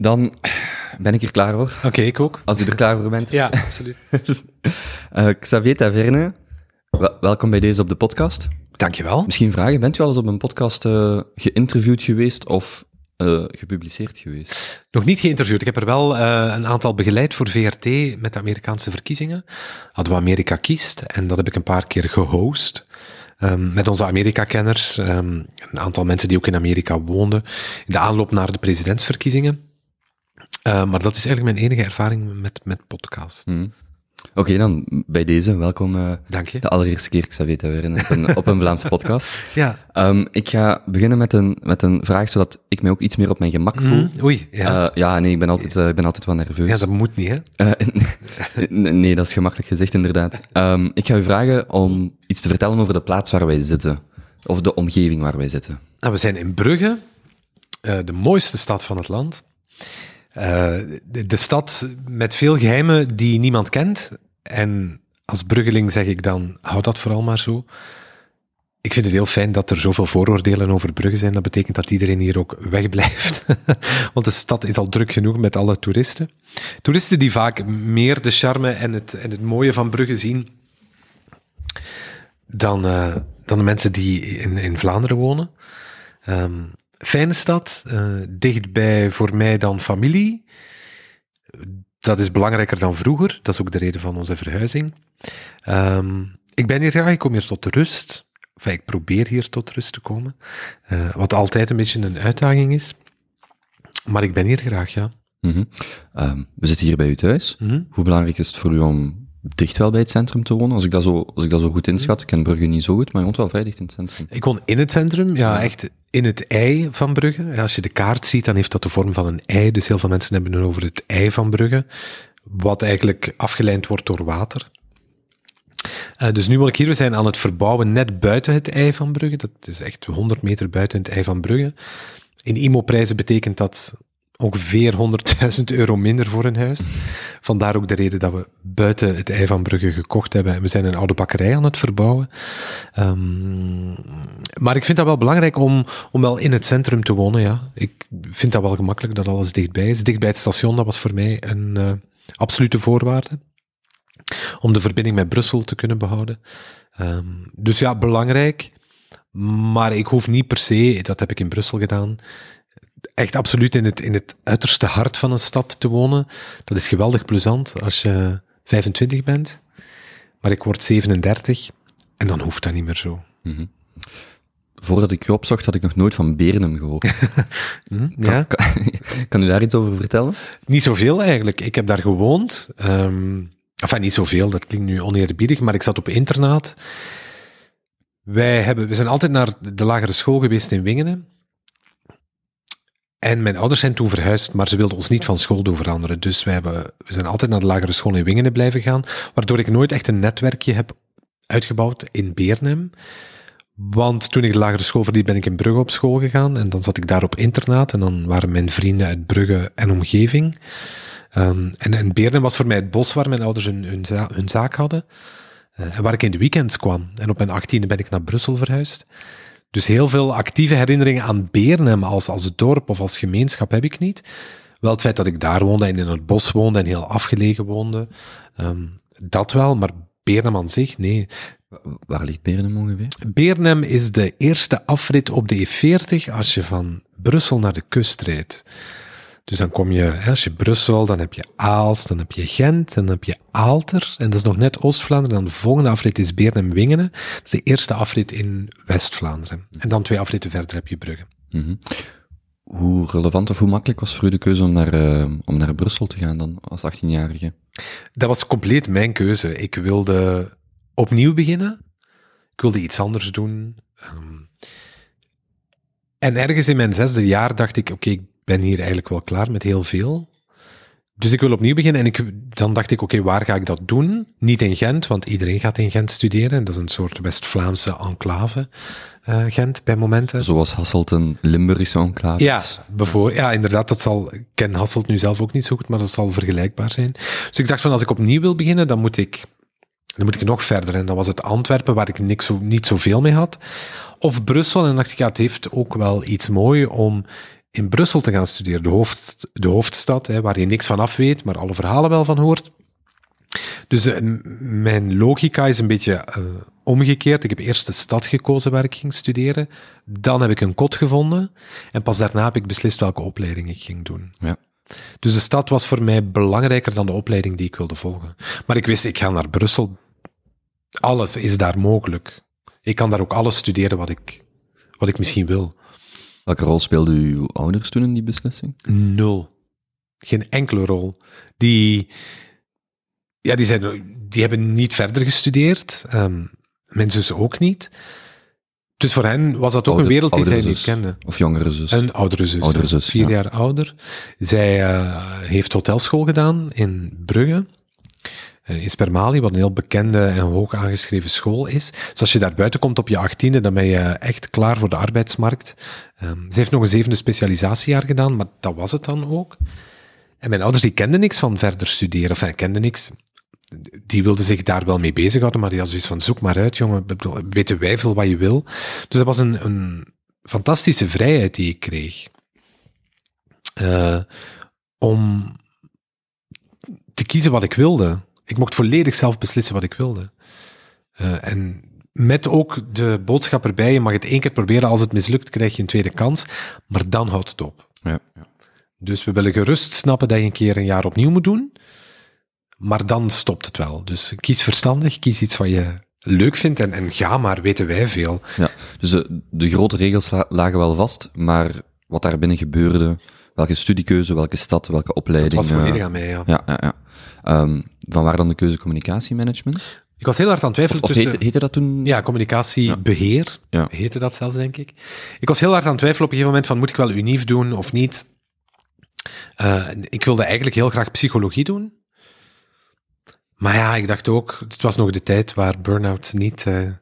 Dan ben ik er klaar voor. Oké, ik ook. Als u er klaar voor bent. Ja, absoluut. Eh, Xavier Taverne, wel- welkom bij deze op de podcast. Dankjewel. Misschien vragen, bent u al eens op een podcast eh, geïnterviewd geweest of eh, gepubliceerd geweest? Nog niet geïnterviewd. Ik heb er wel een aantal begeleid voor VRT met de Amerikaanse verkiezingen. Hadden we Amerika kiest en dat heb ik een paar keer gehost. Ehm, met onze Amerika-kenners, ehm, een aantal mensen die ook in Amerika woonden, in de aanloop naar de presidentsverkiezingen. Eh, maar dat is eigenlijk mijn enige ervaring met, met podcast. Hm. Oké, dan bij deze, welkom eh, Dank je. de allereerste keer Xavier Taverne op een, op een Vlaamse podcast. Ja. Ehm, ik ga beginnen met een, met een vraag, zodat ik mij ook iets meer op mijn gemak voel. Hm, Oei, ja. Ja, ja nee, ik ben altijd, eh, ik ben altijd wel nerveus. ja, dat moet niet, hè? Eh, nee, dat is gemakkelijk gezegd, inderdaad. Ehm, ik ga u vragen om iets te vertellen over de plaats waar wij zitten. Of de omgeving waar wij zitten. Nou, we zijn in Brugge, eh, de mooiste stad van het land. Eh, de, de stad met veel geheimen die niemand kent. En als Bruggeling zeg ik dan, hou dat vooral maar zo. Ik vind het heel fijn dat er zoveel vooroordelen over Brugge zijn. Dat betekent dat iedereen hier ook wegblijft. Want de stad is al druk genoeg met alle toeristen. Toeristen die vaak meer de charme en het, en het mooie van Brugge zien dan, eh, dan de mensen die in, in Vlaanderen wonen. Ehm, fijne stad, eh, dichtbij voor mij dan familie. Dat is belangrijker dan vroeger. Dat is ook de reden van onze verhuizing. Ehm, ik ben hier graag, ik kom hier tot rust. Enfin, ik probeer hier tot rust te komen. Eh, wat altijd een beetje een uitdaging is. Maar ik ben hier graag, ja. Mhm. Ehm, we zitten hier bij u thuis. Mhm. Hoe belangrijk is het voor u om dicht wel bij het centrum te wonen? Als ik dat zo, als ik dat zo goed inschat, ik ken Brugge niet zo goed, maar je woont wel vrij dicht in het centrum. Ik woon in het centrum, ja, echt in het ei van Brugge. Als je de kaart ziet, dan heeft dat de vorm van een ei. Dus heel veel mensen hebben het over het ei van Brugge, wat eigenlijk afgeleid wordt door water. Eh, dus nu woon ik hier, we zijn aan het verbouwen net buiten het ei van Brugge. Dat is echt 100 meter buiten het ei van Brugge. In IMO-prijzen betekent dat ongeveer 100.000 euro minder voor een huis. Vandaar ook de reden dat we buiten het ei van Brugge gekocht hebben. En we zijn een oude bakkerij aan het verbouwen. Ehm, maar ik vind dat wel belangrijk om, om wel in het centrum te wonen, ja. Ik vind dat wel gemakkelijk dat alles dichtbij is. Dicht bij het station, dat was voor mij een eh, absolute voorwaarde. Om de verbinding met Brussel te kunnen behouden. Ehm, dus ja, belangrijk. Maar ik hoef niet per se, dat heb ik in Brussel gedaan, echt absoluut in het, in het uiterste hart van een stad te wonen. Dat is geweldig plezant als je 25 bent. Maar ik word 37 en dan hoeft dat niet meer zo. Voordat ik u opzocht, had ik nog nooit van Berenum gehoord. Hm? Ja? Kan, kan u daar iets over vertellen? Niet zoveel eigenlijk. Ik heb daar gewoond. ehm enfin, niet zoveel, dat klinkt nu oneerbiedig, maar ik zat op internaat. Wij hebben, we zijn altijd naar de lagere school geweest in Wingenen. En mijn ouders zijn toen verhuisd, maar ze wilden ons niet van school doen veranderen. Dus wij hebben, we zijn altijd naar de lagere school in Wingenen blijven gaan, waardoor ik nooit echt een netwerkje heb uitgebouwd in Beernem. Want toen ik de lagere school verliet, ben ik in Brugge op school gegaan. En dan zat ik daar op internaat. En dan waren mijn vrienden uit Brugge en omgeving. Ehm, en, Beernem was voor mij het bos waar mijn ouders hun, hun zaak hadden. Eh, en waar ik in de weekends kwam. En op mijn achttiende ben ik naar Brussel verhuisd. Dus heel veel actieve herinneringen aan Beernem als, als dorp of als gemeenschap heb ik niet. Wel het feit dat ik daar woonde en in het bos woonde en heel afgelegen woonde. ehm, dat wel, maar Beernem aan zich, nee. Waar ligt Berenum ongeveer? Beernem is de eerste afrit op de E40 als je van Brussel naar de kust rijdt. Dus dan kom je, als je Brussel, dan heb je Aalst, dan heb je Gent, dan heb je Aalter, en dat is nog net Oost-Vlaanderen. Dan de volgende afrit is Beernem-Wingenen. Dat is de eerste afrit in West-Vlaanderen. En dan twee afritten verder heb je Brugge. Mhm. Hoe relevant of hoe makkelijk was voor u de keuze om naar, eh, om naar Brussel te gaan dan, als 18-jarige? Dat was compleet mijn keuze. Ik wilde opnieuw beginnen. Ik wilde iets anders doen. Ehm, en ergens in mijn zesde jaar dacht ik, oké, ben hier eigenlijk wel klaar met heel veel. Dus ik wil opnieuw beginnen. En ik, dan dacht ik, oké, waar ga ik dat doen? Niet in Gent, want iedereen gaat in Gent studeren. Dat is een soort West-Vlaamse enclave, eh, Gent, bij momenten. Zoals Hasselt een Limburgse enclave Ja, is. bijvoorbeeld, ja, inderdaad, dat zal, ik ken Hasselt nu zelf ook niet zo goed, maar dat zal vergelijkbaar zijn. Dus ik dacht van, als ik opnieuw wil beginnen, dan moet ik, dan moet ik nog verder. En dan was het Antwerpen, waar ik niks, zo, niet zoveel mee had. Of Brussel, en dan dacht ik, ja, het heeft ook wel iets mooi om in Brussel te gaan studeren, de, hoofd, de hoofdstad, hè, waar je niks van af weet, maar alle verhalen wel van hoort. Dus uh, mijn logica is een beetje uh, omgekeerd. Ik heb eerst de stad gekozen waar ik ging studeren. Dan heb ik een kot gevonden. En pas daarna heb ik beslist welke opleiding ik ging doen. Ja. Dus de stad was voor mij belangrijker dan de opleiding die ik wilde volgen. Maar ik wist, ik ga naar Brussel. Alles is daar mogelijk. Ik kan daar ook alles studeren wat ik, wat ik misschien wil. Welke rol speelden uw ouders toen in die beslissing? Nul. Geen enkele rol. Die, ja, die, zijn, die hebben niet verder gestudeerd. Um, mijn zus ook niet. Dus voor hen was dat ook een wereld die zij zus. niet kenden. Of jongere zus? Een oudere zus. Oudere zus vier jaar ouder. Zij uh, heeft hotelschool gedaan in Brugge. Uh, in Spermali, wat een heel bekende en hoog aangeschreven school is. Dus als je daar buiten komt op je achttiende, dan ben je echt klaar voor de arbeidsmarkt. Um, ze heeft nog een zevende specialisatiejaar gedaan, maar dat was het dan ook. En mijn ouders die kenden niks van verder studeren. Enfin, kenden niks die wilde zich daar wel mee bezighouden, maar die had zoiets van, zoek maar uit, jongen, weten wij veel wat je wil. Dus dat was een, een fantastische vrijheid die ik kreeg. Uh, om te kiezen wat ik wilde. Ik mocht volledig zelf beslissen wat ik wilde. Uh, en met ook de boodschap erbij, je mag het één keer proberen, als het mislukt krijg je een tweede kans, maar dan houdt het op. Ja, ja. Dus we willen gerust snappen dat je een keer een jaar opnieuw moet doen, maar dan stopt het wel. Dus kies verstandig, kies iets wat je leuk vindt en, en ga maar, weten wij veel. Ja, dus de, de grote regels lagen wel vast, maar wat daar binnen gebeurde, welke studiekeuze, welke stad, welke opleiding. Dat was volledig aan mij, ja. Ja, ja, ja. Um, van waar dan de keuze communicatiemanagement? Ik was heel hard aan het twijfelen of, of tussen... Heette, heette dat toen? Ja, communicatiebeheer ja. heette dat zelfs, denk ik. Ik was heel hard aan het twijfelen op een gegeven moment van, moet ik wel unief doen of niet? Uh, ik wilde eigenlijk heel graag psychologie doen. Maar ja, ik dacht ook, het was nog de tijd waar burn-out niet uh,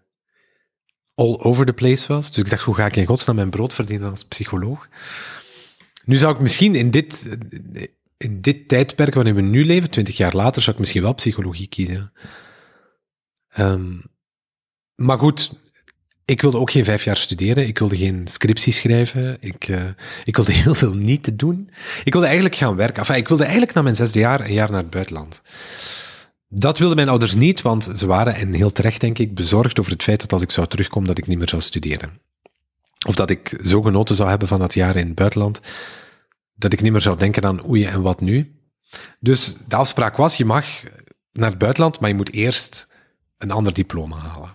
all over the place was. Dus ik dacht, hoe ga ik in godsnaam mijn brood verdienen als psycholoog? Nu zou ik misschien in dit, in dit tijdperk waarin we nu leven, twintig jaar later, zou ik misschien wel psychologie kiezen. Um, maar goed, ik wilde ook geen vijf jaar studeren. Ik wilde geen scriptie schrijven. Ik, uh, ik wilde heel veel niet doen. Ik wilde eigenlijk gaan werken. Enfin, ik wilde eigenlijk na mijn zesde jaar een jaar naar het buitenland. Dat wilden mijn ouders niet, want ze waren, en heel terecht denk ik, bezorgd over het feit dat als ik zou terugkomen, dat ik niet meer zou studeren. Of dat ik zo genoten zou hebben van dat jaar in het buitenland, dat ik niet meer zou denken aan oei en wat nu. Dus de afspraak was, je mag naar het buitenland, maar je moet eerst een ander diploma halen.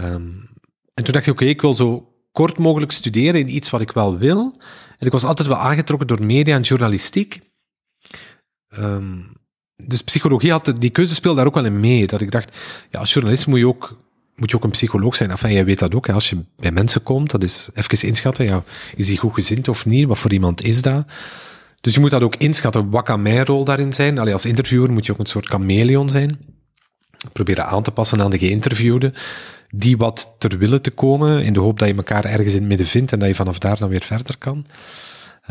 Um, en toen dacht ik, oké, ik wil zo kort mogelijk studeren in iets wat ik wel wil. En ik was altijd wel aangetrokken door media en journalistiek. Um, dus psychologie had, die keuze speelde daar ook wel in mee. Dat ik dacht, ja, als journalist moet je ook, moet je ook een psycholoog zijn. Enfin, jij weet dat ook, hè, als je bij mensen komt, dat is even inschatten, ja, is die goed gezind of niet? Wat voor iemand is dat? Dus je moet dat ook inschatten. Wat kan mijn rol daarin zijn? Allee, als interviewer moet je ook een soort chameleon zijn. Proberen aan te passen aan de geïnterviewde. Die wat ter willen te komen, in de hoop dat je elkaar ergens in het midden vindt en dat je vanaf daar dan weer verder kan.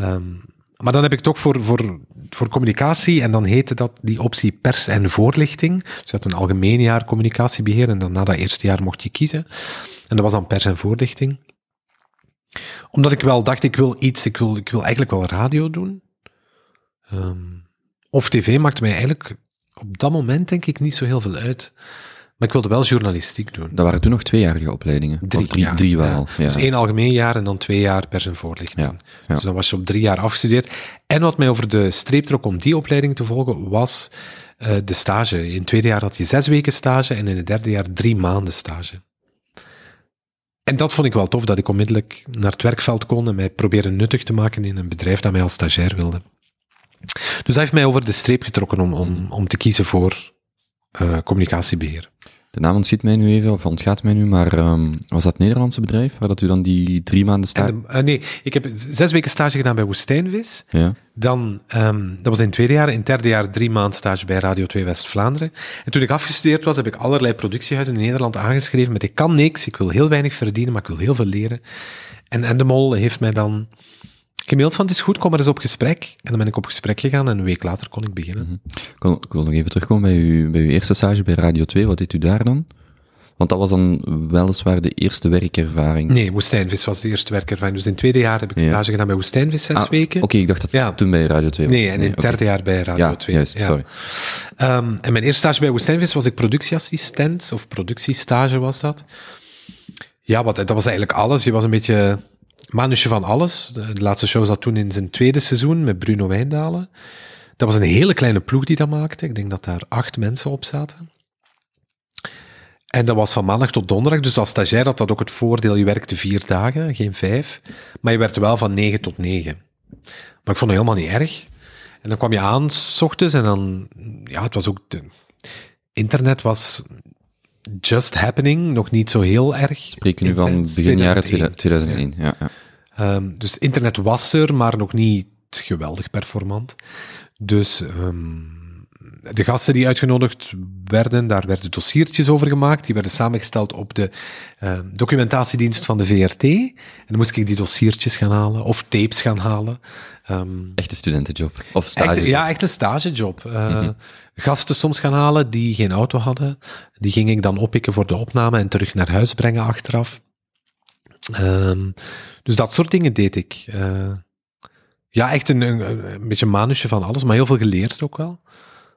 Um, maar dan heb ik toch voor, voor, voor communicatie, en dan heette dat die optie pers en voorlichting. Dus je had een algemeen jaar communicatiebeheer, en dan na dat eerste jaar mocht je kiezen. En dat was dan pers en voorlichting. Omdat ik wel dacht, ik wil iets, ik wil, ik wil eigenlijk wel radio doen. Um, of tv maakte mij eigenlijk op dat moment denk ik niet zo heel veel uit. Maar ik wilde wel journalistiek doen. Dat waren toen nog tweejarige opleidingen? Drie, drie, wel. Ja. Dus één algemeen jaar en dan twee jaar pers en voorlichting. Dus dan was je op drie jaar afgestudeerd. En wat mij over de streep trok om die opleiding te volgen, was uh, de stage. In het tweede jaar had je zes weken stage en in het derde jaar drie maanden stage. En dat vond ik wel tof, dat ik onmiddellijk naar het werkveld kon en mij proberen nuttig te maken in een bedrijf dat mij als stagiair wilde. Dus dat heeft mij over de streep getrokken om, om, om te kiezen voor uh, communicatiebeheer. De naam ontschiet mij nu even, of ontgaat mij nu, maar um, was dat het Nederlandse bedrijf waar dat u dan die drie maanden stage... Uh, nee, ik heb zes weken stage gedaan bij Woestijnvis. Ja. Dan, um, dat was in het tweede jaar. In het derde jaar drie maanden stage bij Radio 2 West-Vlaanderen. En toen ik afgestudeerd was, heb ik allerlei productiehuizen in Nederland aangeschreven met ik kan niks, ik wil heel weinig verdienen, maar ik wil heel veel leren. En Endemol heeft mij dan gemaild van, het is goed, kom maar eens op gesprek. En dan ben ik op gesprek gegaan en een week later kon ik beginnen. Mm -hmm. ik, wil, ik, wil, nog even terugkomen bij, u, bij uw eerste stage bij Radio 2. Wat deed u daar dan? Want dat was dan weliswaar de eerste werkervaring. Nee, Woestijnvis was de eerste werkervaring. Dus in het tweede jaar heb ik Ja. stage gedaan bij Woestijnvis zes Ah, weken. Oké, ik dacht dat Ja. toen bij Radio 2 was. Nee, en in het derde jaar bij Radio Ja, 2. juist, sorry. Ehm, en mijn eerste stage bij Woestijnvis was ik productieassistent, of productiestage was dat. Ja, wat, dat was eigenlijk alles. Je was een beetje manusje van alles. De, laatste show zat toen in zijn tweede seizoen met Bruno Wijndalen. Dat was een hele kleine ploeg die dat maakte. Ik denk dat daar acht mensen op zaten. En dat was van maandag tot donderdag. Dus als stagiair had dat ook het voordeel, je werkte vier dagen, geen vijf. Maar je werkte wel van negen tot negen. Maar ik vond het helemaal niet erg. En dan kwam je aan, s ochtends, en dan, ja, het was ook, internet was just happening, nog niet zo heel erg. Spreek je nu van begin jaren 2001. 2001. Ja. Ja, Ehm, dus internet was er, maar nog niet geweldig performant. Dus ehm, de gasten die uitgenodigd werden, daar werden dossiertjes over gemaakt. Die werden samengesteld op de ehm, documentatiedienst van de VRT. En dan moest ik die dossiertjes gaan halen, of tapes gaan halen. Ehm, Echte studentenjob. Of stage. Echt, ja, echt een stagejob. Eh, Gasten soms gaan halen die geen auto hadden. Die ging ik dan oppikken voor de opname en terug naar huis brengen achteraf. Ehm, dus dat soort dingen deed ik. Eh, ja, echt een, een, een beetje een manusje van alles, maar heel veel geleerd ook wel.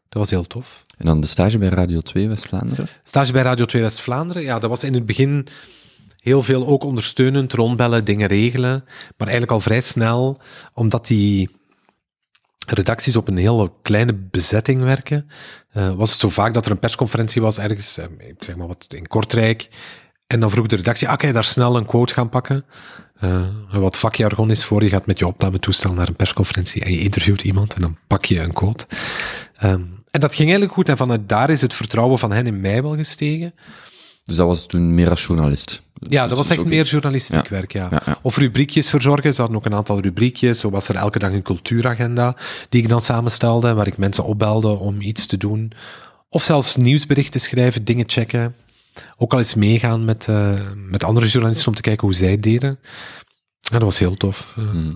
Dat was heel tof. En dan de stage bij Radio 2 West-Vlaanderen. Stage bij Radio 2 West-Vlaanderen, ja, dat was in het begin heel veel ook ondersteunend, rondbellen, dingen regelen. Maar eigenlijk al vrij snel, omdat die redacties op een hele kleine bezetting werken, eh, was het zo vaak dat er een persconferentie was ergens, eh, ik zeg maar wat, in Kortrijk. En dan vroeg de redactie, ah, kan je daar snel een quote gaan pakken? Eh, wat vakjargon is voor, je gaat met je opnametoestel naar een persconferentie en je interviewt iemand en dan pak je een quote. Ehm, en dat ging eigenlijk goed en vanuit daar is het vertrouwen van hen in mij wel gestegen. Dus dat was toen meer als journalist. Ja, dat Dus was echt ook- meer journalistiek Ja. werk, ja. Ja, ja. Of rubriekjes verzorgen. Ze hadden ook een aantal rubriekjes. Zo was er elke dag een cultuuragenda die ik dan samenstelde, waar ik mensen opbelde om iets te doen. Of zelfs nieuwsberichten schrijven, dingen checken. Ook al eens meegaan met, eh, met andere journalisten om te kijken hoe zij het deden. Ja, dat was heel tof. Hmm.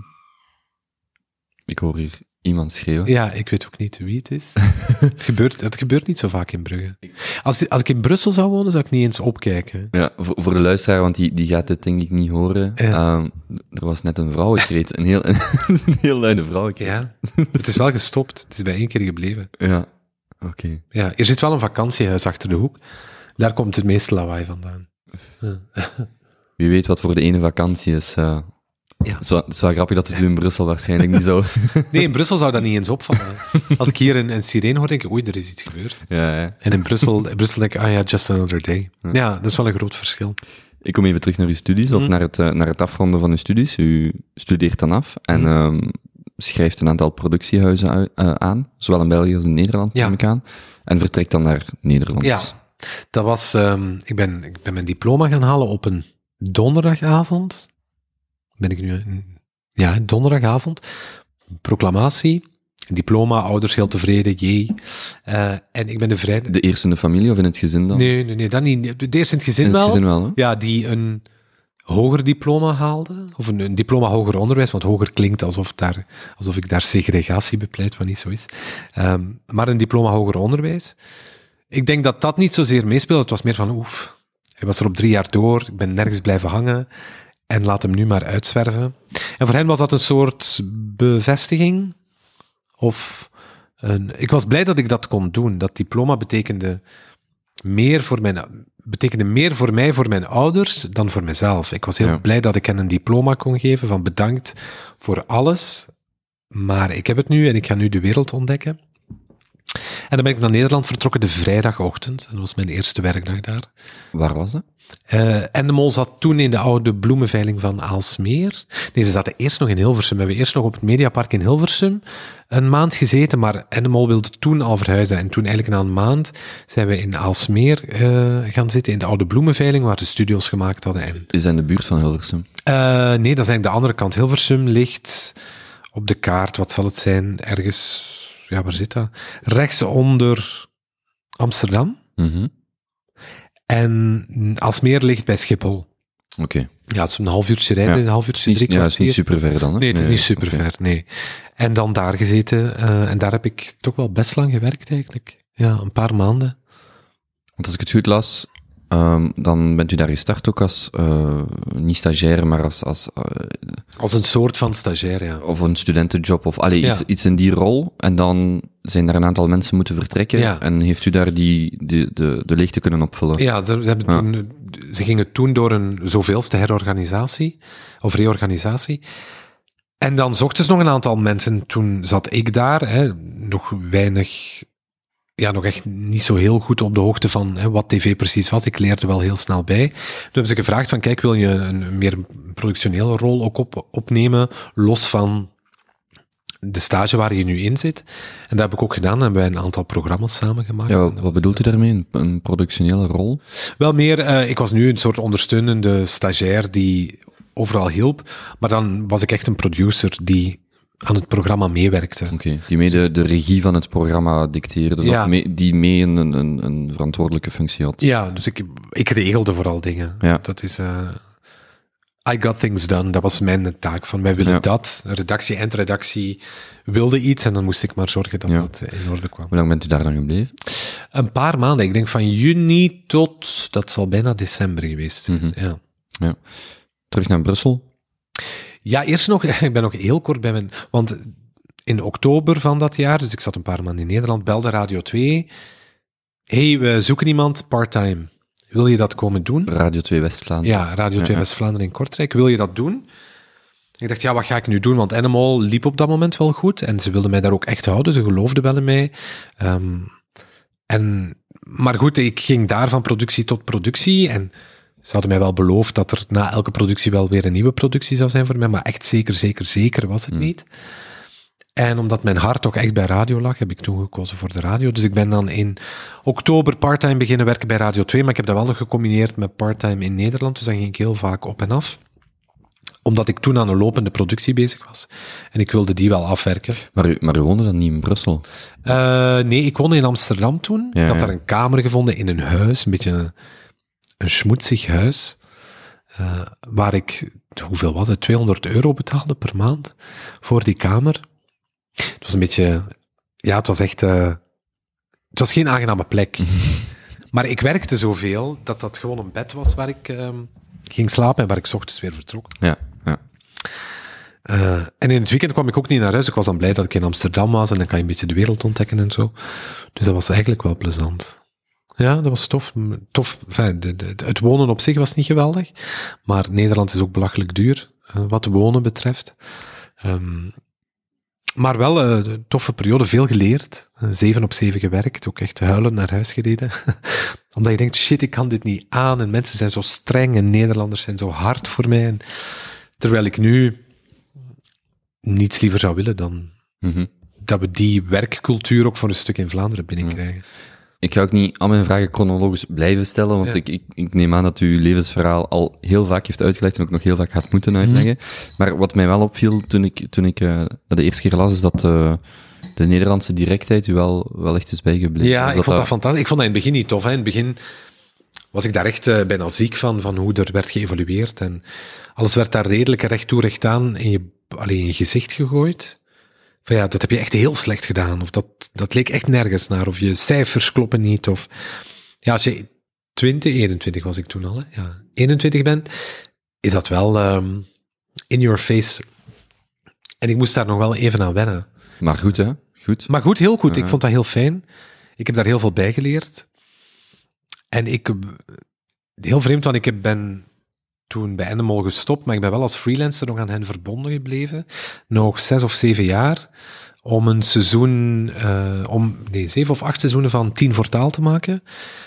Ik hoor hier iemand schreeuwen. Ja, ik weet ook niet wie het is. het, gebeurt, het gebeurt niet zo vaak in Brugge. Als, als ik in Brussel zou wonen, zou ik niet eens opkijken. Ja, voor, voor de luisteraar, want die, die gaat dit denk ik niet horen. Ja. Ehm, er was net een vrouwenkreet. Een heel, een heel luide vrouwenkreet. Ja, het is wel gestopt. Het is bij één keer gebleven. Ja. Oké. Ja, er zit wel een vakantiehuis achter de hoek. Daar komt het meeste lawaai vandaan. Wie weet wat voor de ene vakantie is. eh Ja. Het is wel- het is wel grappig dat het u in Brussel waarschijnlijk niet zo... Nee, in Brussel zou dat niet eens opvallen. Als ik hier een, een sirene hoor, denk ik, oei, er is iets gebeurd. ja, ja. En in Brussel, in Brussel denk ik, ah ja, just another day. Ja, dat is wel een groot verschil. Ik kom even terug naar uw studies, of Mhm. naar, het, eh, naar het afronden van uw studies. U studeert dan af en Mhm. ehm, schrijft een aantal productiehuizen ui- eh, aan, zowel in België als in Nederland, Ja. neem ik aan. En vertrekt dan naar Nederland. Ja, dat was, ehm, ik, ben, ik ben mijn diploma gaan halen op een donderdagavond. Ben ik nu, een- ja, donderdagavond. Proclamatie. Diploma, ouders heel tevreden, jee. Eh, en ik ben de vrijdag... De eerste in de familie of in het gezin dan? Nee, nee, nee, dat niet. De eerste in het gezin in het wel. gezin wel? Ja, die een hoger diploma haalde. Of een, een diploma hoger onderwijs, want hoger klinkt alsof, daar, alsof ik daar segregatie bepleit, wat niet zo is. Ehm, maar een diploma hoger onderwijs. Ik denk dat dat niet zozeer meespeelde. Het was meer van, oef, hij was er op drie jaar door, ik ben nergens blijven hangen en laat hem nu maar uitzwerven. En voor hen was dat een soort bevestiging. Of een, ik was blij dat ik dat kon doen. Dat diploma betekende meer voor mijn, betekende meer voor mij, voor mijn ouders, dan voor mezelf. Ik was heel Ja. blij dat ik hen een diploma kon geven van bedankt voor alles, maar ik heb het nu en ik ga nu de wereld ontdekken. En dan ben ik naar Nederland vertrokken de vrijdagochtend. En dat was mijn eerste werkdag daar. Waar was dat? Eh en de mol zat toen in de oude bloemenveiling van Aalsmeer. Nee, ze zaten eerst nog in Hilversum. We hebben eerst nog op het Mediapark in Hilversum een maand gezeten, maar Endemol wilde toen al verhuizen. En toen eigenlijk na een maand zijn we in Aalsmeer eh, gaan zitten, in de oude bloemenveiling, waar de studio's gemaakt hadden. En, Is dat in de buurt van Hilversum? Eh, nee, dat is eigenlijk de andere kant. Hilversum ligt op de kaart, wat zal het zijn, ergens, ja, waar zit dat? Rechts onder Amsterdam. Mhm. En Aalsmeer ligt bij Schiphol. Oké. Ja, het is een half uurtje rijden, Ja. een half uurtje, drie Ja, het is niet super ver dan, hè? Nee, het is niet super ver, nee. En dan daar gezeten, eh, en daar heb ik toch wel best lang gewerkt eigenlijk. Ja, een paar maanden. Want als ik het goed las, Ehm, dan bent u daar gestart ook als, uh, niet stagiaire, maar als... Als, uh, als een soort van stagiair, ja. Of een studentenjob, of allee, ja. iets, iets in die rol. En dan zijn er een aantal mensen moeten vertrekken. Ja. En heeft u daar die, die, de, de leegte kunnen opvullen? Ja, ze, hebben Toen, ze gingen toen door een zoveelste herorganisatie, of reorganisatie. En dan zochten ze nog een aantal mensen. Toen zat ik daar, hè, nog weinig ja, nog echt niet zo heel goed op de hoogte van hè, wat tv precies was. Ik leerde wel heel snel bij. Toen hebben ze gevraagd van, kijk, wil je een, meer productionele rol ook op, opnemen, los van de stage waar je nu in zit. En dat heb ik ook gedaan. Dan hebben wij een aantal programma's samengemaakt. Ja, wat bedoelt u daarmee? Een productionele rol? Wel meer, uh, ik was nu een soort ondersteunende stagiair die overal hielp. Maar dan was ik echt een producer die aan het programma meewerkte. Oké, die mee de, de, regie van het programma dicteerde, ja. mee, die mee een, een, een, verantwoordelijke functie had. Ja, dus ik, ik regelde vooral dingen. Ja. Dat is... Uh, I got things done, dat was mijn taak. Van wij willen ja. dat, redactie, eindredactie wilde iets en dan moest ik maar zorgen dat dat in orde kwam. Hoe lang bent u daar dan gebleven? Een paar maanden, ik denk van juni tot, dat zal bijna december geweest zijn. Mm -hmm. ja. ja. Terug naar Brussel? Ja, eerst nog, ik ben nog heel kort bij mijn, want in oktober van dat jaar, dus ik zat een paar maanden in Nederland, belde Radio 2. hey, we zoeken iemand part-time. Wil je dat komen doen? Radio 2 West-Vlaanderen. Ja, Radio 2 ja, West-Vlaanderen in Kortrijk. Wil je dat doen? Ik dacht, ja, wat ga ik nu doen? Want Animal liep op dat moment wel goed en ze wilden mij daar ook echt houden. Ze geloofden wel in mij. Um, en, maar goed, ik ging daar van productie tot productie en ze hadden mij wel beloofd dat er na elke productie wel weer een nieuwe productie zou zijn voor mij, maar echt zeker, zeker, zeker was het hmm. niet. En omdat mijn hart toch echt bij radio lag, heb ik toen gekozen voor de radio. Dus ik ben dan in oktober parttime beginnen werken bij Radio 2, maar ik heb dat wel nog gecombineerd met parttime in Nederland, dus dan ging ik heel vaak op en af omdat ik toen aan een lopende productie bezig was. En ik wilde die wel afwerken. Maar u, maar u woonde dan niet in Brussel? Uh, nee, ik woonde in Amsterdam toen. Ja, ik had daar een kamer gevonden in een huis, een beetje een schmoetsig huis, uh, waar ik, hoeveel was het, 200 euro betaalde per maand voor die kamer. Het was een beetje, ja, het was echt, uh, het was geen aangename plek. maar ik werkte zoveel dat dat gewoon een bed was waar ik uh, ging slapen en waar ik ochtends weer vertrok. Ja, ja. Uh, en in het weekend kwam ik ook niet naar huis. Ik was dan blij dat ik in Amsterdam was en dan kan je een beetje de wereld ontdekken en zo. Dus dat was eigenlijk wel plezant. Ja, dat was tof. tof enfin, de, de, het wonen op zich was niet geweldig, maar Nederland is ook belachelijk duur, uh, wat wonen betreft. Um, maar wel een toffe periode, veel geleerd. Uh, zeven op zeven gewerkt, ook echt huilen naar huis gereden. Omdat je denkt, shit, ik kan dit niet aan. En mensen zijn zo streng en Nederlanders zijn zo hard voor mij. En, terwijl ik nu niets liever zou willen dan mm -hmm. dat we die werkcultuur ook voor een stuk in Vlaanderen binnenkrijgen. Mm ik ga ook niet al mijn vragen chronologisch blijven stellen, want ik, ik, ik, neem aan dat u uw levensverhaal al heel vaak heeft uitgelegd en ook nog heel vaak gaat moeten mhm. uitleggen. Maar wat mij wel opviel toen ik, toen ik uh, de eerste keer las, is dat uh, de Nederlandse directheid u wel, wel echt is bijgebleven. Ja, ik vond dat, fantastisch. Ik vond dat in het begin niet tof. Hè. In het begin was ik daar echt uh, bijna ziek van, van hoe er werd geëvolueerd. En alles werd daar redelijk recht toe, recht aan in je, alleen in je gezicht gegooid van ja, dat heb je echt heel slecht gedaan. Of dat, dat leek echt nergens naar. Of je cijfers kloppen niet. Of ja, als je 20, 21 was ik toen al, hè? ja, 21 bent, is dat wel um, in your face. En ik moest daar nog wel even aan wennen. Maar goed, hè? Goed. Maar goed, heel goed. Ik vond dat heel fijn. Ik heb daar heel veel bij geleerd. En ik, heel vreemd, want ik ben toen bij Animal gestopt, maar ik ben wel als freelancer nog aan hen verbonden gebleven. Nog zes of zeven jaar. Om een seizoen, uh, om, nee, zeven of acht seizoenen van Tien voor Taal te maken.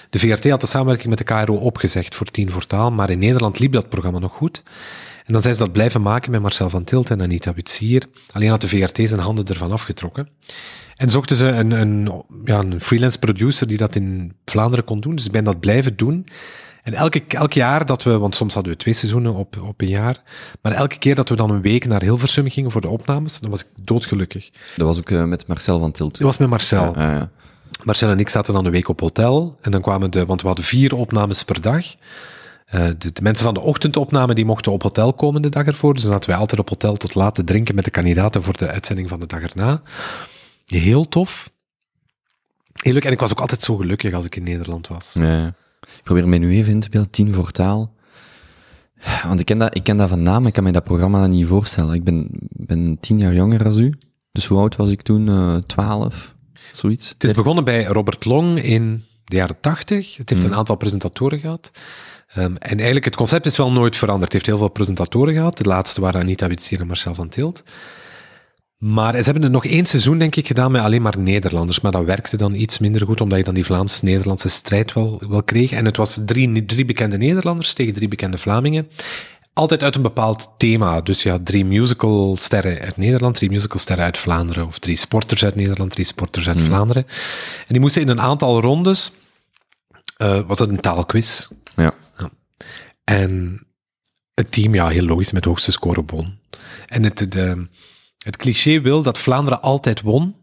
De VRT had de samenwerking met de KRO opgezegd voor Tien voor Taal, maar in Nederland liep dat programma nog goed. En dan zijn ze dat blijven maken met Marcel van Tilt en Anita Witsier. Alleen had de VRT zijn handen ervan afgetrokken. En zochten ze een, een, ja, een freelance producer die dat in Vlaanderen kon doen. Dus ik ben dat blijven doen. En elke, elk jaar dat we, want soms hadden we twee seizoenen op, op een jaar, maar elke keer dat we dan een week naar Hilversum gingen voor de opnames, dan was ik doodgelukkig. Dat was ook uh, met Marcel van Tilt. Dat was met Marcel. Ja, ja, Marcel en ik zaten dan een week op hotel en dan kwamen de, want we hadden vier opnames per dag. Uh, de, de, mensen van de ochtendopname die mochten op hotel komen de dag ervoor, dus dan zaten wij altijd op hotel tot laat te drinken met de kandidaten voor de uitzending van de dag erna. Heel tof. Heel leuk. En ik was ook altijd zo gelukkig als ik in Nederland was. Ja. Ik probeer mij nu even in te beelden, tien voor taal. Want ik ken dat, ik ken dat van naam, ik kan me dat programma niet voorstellen. Ik ben, ben tien jaar jonger als u. Dus hoe oud was ik toen? Uh, twaalf, zoiets. Het is begonnen bij Robert Long in de jaren tachtig. Het heeft een aantal presentatoren gehad. Um, en eigenlijk, het concept is wel nooit veranderd. Het heeft heel veel presentatoren gehad. De laatste waren Anita Witsier en Marcel van Tilt. Maar ze hebben er nog één seizoen, denk ik, gedaan met alleen maar Nederlanders. Maar dat werkte dan iets minder goed, omdat je dan die Vlaams-Nederlandse strijd wel, wel kreeg. En het was drie, drie bekende Nederlanders tegen drie bekende Vlamingen. Altijd uit een bepaald thema. Dus ja, drie musicalsterren uit Nederland, drie musicalsterren uit Vlaanderen. Of drie sporters uit Nederland, drie sporters uit mhm. Vlaanderen. En die moesten in een aantal rondes... Uh, was het een taalquiz. Ja. ja. En het team, ja, heel logisch, met hoogste score won. En het... De, het cliché wil dat Vlaanderen altijd won,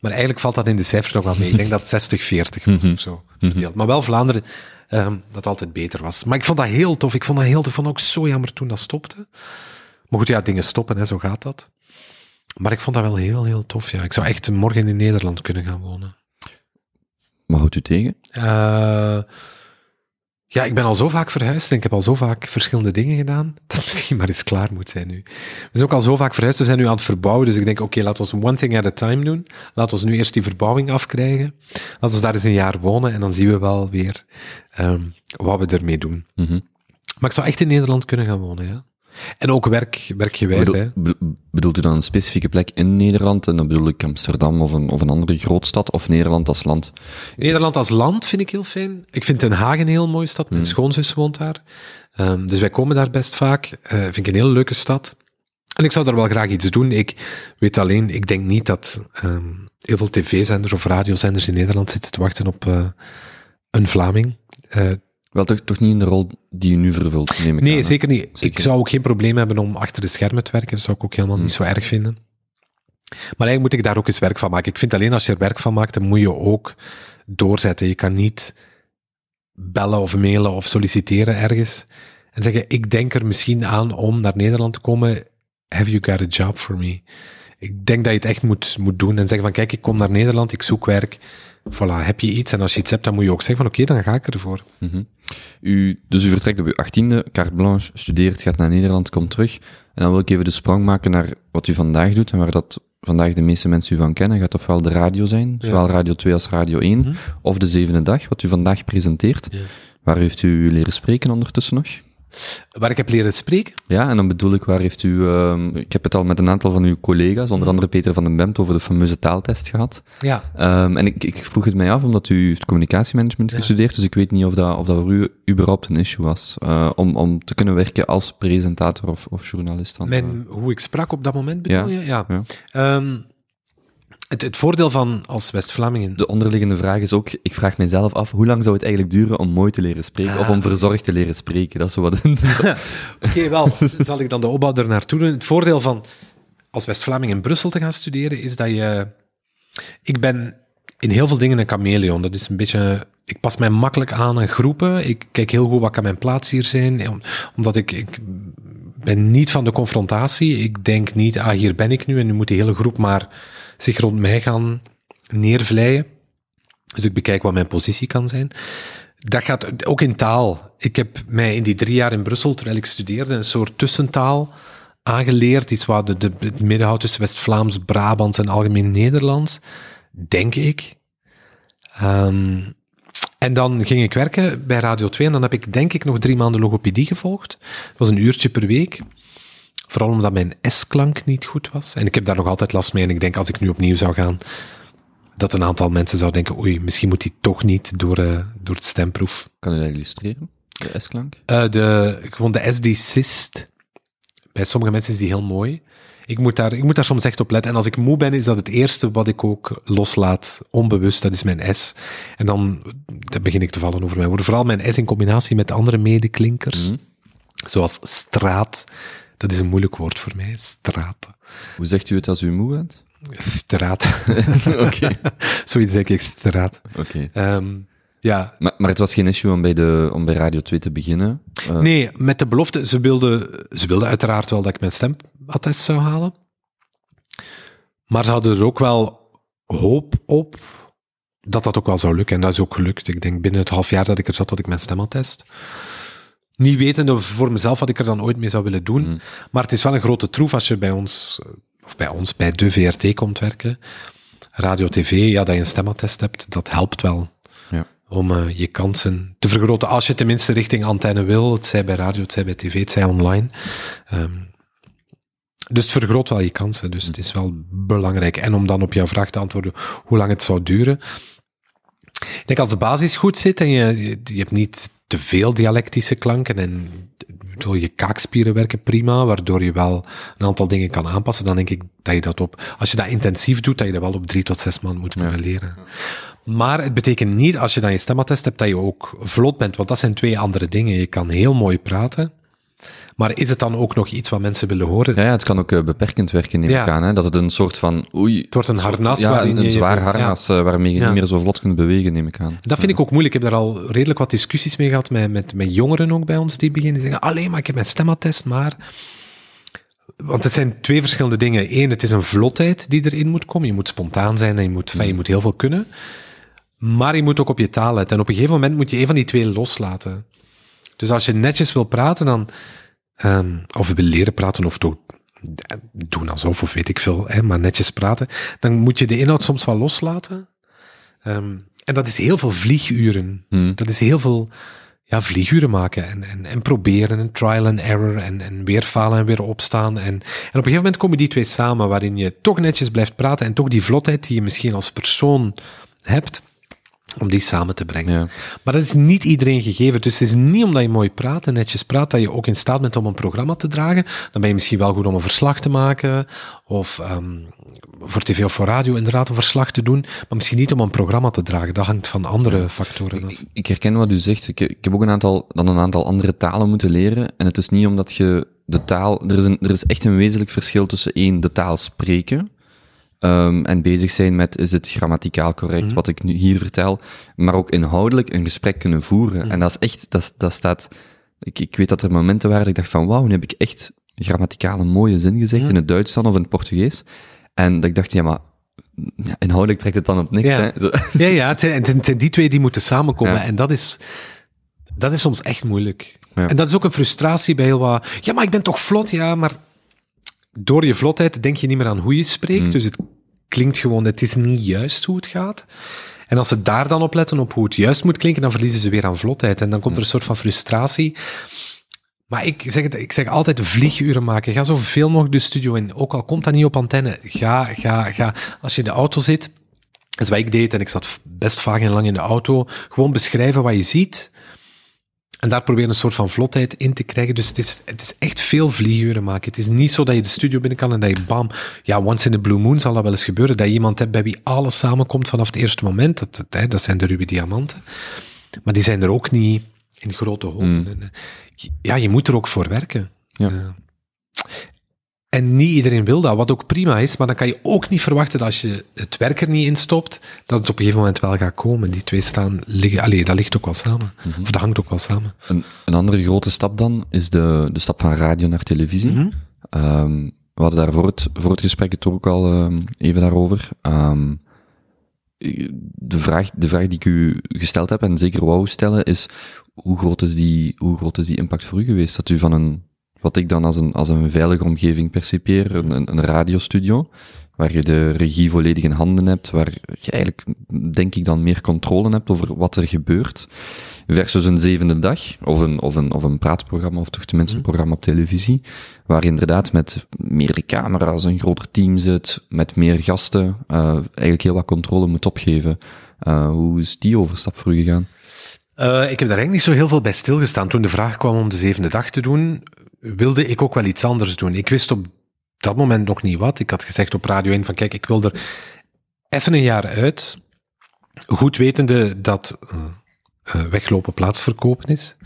maar eigenlijk valt dat in de cijfers nog wel mee. Ik denk dat 60-40 was mhm. of zo. Mhm. Maar wel Vlaanderen um, dat altijd beter was. Maar ik vond dat heel tof. Ik vond dat heel tof. Ik vond ook zo jammer toen dat stopte. Maar goed, ja, dingen stoppen, hè, zo gaat dat. Maar ik vond dat wel heel, heel tof. Ja. Ik zou echt morgen in Nederland kunnen gaan wonen. Maar houdt u tegen? Uh, ja, ik ben al zo vaak verhuisd en ik heb al zo vaak verschillende dingen gedaan, dat het misschien maar eens klaar moet zijn nu. We zijn ook al zo vaak verhuisd, we zijn nu aan het verbouwen, dus ik denk, oké, laten we one thing at a time doen. Laten we nu eerst die verbouwing afkrijgen. Laten we daar eens een jaar wonen en dan zien we wel weer um, wat we ermee doen. Mm Maar ik zou echt in Nederland kunnen gaan wonen, ja. En ook werk, werkgewijs. Bedoel, hè. bedoelt u dan een specifieke plek in Nederland? En dan bedoel ik Amsterdam of een, of een andere grootstad, of Nederland als land? Nederland als land vind ik heel fijn. Ik vind Den Haag een heel mooie stad. Mijn hmm. schoonzus woont daar. Um, dus wij komen daar best vaak. Uh, vind ik een hele leuke stad. En ik zou daar wel graag iets doen. Ik weet alleen, ik denk niet dat um, heel veel tv-zenders of radiozenders in Nederland zitten te wachten op uh, een Vlaming. Uh, wel, toch, toch niet in de rol die u nu vervult, neem ik Nee, zeker niet. Ik zou ook geen probleem hebben om achter de schermen te werken. Dat zou ik ook helemaal niet hmm. zo erg vinden. Maar eigenlijk moet ik daar ook eens werk van maken. Ik vind alleen als je er werk van maakt, dan moet je ook doorzetten. Je kan niet bellen of mailen of solliciteren ergens en zeggen, ik denk er misschien aan om naar Nederland te komen. Have you got a job for me? Ik denk dat je het echt moet, moet doen en zeggen van, kijk, ik kom naar Nederland, ik zoek werk voilà, heb je iets en als je iets hebt, dan moet je ook zeggen van oké, dan ga ik ervoor. Mm u, dus u vertrekt op uw achttiende, carte blanche, studeert, gaat naar Nederland, komt terug. En dan wil ik even de sprong maken naar wat u vandaag doet en waar dat vandaag de meeste mensen u van kennen. Gaat ofwel de radio zijn, zowel Radio 2 als Radio 1, mhm. of de zevende dag, wat u vandaag presenteert. Ja. Waar heeft u leren spreken ondertussen nog? Waar ik heb leren spreken? Ja, en dan bedoel ik, waar heeft u... Uh, ik heb het al met een aantal van uw collega's, onder andere Peter van den Bemt, over de fameuze taaltest gehad. Ja. Um, en ik, ik, vroeg het mij af, omdat u heeft communicatiemanagement gestudeerd, dus ik weet niet of dat, of dat voor u überhaupt een issue was, uh, om, om te kunnen werken als presentator of, of journalist. Dan, Mijn, hoe ik sprak op dat moment, bedoel ja. je? Ja. ja. Um, het, het, voordeel van als West-Vlamingen. De onderliggende vraag is ook, ik vraag mijzelf af, hoe lang zou het eigenlijk duren om mooi te leren spreken, of om ah. verzorgd te leren spreken? Dat is zo wat. Oké, wel, zal ik dan de opbouw er naartoe doen. Het voordeel van als West-Vlaming in Brussel te gaan studeren, is dat je. Ik ben in heel veel dingen een chameleon. Dat is een beetje. Ik pas mij makkelijk aan aan groepen. Ik kijk heel goed wat kan mijn plaats hier zijn. Omdat ik, ik ben niet van de confrontatie. Ik denk niet, ah, hier ben ik nu en nu moet de hele groep maar zich rond mij gaan neervleien. Dus ik bekijk wat mijn positie kan zijn. Dat gaat ook in taal. Ik heb mij in die drie jaar in Brussel, terwijl ik studeerde, een soort tussentaal aangeleerd. Iets wat de, het middenhoud tussen West-Vlaams, Brabant en algemeen Nederlands. Denk ik. Um, en dan ging ik werken bij Radio 2 en dan heb ik denk ik nog drie maanden logopedie gevolgd. Dat was een uurtje per week. Vooral omdat mijn S-klank niet goed was. En ik heb daar nog altijd last mee. En ik denk als ik nu opnieuw zou gaan, dat een aantal mensen zouden denken, oei, misschien moet hij toch niet door, uh, door het stemproef. Kan je dat illustreren, de S-klank? Uh, de, gewoon de S die sist. Bij sommige mensen is die heel mooi. Ik moet, daar, ik moet daar soms echt op letten. En als ik moe ben, is dat het eerste wat ik ook loslaat, onbewust, dat is mijn S. En dan, dan begin ik te vallen over mijn woorden. Vooral mijn S in combinatie met andere medeklinkers. Mm Zoals straat, dat is een moeilijk woord voor mij, straten. Hoe zegt u het als u moe bent? Straat. Oké. Zoiets denk ik, straat. Oké. Ehm, ja. Maar, maar het was geen issue om bij, de, om bij Radio 2 te beginnen? Uh... Nee, met de belofte, ze wilden, ze wilden uiteraard wel dat ik mijn stemattest zou halen. Maar ze hadden er ook wel hoop op dat dat ook wel zou lukken. En dat is ook gelukt. Ik denk binnen het half jaar dat ik er zat, dat ik mijn stemattest. Niet wetende voor mezelf wat ik er dan ooit mee zou willen doen. Mm. Maar het is wel een grote troef als je bij ons, of bij ons, bij de VRT komt werken. Radio, tv, ja, dat je een stemattest hebt, dat helpt wel. Ja. Om uh, je kansen te vergroten. Als je tenminste richting antenne wil, het zij bij radio, het zij bij tv, het zij online. Um, dus het vergroot wel je kansen. Dus het is wel belangrijk. En om dan op jouw vraag te antwoorden hoe lang het zou duren. Ik denk als de basis goed zit en je, je hebt niet te veel dialectische klanken en bedoel, je kaakspieren werken prima, waardoor je wel een aantal dingen kan aanpassen, dan denk ik dat je dat op, als je dat intensief doet, dat je dat wel op drie tot zes maanden moet kunnen ja. leren. Maar het betekent niet, als je dan je stemattest hebt, dat je ook vlot bent, want dat zijn twee andere dingen. Je kan heel mooi praten, maar is het dan ook nog iets wat mensen willen horen? Ja, ja het kan ook uh, beperkend werken, neem ik aan. Hè? Dat het een soort van, oei... Het wordt een harnas ja, een, je... zwaar harnas uh, waarmee je niet meer zo vlot kunt bewegen, neem ik aan. Dat vind ik ook moeilijk. Ik heb daar al redelijk wat discussies mee gehad met, met, met jongeren ook bij ons die beginnen. Die zeggen, alleen maar ik heb mijn stemattest, maar... Want het zijn twee verschillende dingen. Eén, het is een vlotheid die erin moet komen. Je moet spontaan zijn en je moet, mm. je moet heel veel kunnen. Maar je moet ook op je taal letten. En op een gegeven moment moet je een van die twee loslaten. Dus als je netjes wil praten, dan um, of wil leren praten of toch doen alsof of weet ik veel, hè, maar netjes praten, dan moet je de inhoud soms wel loslaten. Um, en dat is heel veel vlieguren. Hmm. Dat is heel veel ja, vlieguren maken en, en, en proberen en trial and error en, en weer falen en weer opstaan. En, en op een gegeven moment komen die twee samen waarin je toch netjes blijft praten en toch die vlotheid die je misschien als persoon hebt, om die samen te brengen. Ja. Maar dat is niet iedereen gegeven. Dus het is niet omdat je mooi praat en netjes praat, dat je ook in staat bent om een programma te dragen. Dan ben je misschien wel goed om een verslag te maken, of um, voor tv of voor radio inderdaad een verslag te doen, maar misschien niet om een programma te dragen. Dat hangt van andere ja. factoren af. Ik, ik, herken wat u zegt. Ik, ik heb ook een aantal, dan een aantal andere talen moeten leren. En het is niet omdat je de taal... Er is, een, er is echt een wezenlijk verschil tussen één, de taal spreken, Um, en bezig zijn met, is het grammaticaal correct, mm. wat ik nu hier vertel, maar ook inhoudelijk een gesprek kunnen voeren. Mm. En dat is echt, dat, dat staat, ik, ik weet dat er momenten waren dat ik dacht van, wauw, nu heb ik echt grammaticaal een mooie zin gezegd, mm. in het Duits dan, of in het Portugees. En dat ik dacht, ja, maar ja, inhoudelijk trekt het dan op niks. Ja, hè? Zo. ja, ja die twee die moeten samenkomen. Ja. En dat is, dat is soms echt moeilijk. Ja. En dat is ook een frustratie bij heel wat, ja, maar ik ben toch vlot, ja, maar door je vlotheid denk je niet meer aan hoe je spreekt. Mm. Dus het klinkt gewoon, het is niet juist hoe het gaat. En als ze daar dan op letten, op hoe het juist moet klinken, dan verliezen ze weer aan vlotheid. En dan komt er een soort van frustratie. Maar ik zeg, het, ik zeg altijd vlieguren maken. Ga zoveel mogelijk de studio in. Ook al komt dat niet op antenne. Ga, ga, ga. Als je in de auto zit, dat is wat ik deed, en ik zat best vaak en lang in de auto, gewoon beschrijven wat je ziet. En daar proberen een soort van vlotheid in te krijgen. Dus het is, het is echt veel vlieguren maken. Het is niet zo dat je de studio binnen kan en dat je bam, ja, once in the blue moon zal dat wel eens gebeuren. Dat je iemand hebt bij wie alles samenkomt vanaf het eerste moment. Dat, dat, dat zijn de ruwe diamanten. Maar die zijn er ook niet in grote hopen. Mm. Ja, je moet er ook voor werken. Ja. En niet iedereen wil dat, wat ook prima is, maar dan kan je ook niet verwachten dat als je het werk er niet in stopt, dat het op een gegeven moment wel gaat komen. Die twee staan, liggen, allee, dat ligt ook wel samen. Mm -hmm. Of dat hangt ook wel samen. Een, een, andere grote stap dan is de, de stap van radio naar televisie. Mhm. Mm -hmm. um, we hadden daar voor het, voor het gesprek het ook al um, even daarover. Um, de, vraag, de vraag die ik u gesteld heb, en zeker wou stellen, is hoe groot is die, hoe groot is die impact voor u geweest? Dat u van een wat ik dan als een, als een veilige omgeving percipieer, een, een radiostudio, waar je de regie volledig in handen hebt, waar je eigenlijk, denk ik, dan meer controle hebt over wat er gebeurt, versus een zevende dag, of een, of een, of een praatprogramma, of toch tenminste een programma op televisie, waar je inderdaad met meerdere camera's, een groter team zit, met meer gasten, uh, eigenlijk heel wat controle moet opgeven. Uh, hoe is die overstap voor u gegaan? Uh, ik heb daar eigenlijk niet zo heel veel bij stilgestaan. Toen de vraag kwam om de zevende dag te doen, wilde ik ook wel iets anders doen. Ik wist op dat moment nog niet wat. Ik had gezegd op Radio 1 van kijk, ik wil er even een jaar uit, goed wetende dat uh, uh, weglopen plaatsverkopen is.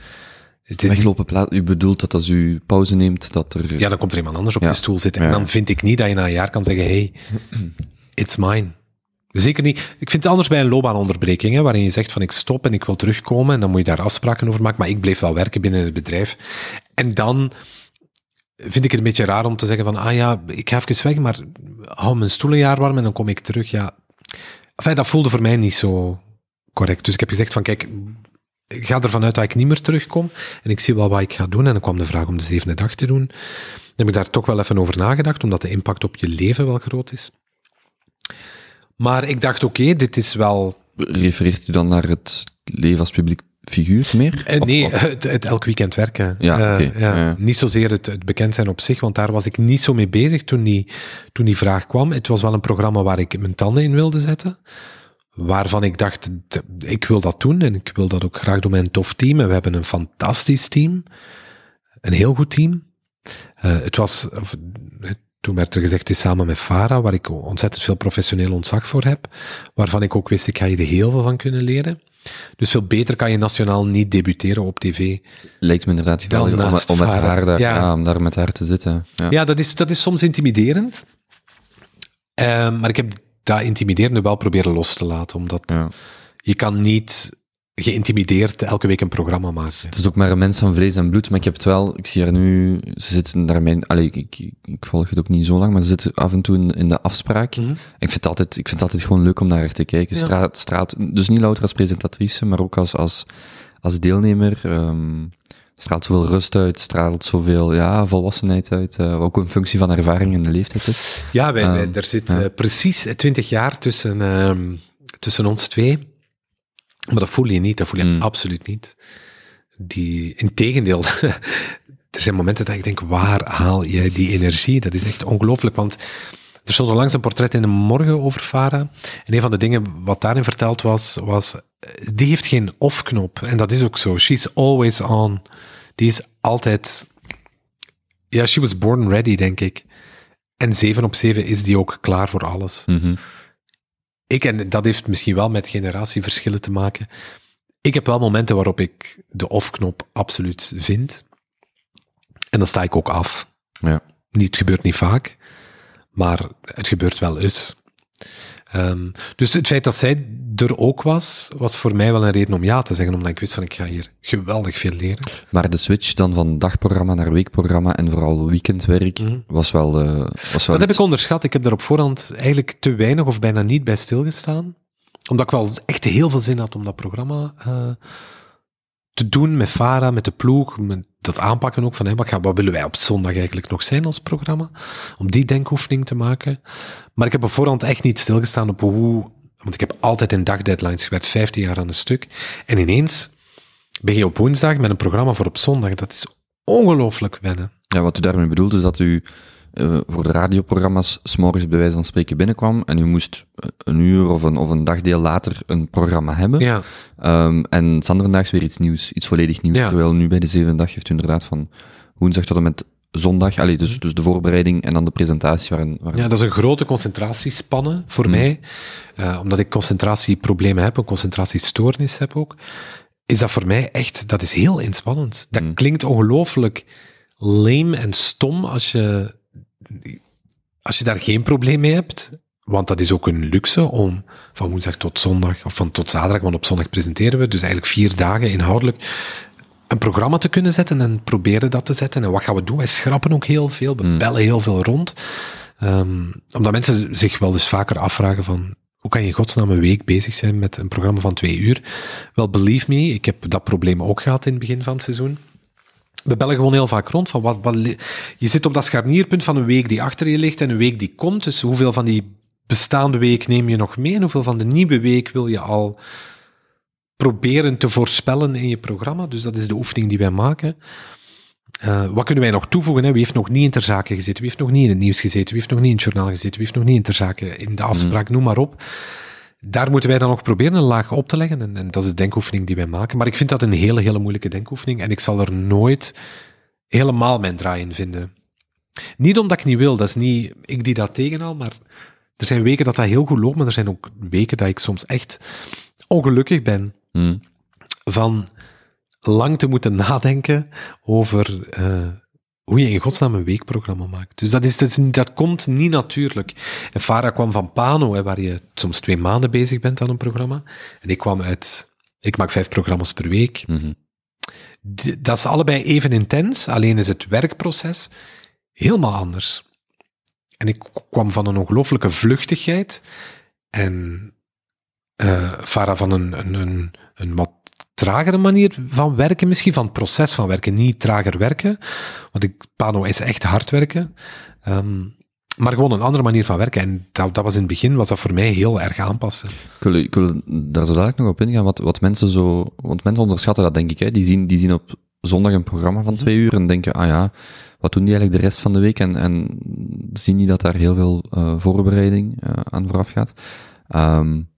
Het is weglopen plaats, u bedoelt dat als u pauze neemt, dat er... Ja, dan komt er iemand anders op ja. je stoel zitten. En Ja. dan vind ik niet dat je na een jaar kan zeggen, hey, it's mine. Zeker niet. Ik vind het anders bij een loopbaanonderbreking, hè, waarin je zegt van ik stop en ik wil terugkomen en dan moet je daar afspraken over maken, maar ik bleef wel werken binnen het bedrijf. En dan vind ik het een beetje raar om te zeggen van, ah ja, ik ga even weg, maar hou mijn stoel een jaar warm en dan kom ik terug. Ja, enfin, dat voelde voor mij niet zo correct. Dus ik heb gezegd van, kijk, ik ga ervan uit dat ik niet meer terugkom. En ik zie wel wat ik ga doen. En dan kwam de vraag om de zevende dag te doen. Dan heb ik daar toch wel even over nagedacht, omdat de impact op je leven wel groot is. Maar ik dacht, oké, dit is wel... Refereert u dan naar het leven als publiek figuur meer? Eh, nee, Het, het, elk weekend werken. Ja, uh, ja. ja, Niet zozeer het, het, bekend zijn op zich, want daar was ik niet zo mee bezig toen die, toen die vraag kwam. Het was wel een programma waar ik mijn tanden in wilde zetten. Waarvan ik dacht, ik wil dat doen en ik wil dat ook graag doen met een tof team. En we hebben een fantastisch team. Een heel goed team. Uh, het was, toen werd er gezegd, is samen met Farah, waar ik ontzettend veel professioneel ontzag voor heb. Waarvan ik ook wist, ik ga je er heel veel van kunnen leren. Dus veel beter kan je nationaal niet debuteren op tv. Lijkt me inderdaad wel om, om, met haar daar, ja. ja. om daar met haar te zitten. Ja, ja dat, is, dat is soms intimiderend. Uh, maar ik heb dat intimiderende wel proberen los te laten, omdat je kan niet geïntimideerd elke week een programma maken. Het is ook maar een mens van vlees en bloed, maar ik heb het wel, ik zie haar nu, ze zitten daar mijn, allee, ik, ik, ik, volg het ook niet zo lang, maar ze zitten af en toe in, in de afspraak. Mm -hmm. Ik vind het altijd, ik vind het altijd gewoon leuk om naar haar te kijken. Ja. Straat, straat, dus niet louter als presentatrice, maar ook als, als, als deelnemer. Um, straalt zoveel rust uit, straalt zoveel ja, volwassenheid uit, uh, ook een functie van ervaring en de leeftijd is. Ja, wij, wij, er zit uh, precies twintig jaar tussen, um, tussen ons twee. Maar dat voel je niet, dat voel je mm. absoluut niet. Die, integendeel, er zijn momenten dat ik denk, waar haal jij die energie? Dat is echt ongelooflijk, want er stond al langs een portret in de morgen over Farah. En een van de dingen wat daarin verteld was, was, die heeft geen off-knop. En dat is ook zo. She's always on. Die is altijd, ja, she was born ready, denk ik. En zeven op zeven is die ook klaar voor alles. Mm -hmm ik, en dat heeft misschien wel met generatieverschillen te maken. Ik heb wel momenten waarop ik de off-knop absoluut vind. En dan sta ik ook af. Ja. Niet, het gebeurt niet vaak, maar het gebeurt wel eens. Um, dus het feit dat zij er ook was, was voor mij wel een reden om ja te zeggen, omdat ik wist van ik ga hier geweldig veel leren. Maar de switch dan van dagprogramma naar weekprogramma en vooral weekendwerk mm -hmm. was wel... Uh, was wel dat heb ik onderschat. Ik heb daar op voorhand eigenlijk te weinig of bijna niet bij stilgestaan. Omdat ik wel echt heel veel zin had om dat programma uh, te doen met Farah, met de ploeg, met dat aanpakken ook van hey, wat, gaan, wat willen wij op zondag eigenlijk nog zijn als programma? Om die denkoefening te maken. Maar ik heb op voorhand echt niet stilgestaan op hoe, want ik heb altijd in dagdeadlines gewerkt, 15 jaar aan een stuk. En ineens ben je op woensdag met een programma voor op zondag. Dat is ongelooflijk wennen. Ja, wat u daarmee bedoelt is dat u uh, voor de radioprogramma's s'morgens bij wijze van spreken binnenkwam en u moest een uur of een, of een dagdeel later een programma hebben. Ja. Um, en Sanderdaags weer iets nieuws, iets volledig nieuws. Ja. Terwijl nu bij de zevende dag heeft u inderdaad van woensdag tot en met zondag, allee, dus, dus de voorbereiding en dan de presentatie. Waarin, waarin... Ja, dat is een grote concentratiespanne voor mm. mij. Uh, omdat ik concentratieproblemen heb, een concentratiestoornis heb ook. Is dat voor mij echt, dat is heel inspannend. Dat mm. klinkt ongelooflijk lame en stom als je als je daar geen probleem mee hebt, want dat is ook een luxe om van woensdag tot zondag, of van tot zaterdag, want op zondag presenteren we, dus eigenlijk vier dagen inhoudelijk, een programma te kunnen zetten en proberen dat te zetten. En wat gaan we doen? Wij schrappen ook heel veel, we bellen heel veel rond. Um, omdat mensen zich wel dus vaker afvragen van, hoe kan je in godsnaam een week bezig zijn met een programma van twee uur? Wel, believe me, ik heb dat probleem ook gehad in het begin van het seizoen we bellen gewoon heel vaak rond van wat, wat, je zit op dat scharnierpunt van een week die achter je ligt en een week die komt. Dus hoeveel van die bestaande week neem je nog mee en hoeveel van de nieuwe week wil je al proberen te voorspellen in je programma? Dus dat is de oefening die wij maken. Uh, wat kunnen wij nog toevoegen? Hè? Wie heeft nog niet in ter zake gezeten? Wie heeft nog niet in het nieuws gezeten? Wie heeft nog niet in het journaal gezeten? Wie heeft nog niet in ter zake in de afspraak? Mm. Noem maar op daar moeten wij dan nog proberen een laag op te leggen. En, en, dat is de denkoefening die wij maken. Maar ik vind dat een hele, hele moeilijke denkoefening. En ik zal er nooit helemaal mijn draai in vinden. Niet omdat ik niet wil, dat is niet ik die dat tegenhaal, maar er zijn weken dat dat heel goed loopt, maar er zijn ook weken dat ik soms echt ongelukkig ben hmm. van lang te moeten nadenken over uh, hoe je in godsnaam een weekprogramma maakt. Dus dat, is, dat, is, dat komt niet natuurlijk. En Farah kwam van Pano, hè, waar je soms twee maanden bezig bent aan een programma. En ik kwam uit, ik maak vijf programma's per week. Mm -hmm. Dat is allebei even intens, alleen is het werkproces helemaal anders. En ik kwam van een ongelooflijke vluchtigheid en uh, Farah van een, een, een, een wat tragere manier van werken misschien, van het proces van werken, niet trager werken. Want ik, Pano is echt hard werken. Um, maar gewoon een andere manier van werken. En dat, dat was in het begin, was dat voor mij heel erg aanpassen. Ik wil, ik wil daar zo dadelijk nog op ingaan, wat, wat mensen zo, want mensen onderschatten dat denk ik, hè. Die zien, die zien op zondag een programma van twee uur en denken, ah ja, wat doen die eigenlijk de rest van de week? En, en zien niet dat daar heel veel uh, voorbereiding uh, aan vooraf gaat. Um,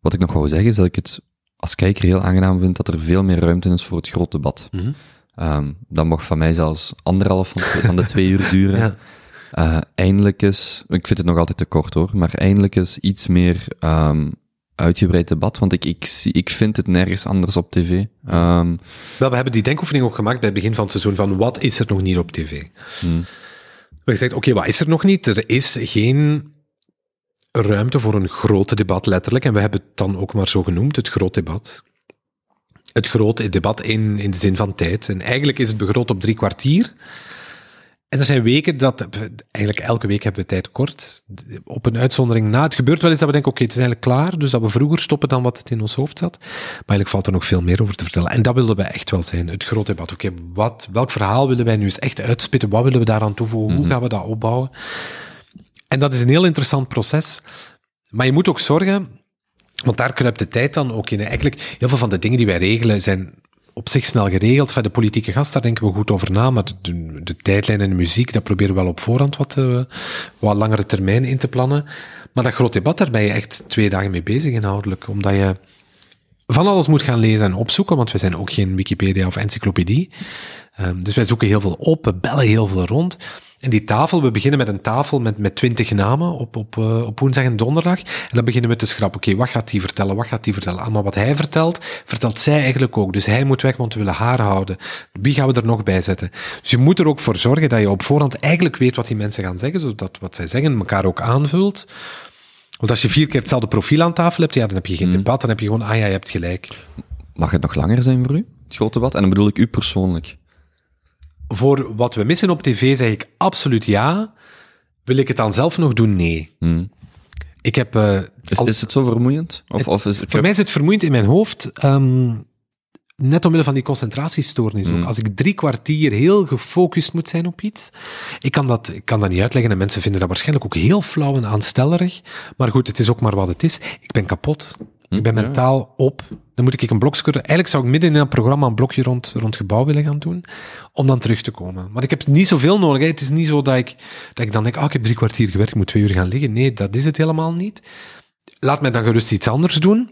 wat ik nog wou zeggen is dat ik het als kijker heel aangenaam vind dat er veel meer ruimte is voor het grote debat. Mm -hmm. um, dat mocht van mij zelfs anderhalf van, van de twee uur duren. ja. Uh, eindelijk is, ik vind het nog altijd te kort hoor, maar eindelijk is iets meer um, uitgebreid debat, want ik, ik, ik vind het nergens anders op tv. Um, Wel, we hebben die denkoefening ook gemaakt bij het begin van het seizoen van wat is er nog niet op tv? Hmm. We gezegd, oké, okay, wat is er nog niet? Er is geen ruimte voor een groot debat, letterlijk. En we hebben het dan ook maar zo genoemd, het groot debat. Het grote debat in, in de zin van tijd. En eigenlijk is het begroot op drie kwartier. En er zijn weken dat, eigenlijk elke week hebben we tijd kort. Op een uitzondering na. Het gebeurt wel eens dat we denken, oké, het is eigenlijk klaar. Dus dat we vroeger stoppen dan wat het in ons hoofd zat. Maar eigenlijk valt er nog veel meer over te vertellen. En dat wilden we echt wel zijn. Het grote debat. Oké, wat, welk verhaal willen wij nu eens echt uitspitten? Wat willen we daaraan toevoegen? Hoe mhm. gaan we dat opbouwen? En dat is een heel interessant proces. Maar je moet ook zorgen, want daar kruipt de tijd dan ook in. Eigenlijk, heel veel van de dingen die wij regelen zijn op zich snel geregeld. Van de politieke gast, daar denken we goed over na. Maar de, de tijdlijn en de muziek, dat proberen we wel op voorhand wat, uh, wat langere termijn in te plannen. Maar dat groot debat, daar ben je echt twee dagen mee bezig inhoudelijk. Omdat je van alles moet gaan lezen en opzoeken, want we zijn ook geen Wikipedia of encyclopedie. Um, dus wij zoeken heel veel op, we bellen heel veel rond. En die tafel, we beginnen met een tafel met, met twintig namen op, op, uh, op woensdag en donderdag. En dan beginnen we te schrappen. Oké, wat gaat hij vertellen? Wat gaat hij vertellen? Allemaal wat hij vertelt, vertelt zij eigenlijk ook. Dus hij moet weg, want we willen haar houden. Wie gaan we er nog bij zetten? Dus je moet er ook voor zorgen dat je op voorhand eigenlijk weet wat die mensen gaan zeggen, zodat wat zij zeggen elkaar ook aanvult. Want als je vier keer hetzelfde profiel aan tafel hebt, ja, dan heb je geen mm. debat, dan heb je gewoon, ah ja, je hebt gelijk. Mag het nog langer zijn voor u, het grote debat? En dan bedoel ik u persoonlijk voor wat we missen op tv zeg ik absoluut ja. Wil ik het dan zelf nog doen? Nee. Hmm. Ik heb, uh, is, is, het zo vermoeiend? Of, het, of is, voor mij is het vermoeiend in mijn hoofd. Um, net omwille van die concentratiestoornis ook. Hmm. Als ik drie kwartier heel gefocust moet zijn op iets, ik kan, dat, ik kan dat niet uitleggen en mensen vinden dat waarschijnlijk ook heel flauw en aanstellerig. Maar goed, het is ook maar wat het is. Ik ben kapot. Ik ben mentaal op. Dan moet ik een blokje... Eigenlijk zou ik midden in een programma een blokje rond, rond gebouw willen gaan doen, om dan terug te komen. Maar ik heb niet zoveel nodig. Hè. Het is niet zo dat ik, dat ik dan denk, ah, ik heb drie kwartier gewerkt, ik moet twee uur gaan liggen. Nee, dat is het helemaal niet. Laat mij dan gerust iets anders doen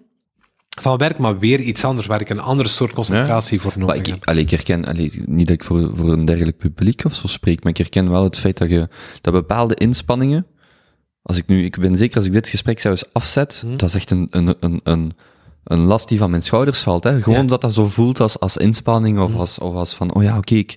van werk, maar weer iets anders, waar ik een andere soort concentratie voor nodig ik, heb. Allee, ik herken, allee, niet dat ik voor, voor een dergelijk publiek of zo spreek, maar ik herken wel het feit dat je, dat bepaalde inspanningen, als ik nu, ik ben zeker als ik dit gesprek zou eens afzet, hm. dat is echt een, een, een, een, een last die van mijn schouders valt. Hè? Gewoon dat dat zo voelt als, als inspanning of, hm. als, of als van, oh ja, oké, ik,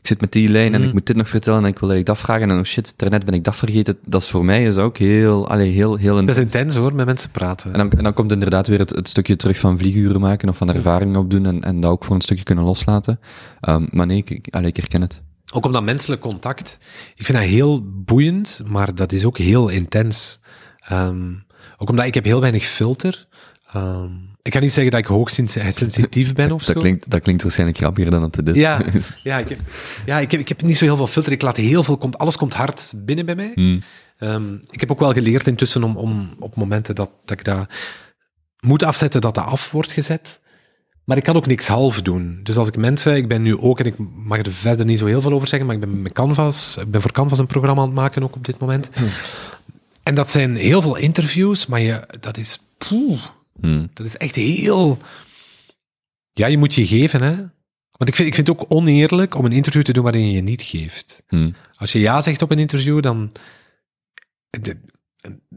ik zit met die lijn en ik hm. moet dit nog vertellen en ik wil eigenlijk dat vragen en oh shit, daarnet ben ik dat vergeten. Dat is voor mij is ook heel, allee, heel, heel intens. Dat is intens hoor, met mensen praten. En dan, en dan komt inderdaad weer het, het stukje terug van vlieguren maken of van ervaring opdoen en, en dat ook voor een stukje kunnen loslaten. Um, maar nee, ik, allee, ik herken het. Ook om dat menselijk contact. Ik vind dat heel boeiend, maar dat is ook heel intens. Um, ook omdat ik heb heel weinig filter. Um, ik kan niet zeggen dat ik hoogsensitief ben of dat zo. Klinkt, dat klinkt waarschijnlijk grappiger dan dat het is. Ja, ja, ik heb, ja ik, heb, ik heb niet zo heel veel filter. Ik laat heel veel, komt, alles komt hard binnen bij mij. Hmm. Um, ik heb ook wel geleerd intussen om, om op momenten dat, dat ik dat moet afzetten, dat dat af wordt gezet. Maar ik kan ook niks half doen. Dus als ik mensen, ik ben nu ook, en ik mag er verder niet zo heel veel over zeggen, maar ik ben met Canvas, ik ben voor Canvas een programma aan het maken ook op dit moment. Hmm. En dat zijn heel veel interviews, maar je, dat is, poeh, hmm. dat is echt heel, ja, je moet je geven, hè. Want ik vind, ik vind het ook oneerlijk om een interview te doen waarin je je niet geeft. Hmm. Als je ja zegt op een interview, dan... De,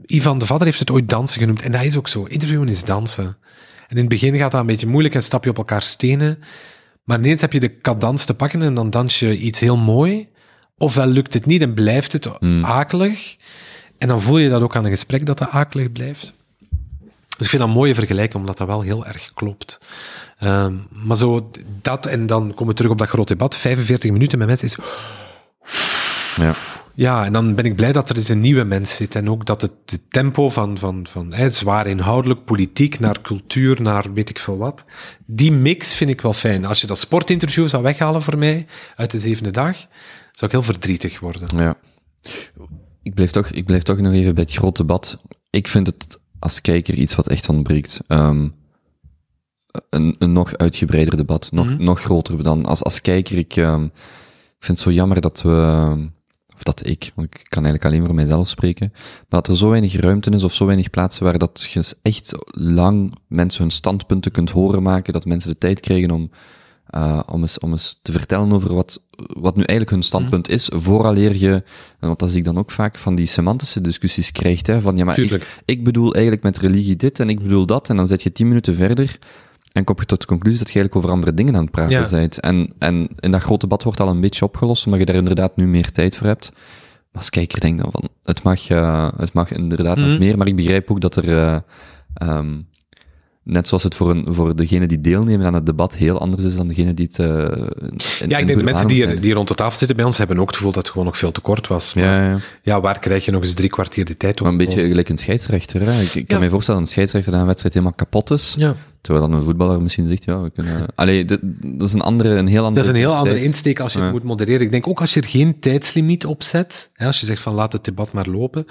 Ivan de Vader heeft het ooit dansen genoemd. En dat is ook zo. Interviewen is dansen. En in het begin gaat dat een beetje moeilijk en stap je op elkaar stenen. Maar ineens heb je de cadans te pakken en dan dans je iets heel mooi. Ofwel lukt het niet en blijft het hmm. akelig. En dan voel je dat ook aan een gesprek dat dat akelig blijft. Dus ik vind dat een mooie vergelijking, omdat dat wel heel erg klopt. Um, maar zo dat, en dan komen we terug op dat grote debat. 45 minuten met mensen is... Ja. Ja, en dan ben ik blij dat er eens een nieuwe mens zit. En ook dat het, tempo van, van, van hè, zwaar inhoudelijk, politiek, naar cultuur, naar weet ik veel wat. Die mix vind ik wel fijn. Als je dat sportinterview zou weghalen voor mij uit de zevende dag, zou ik heel verdrietig worden. Ja. Ik blijf toch, ik blijf toch nog even bij het grote debat. Ik vind het als kijker iets wat echt ontbreekt. Um, een, een nog uitgebreider debat, nog, mm -hmm. nog groter dan als, als kijker. Ik, um, ik vind het zo jammer dat we, of dat ik, want ik kan eigenlijk alleen voor mijzelf spreken, maar dat er zo weinig ruimte is of zo weinig plaatsen waar dat je echt lang mensen hun standpunten kunt horen maken, dat mensen de tijd krijgen om, uh, om, eens, om eens te vertellen over wat, wat nu eigenlijk hun standpunt is, vooraleer je, want dat zie ik dan ook vaak van die semantische discussies krijgt, hè, van ja, maar ik, ik bedoel eigenlijk met religie dit en ik bedoel dat, en dan zet je tien minuten verder, en kom je tot de conclusie dat je eigenlijk over andere dingen aan het praten ja. bent. En, en in dat grote debat wordt al een beetje opgelost, omdat je daar inderdaad nu meer tijd voor hebt. Maar als kijker denk dan van, het mag, uh, het mag inderdaad mm. nog meer, maar ik begrijp ook dat er, uh, um, net zoals het voor, een, voor degene die deelnemen aan het debat heel anders is dan degene die het... Uh, in, ja, ik denk de mensen die, er, die rond de tafel zitten bij ons hebben ook het gevoel dat het gewoon nog veel te kort was. Maar ja, ja. ja waar krijg je nog eens drie kwartier de tijd om? Maar een beetje gelijk een scheidsrechter. Hè? Ik, ik kan me voorstellen dat een scheidsrechter na een wedstrijd helemaal kapot is. Ja. Terwijl dan een voetballer misschien zegt, ja, we kunnen... Allee, dat, dat is een andere, een heel andere... Dat is een heel andere insteek als je het moet modereren. Ik denk ook als je er geen tijdslimiet op zet, hè, als je zegt van laat het debat maar lopen,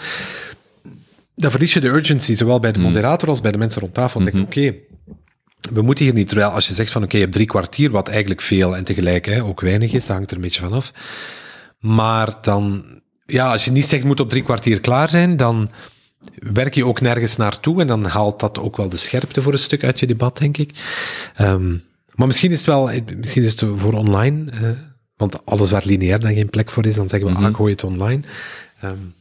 dan verlies je de urgency, zowel bij de moderator als bij de mensen rond tafel. Dan mm -hmm. denk ik, oké, okay, we moeten hier niet, terwijl als je zegt van oké, okay, je hebt drie kwartier, wat eigenlijk veel en tegelijk hè, ook weinig is, dat hangt er een beetje vanaf. Maar dan, ja, als je niet zegt moet op drie kwartier klaar zijn, dan werk je ook nergens naartoe en dan haalt dat ook wel de scherpte voor een stuk uit je debat, denk ik. Um, maar misschien is het wel, misschien is het voor online, uh, want alles waar lineair dan geen plek voor is, dan zeggen we, mm -hmm. ah, gooi het online. Um,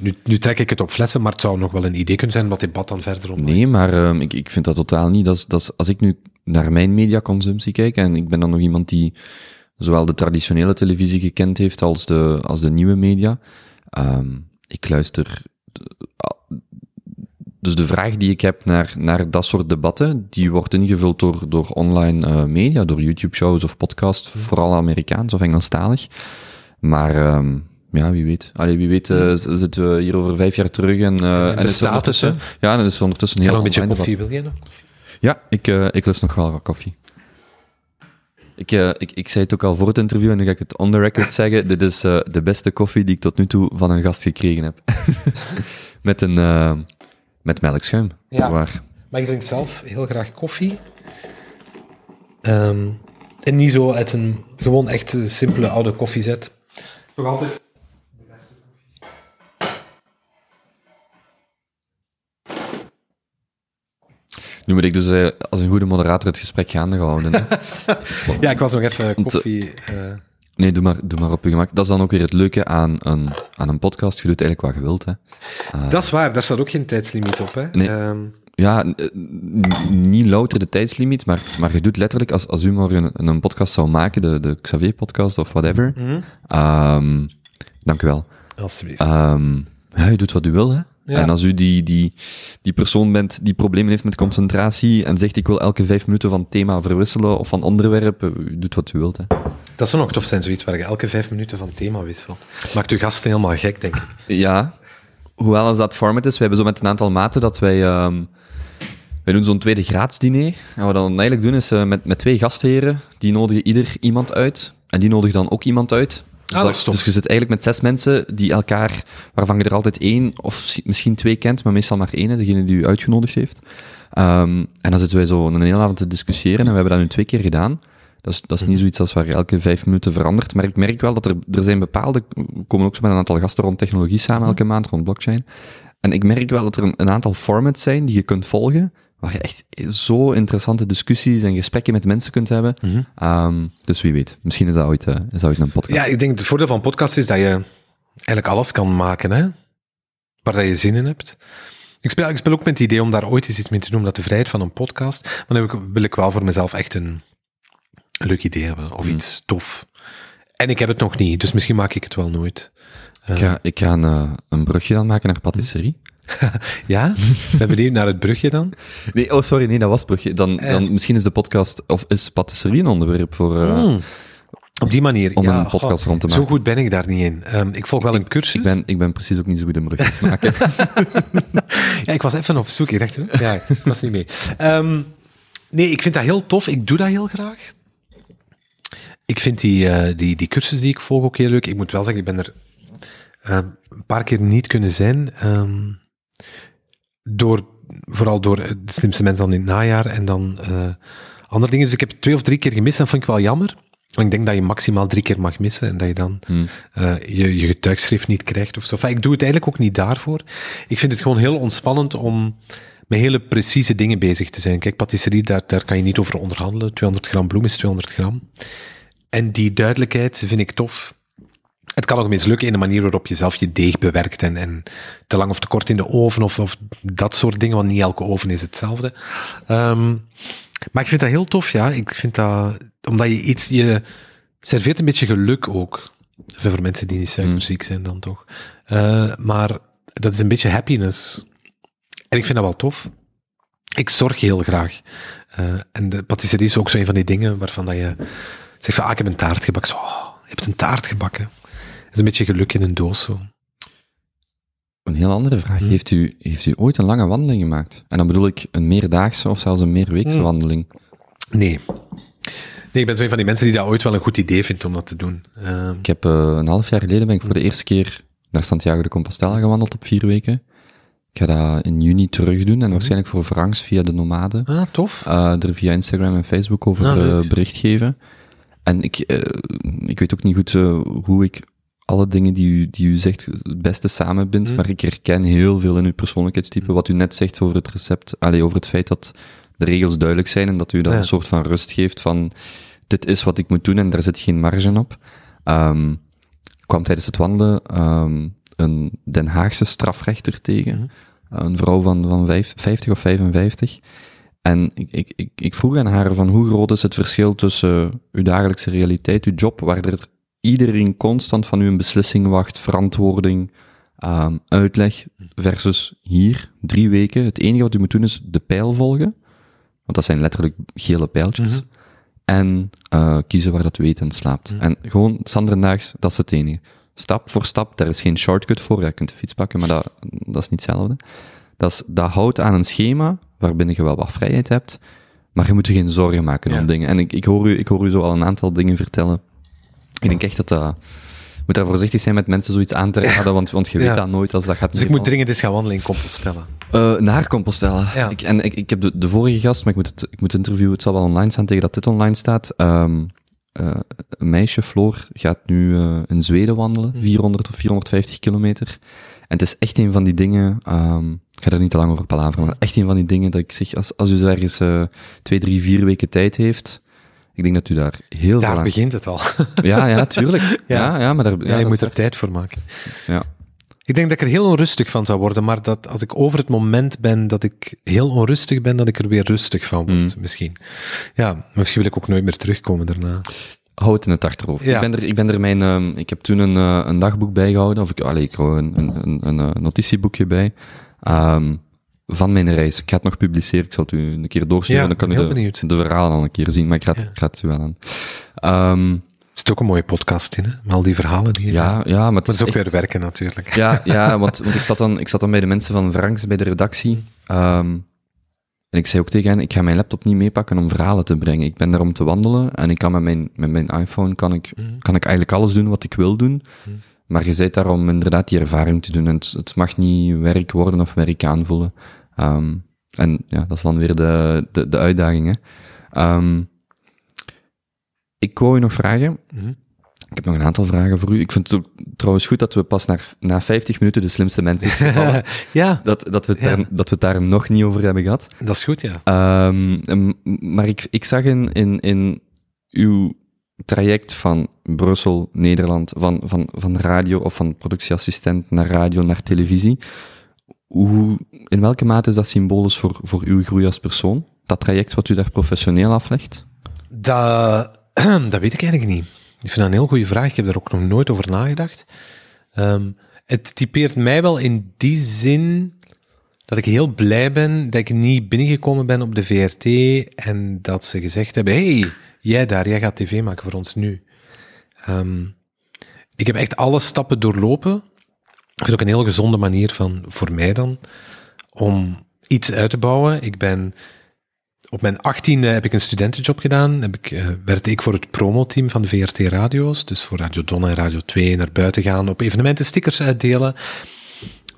nu, nu trek ik het op flessen, maar het zou nog wel een idee kunnen zijn wat debat dan verder online. Nee, maar um, ik, ik vind dat totaal niet. Dat is, dat is, als ik nu naar mijn mediaconsumptie kijk, en ik ben dan nog iemand die zowel de traditionele televisie gekend heeft als de, als de nieuwe media, um, ik luister dus de vraag die ik heb naar, naar dat soort debatten, die wordt ingevuld door, door online uh, media, door YouTube-shows of podcasts, vooral Amerikaans of Engelstalig. Maar um, ja, wie weet. Allee, wie weet uh, zitten we hier over vijf jaar terug en, uh, en, en ondertussen, Ja, en het is ondertussen heel een beetje koffie. Wil jij nog koffie? Ja, ik, uh, ik lust nog wel wat koffie. Ik, uh, ik, ik zei het ook al voor het interview en nu ga ik het on the record zeggen. Dit is uh, de beste koffie die ik tot nu toe van een gast gekregen heb. met een uh, met melkschuim. Ja, waar. maar ik drink zelf heel graag koffie. Um, en niet zo uit een gewoon echt simpele oude koffiezet. Nog altijd de beste koffie. Nu moet ik dus uh, als een goede moderator het gesprek gaande houden. ja, ik was nog even koffie... Uh... Nee, doe maar, doe maar op je gemak. Dat is dan ook weer het leuke aan een, aan een podcast. Je doet eigenlijk wat je wilt. Hè. Uh, dat is waar, daar staat ook geen tijdslimiet op. Hè? Nee. Um... Ja, niet louter de tijdslimiet, maar, maar je doet letterlijk, als, als u morgen een, een podcast zou maken, de, de Xavier-podcast of whatever, mm -hmm. um, dank u wel. Alsjeblieft. Um, ja, je doet wat u wil, hè. Ja. En als u die, die, die persoon bent die problemen heeft met concentratie en zegt ik wil elke vijf minuten van thema verwisselen of van onderwerp, u doet wat u wilt. Hè. Dat zou nog tof zijn, zoiets waar je elke vijf minuten van thema wisselt. Maakt uw gasten helemaal gek, denk ik. Ja, hoewel als dat format is, we hebben zo met een aantal maten dat wij... Um, wij doen zo'n tweede graadsdiner. En wat we dan eigenlijk doen is uh, met, met twee gastheren, die nodigen ieder iemand uit. En die nodigen dan ook iemand uit. Dus, ah, dat, dus je zit eigenlijk met zes mensen die elkaar, waarvan je er altijd één of misschien twee kent, maar meestal maar één, degene die u uitgenodigd heeft. Um, en dan zitten wij zo een hele avond te discussiëren en we hebben dat nu twee keer gedaan. Dat is, dat is niet zoiets als waar je elke vijf minuten verandert, maar ik merk wel dat er, er zijn bepaalde, we komen ook zo met een aantal gasten rond technologie samen elke maand, rond blockchain. En ik merk wel dat er een, een aantal formats zijn die je kunt volgen, waar je echt zo interessante discussies en gesprekken met mensen kunt hebben. Mm -hmm. um, dus wie weet, misschien is dat ooit, uh, is dat ooit een podcast. Ja, ik denk het voordeel van podcast is dat je eigenlijk alles kan maken, hè? waar dat je zin in hebt. Ik speel, ik speel ook met het idee om daar ooit eens iets mee te doen, omdat de vrijheid van een podcast, maar dan wil ik wel voor mezelf echt een, een leuk idee hebben, of mm. iets tof. En ik heb het nog niet, dus misschien maak ik het wel nooit. Uh, ik ga, ik ga een, uh, een brugje dan maken naar patisserie. ja? Ben benieuwd naar het brugje dan? Nee, oh sorry, nee, dat was brugje. Dan, dan misschien is de podcast, of is patisserie een onderwerp voor... Uh, mm. Op die manier. Om ja, een podcast rond te maken. Zo goed ben ik daar niet in. Um, ik volg wel een cursus. Ik ben, ik ben precies ook niet zo goed in brugjes maken. ja, ik was even op zoek. Ik dacht, ja, ik was niet mee. Um, nee, ik vind dat heel tof. Ik doe dat heel graag. Ik vind die, uh, die, die cursus die ik volg ook heel leuk. Ik moet wel zeggen, ik ben er uh, een paar keer niet kunnen zijn. Um, door, vooral door de slimste mensen dan in het najaar en dan uh, andere dingen. Dus ik heb twee of drie keer gemist en dat vond ik wel jammer. Want ik denk dat je maximaal drie keer mag missen en dat je dan hmm. uh, je, je getuigschrift niet krijgt of zo. Enfin, ik doe het eigenlijk ook niet daarvoor. Ik vind het gewoon heel ontspannend om met hele precieze dingen bezig te zijn. Kijk, patisserie, daar, daar kan je niet over onderhandelen. 200 gram bloem is 200 gram. En die duidelijkheid vind ik tof. Het kan ook mislukken in de manier waarop je zelf je deeg bewerkt en, en te lang of te kort in de oven of, of dat soort dingen, want niet elke oven is hetzelfde. Um, maar ik vind dat heel tof, ja. Ik vind dat, omdat je iets, je serveert een beetje geluk ook. Voor mensen die niet suikerziek zijn dan toch. Uh, maar dat is een beetje happiness. En ik vind dat wel tof. Ik zorg heel graag. Uh, en de patisserie is ook zo een van die dingen waarvan dat je zegt van, ah, ik heb een taart gebakken. Zo, oh, je hebt een taart gebakken. Is een beetje geluk in een doos zo. Een heel andere vraag. Hm. Heeft, u, heeft u ooit een lange wandeling gemaakt? En dan bedoel ik een meerdaagse of zelfs een meerweekse hm. wandeling. Nee. Nee, ik ben zo van die mensen die dat ooit wel een goed idee vindt om dat te doen. Uh... Ik heb uh, een half jaar geleden ben ik voor de eerste keer naar Santiago de Compostela gewandeld op vier weken. Ik ga dat in juni terug doen en waarschijnlijk voor Franks via de Nomade. Ah, tof. Uh, er via Instagram en Facebook over ah, bericht geven. En ik, ik weet ook niet goed hoe ik alle dingen die u, die u zegt het beste samenbindt, mm. maar ik herken heel veel in uw persoonlijkheidstype. Mm. Wat u net zegt over het recept, allee, over het feit dat de regels duidelijk zijn en dat u dat een soort van rust geeft van dit is wat ik moet doen en daar zit geen marge op. Um, kwam tijdens het wandelen um, een Den Haagse strafrechter tegen, mm. een vrouw van, van vijf, 50 of 55. En ik, ik, ik, ik vroeg aan haar van hoe groot is het verschil tussen uw dagelijkse realiteit, uw job, waar er iedereen constant van u een beslissing wacht, verantwoording, um, uitleg, versus hier, drie weken. Het enige wat u moet doen is de pijl volgen, want dat zijn letterlijk gele pijltjes, mhm. en uh, kiezen waar dat u eet en slaapt. Mhm. En gewoon Sanderdaags, dat is het enige. Stap voor stap, daar is geen shortcut voor. Je kunt de fiets pakken, maar dat, dat is niet hetzelfde. Dat, is, dat houdt aan een schema waarbinnen je wel wat vrijheid hebt, maar je moet je geen zorgen maken om dingen. En ik, ik, hoor u, ik hoor u zo al een aantal dingen vertellen ik denk echt dat dat... Je moet daar voorzichtig zijn met mensen zoiets aan te raden, want, want je weet dat nooit als dat gaat Dus ik moet dringend eens gaan wandelen in Compostela. Uh, naar Compostela. Ja. Ik, en ik, ik heb de, de vorige gast, maar ik moet het, ik moet interviewen, het zal wel online staan tegen dat dit online staat. Um, uh, een meisje, Floor, gaat nu uh, in Zweden wandelen, 400 hm. of 450 kilometer. En het is echt een van die dingen, um, ik ga er niet te lang over palaveren, maar echt een van die dingen dat ik zeg, als, als u ergens uh, twee, drie, vier weken tijd heeft, ik denk dat u daar heel daar veel begint het al. Ja, ja, tuurlijk. ja. ja, maar daar, ja, je moet er tijd voor maken. Ja. Ik denk dat ik er heel onrustig van zou worden, maar dat als ik over het moment ben dat ik heel onrustig ben, dat ik er weer rustig van word, mm. misschien. Ja, misschien wil ik ook nooit meer terugkomen daarna. Hou het in het achterhoofd. Ja. Ik ben er, ik ben er mijn, uh, ik heb toen een, uh, een dagboek bijgehouden, of ik, allee, ik hou een, een, een, een, eh, notitieboekje bij. Um, van mijn reis. Ik ga het nog publiceren, ik zal het u een keer doorsturen, ja, dan kan u de, de, verhalen al een keer zien, maar ik ga het, ja. ik ga het u wel aan. Um, is ook een mooie podcast in, hè? Met al die verhalen die je Ja, ja, maar het is ook weer werken natuurlijk. Ja, ja want, want ik, zat dan, ik zat dan bij de mensen van Franks, bij de redactie. Um, en ik zei ook tegen hen, ik ga mijn laptop niet meepakken om verhalen te brengen. Ik ben er om te wandelen en ik kan met mijn, met mijn iPhone kan ik, mm. kan ik eigenlijk alles doen wat ik wil doen. Mm. Maar je bent daar om inderdaad die ervaring te doen. En het, het mag niet werk worden of werk aanvoelen. Um, en ja, dat is dan weer de, de, de uitdaging. Hè. Um, ik wou je nog vragen. Mm -hmm. Ik heb nog een aantal vragen voor u. Ik vind het ook trouwens goed dat we pas na, na 50 minuten de slimste mensen is gevallen. ja. Dat, dat, we het daar, dat we het daar nog niet over hebben gehad. Dat is goed, ja. Um, maar ik, ik zag in, in, in uw traject van Brussel, Nederland, van, van, van radio of van productieassistent naar radio, naar televisie. Hoe, in welke mate is dat symbolisch voor, voor uw groei als persoon? Dat traject wat u daar professioneel aflegt? Dat, dat weet ik eigenlijk niet. Ik vind dat een heel goede vraag. Ik heb daar ook nog nooit over nagedacht. Um, het typeert mij wel in die zin dat ik heel blij ben dat ik niet binnengekomen ben op de VRT en dat ze gezegd hebben, hey, jij daar, jij gaat tv maken voor ons nu. Ehm, ik heb echt alle stappen doorlopen. Dat is ook een heel gezonde manier van, voor mij dan, om iets uit te bouwen. Ik ben, op mijn achttiende heb ik een studentenjob gedaan. Heb ik, uh, werkte ik voor het promoteam van de VRT Radio's, dus voor Radio Donna en Radio 2, naar buiten gaan, op evenementen stickers uitdelen.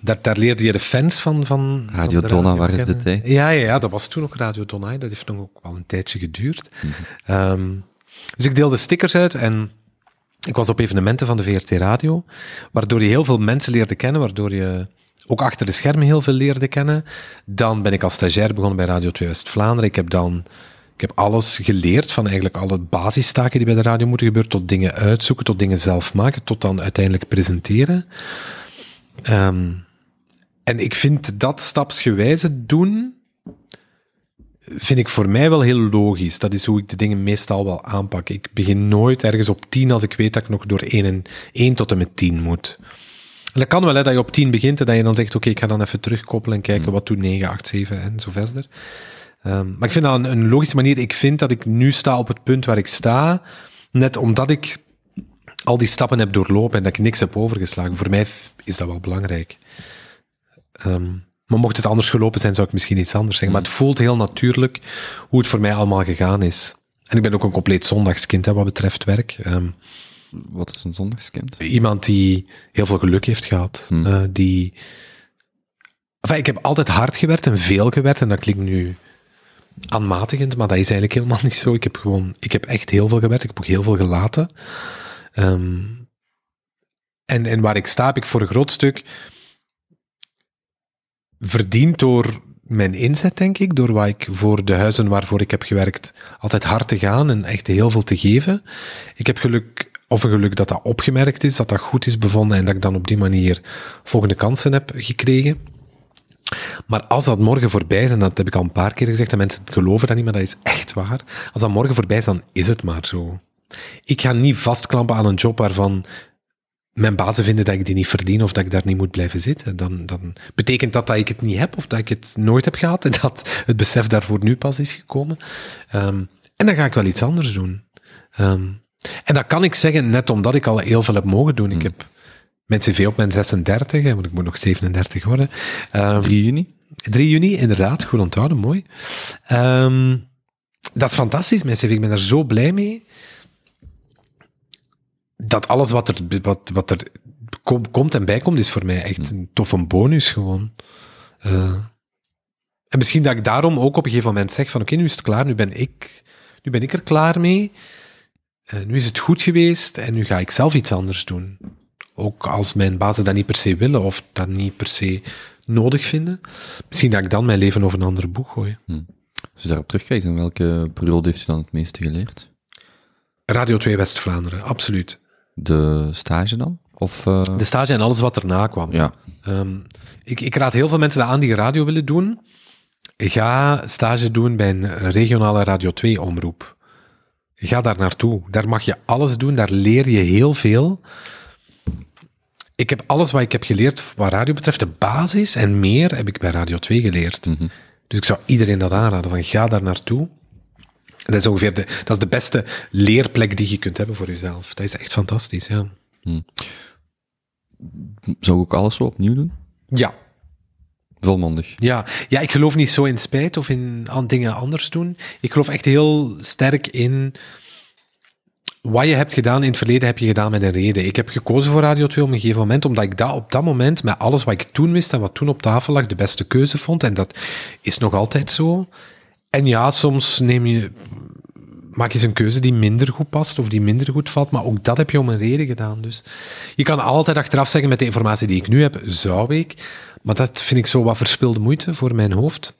Daar, daar leerde je de fans van. van Radio van Donna, waar is dit? Hè? Ja, ja, ja, dat was toen ook Radio Donna. Dat heeft nog ook wel een tijdje geduurd. Mm -hmm. um, dus ik deelde stickers uit en ik was op evenementen van de VRT Radio, waardoor je heel veel mensen leerde kennen, waardoor je ook achter de schermen heel veel leerde kennen. Dan ben ik als stagiair begonnen bij Radio 2 West-Vlaanderen. Ik heb dan ik heb alles geleerd van eigenlijk alle basistaken die bij de radio moeten gebeuren, tot dingen uitzoeken, tot dingen zelf maken, tot dan uiteindelijk presenteren. Um, en ik vind dat stapsgewijze doen, vind ik voor mij wel heel logisch. Dat is hoe ik de dingen meestal wel aanpak. Ik begin nooit ergens op 10 als ik weet dat ik nog door 1, en 1 tot en met 10 moet. En dat kan wel, hè, dat je op 10 begint en dat je dan zegt, oké, okay, ik ga dan even terugkoppelen en kijken wat doet 9, 8, 7 en zo verder. Um, maar ik vind dat een, een logische manier. Ik vind dat ik nu sta op het punt waar ik sta, net omdat ik al die stappen heb doorlopen en dat ik niks heb overgeslagen. Voor mij is dat wel belangrijk. Um, maar mocht het anders gelopen zijn, zou ik misschien iets anders zeggen. Maar het voelt heel natuurlijk hoe het voor mij allemaal gegaan is. En ik ben ook een compleet zondagskind hè, wat betreft werk. Um, wat is een zondagskind? Iemand die heel veel geluk heeft gehad. Hmm. Uh, die... Enfin, ik heb altijd hard gewerkt en veel gewerkt. En dat klinkt nu aanmatigend, maar dat is eigenlijk helemaal niet zo. Ik heb gewoon, ik heb echt heel veel gewerkt. Ik heb ook heel veel gelaten. Um, en, en waar ik sta, heb ik voor een groot stuk verdiend door mijn inzet, denk ik, door waar ik voor de huizen waarvoor ik heb gewerkt altijd hard te gaan en echt heel veel te geven. Ik heb geluk, of een geluk dat dat opgemerkt is, dat dat goed is bevonden en dat ik dan op die manier volgende kansen heb gekregen. Maar als dat morgen voorbij is, en dat heb ik al een paar keer gezegd, en mensen geloven dat niet, maar dat is echt waar. Als dat morgen voorbij is, dan is het maar zo. Ik ga niet vastklampen aan een job waarvan mijn bazen vinden dat ik die niet verdien of dat ik daar niet moet blijven zitten, dan, dan betekent dat dat ik het niet heb of dat ik het nooit heb gehad en dat het besef daarvoor nu pas is gekomen. Um, en dan ga ik wel iets anders doen. Um, en dat kan ik zeggen net omdat ik al heel veel heb mogen doen. Ik Hmm. heb mijn cv op mijn 36, want ik moet nog 37 worden. Um, 3 juni? 3 juni, inderdaad, goed onthouden, mooi. Dat is fantastisch, mijn cv. Ik ben daar zo blij mee dat alles wat er, wat, wat er kom, komt en bijkomt, is voor mij echt een toffe bonus gewoon. Uh, en misschien dat ik daarom ook op een gegeven moment zeg van oké, okay, nu is het klaar, nu ben ik, nu ben ik er klaar mee. Uh, nu is het goed geweest en nu ga ik zelf iets anders doen. Ook als mijn bazen dat niet per se willen of dat niet per se nodig vinden. Misschien dat ik dan mijn leven over een ander boek gooi. Hm. Als je daarop terugkijkt, in welke periode heeft u dan het meeste geleerd? Radio 2 West-Vlaanderen, absoluut. De stage dan? Of, uh... De stage en alles wat erna kwam. Ja. Um, ik, ik, raad heel veel mensen aan die radio willen doen. Ga stage doen bij een regionale Radio 2 omroep. Ga daar naartoe. Daar mag je alles doen. Daar leer je heel veel. Ik heb alles wat ik heb geleerd wat radio betreft, de basis en meer, heb ik bij Radio 2 geleerd. Mm -hmm. Dus ik zou iedereen dat aanraden, van ga daar naartoe. Dat is ongeveer de, dat is de beste leerplek die je kunt hebben voor jezelf. Dat is echt fantastisch, ja. Hm. Zou ik ook alles zo opnieuw doen? Ja. Volmondig. Ja. ja, ik geloof niet zo in spijt of in dingen anders doen. Ik geloof echt heel sterk in wat je hebt gedaan in het verleden heb je gedaan met een reden. Ik heb gekozen voor Radio 2 op een gegeven moment, omdat ik dat op dat moment, met alles wat ik toen wist en wat toen op tafel lag, de beste keuze vond. En dat is nog altijd zo. En ja, soms neem je, maak je eens een keuze die minder goed past of die minder goed valt, maar ook dat heb je om een reden gedaan. Dus je kan altijd achteraf zeggen met de informatie die ik nu heb, zou ik, maar dat vind ik zo wat verspilde moeite voor mijn hoofd.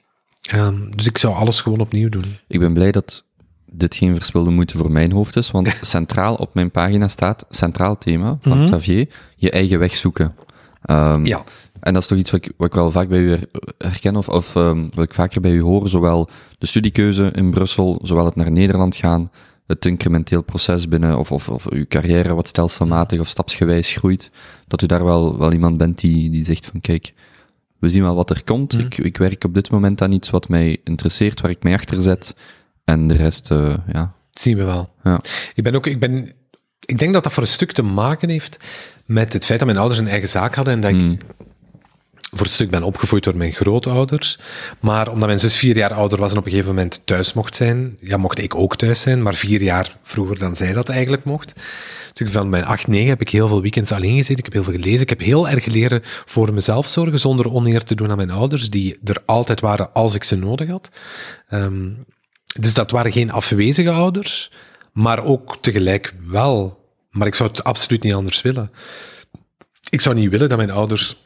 Um, dus ik zou alles gewoon opnieuw doen. Ik ben blij dat dit geen verspilde moeite voor mijn hoofd is, want centraal op mijn pagina staat, centraal thema van Mhm. Xavier, je eigen weg zoeken. Um, Ja. En dat is toch iets wat ik, wat ik wel vaak bij u her- herken, of, of um, wat ik vaker bij u hoor, zowel de studiekeuze in Brussel, zowel het naar Nederland gaan, het incrementeel proces binnen, of, of, of uw carrière wat stelselmatig of stapsgewijs groeit, dat u daar wel, wel iemand bent die, die zegt van kijk, we zien wel wat er komt, Mhm. ik, ik werk op dit moment aan iets wat mij interesseert, waar ik mij achter zet, en de rest, uh, ja. Dat zien we wel. Ja. Ik ben ook, ik ben ik denk dat dat voor een stuk te maken heeft met het feit dat mijn ouders een eigen zaak hadden en dat ik voor een stuk ben opgevoed door mijn grootouders. Maar omdat mijn zus vier jaar ouder was en op een gegeven moment thuis mocht zijn, ja, mocht ik ook thuis zijn, maar vier jaar vroeger dan zij dat eigenlijk mocht. Dus van mijn acht, negen heb ik heel veel weekends alleen gezeten. Ik heb heel veel gelezen. Ik heb heel erg leren voor mezelf zorgen, zonder oneer te doen aan mijn ouders, die er altijd waren als ik ze nodig had. Ehm, dus dat waren geen afwezige ouders, maar ook tegelijk wel. Maar ik zou het absoluut niet anders willen. Ik zou niet willen dat mijn ouders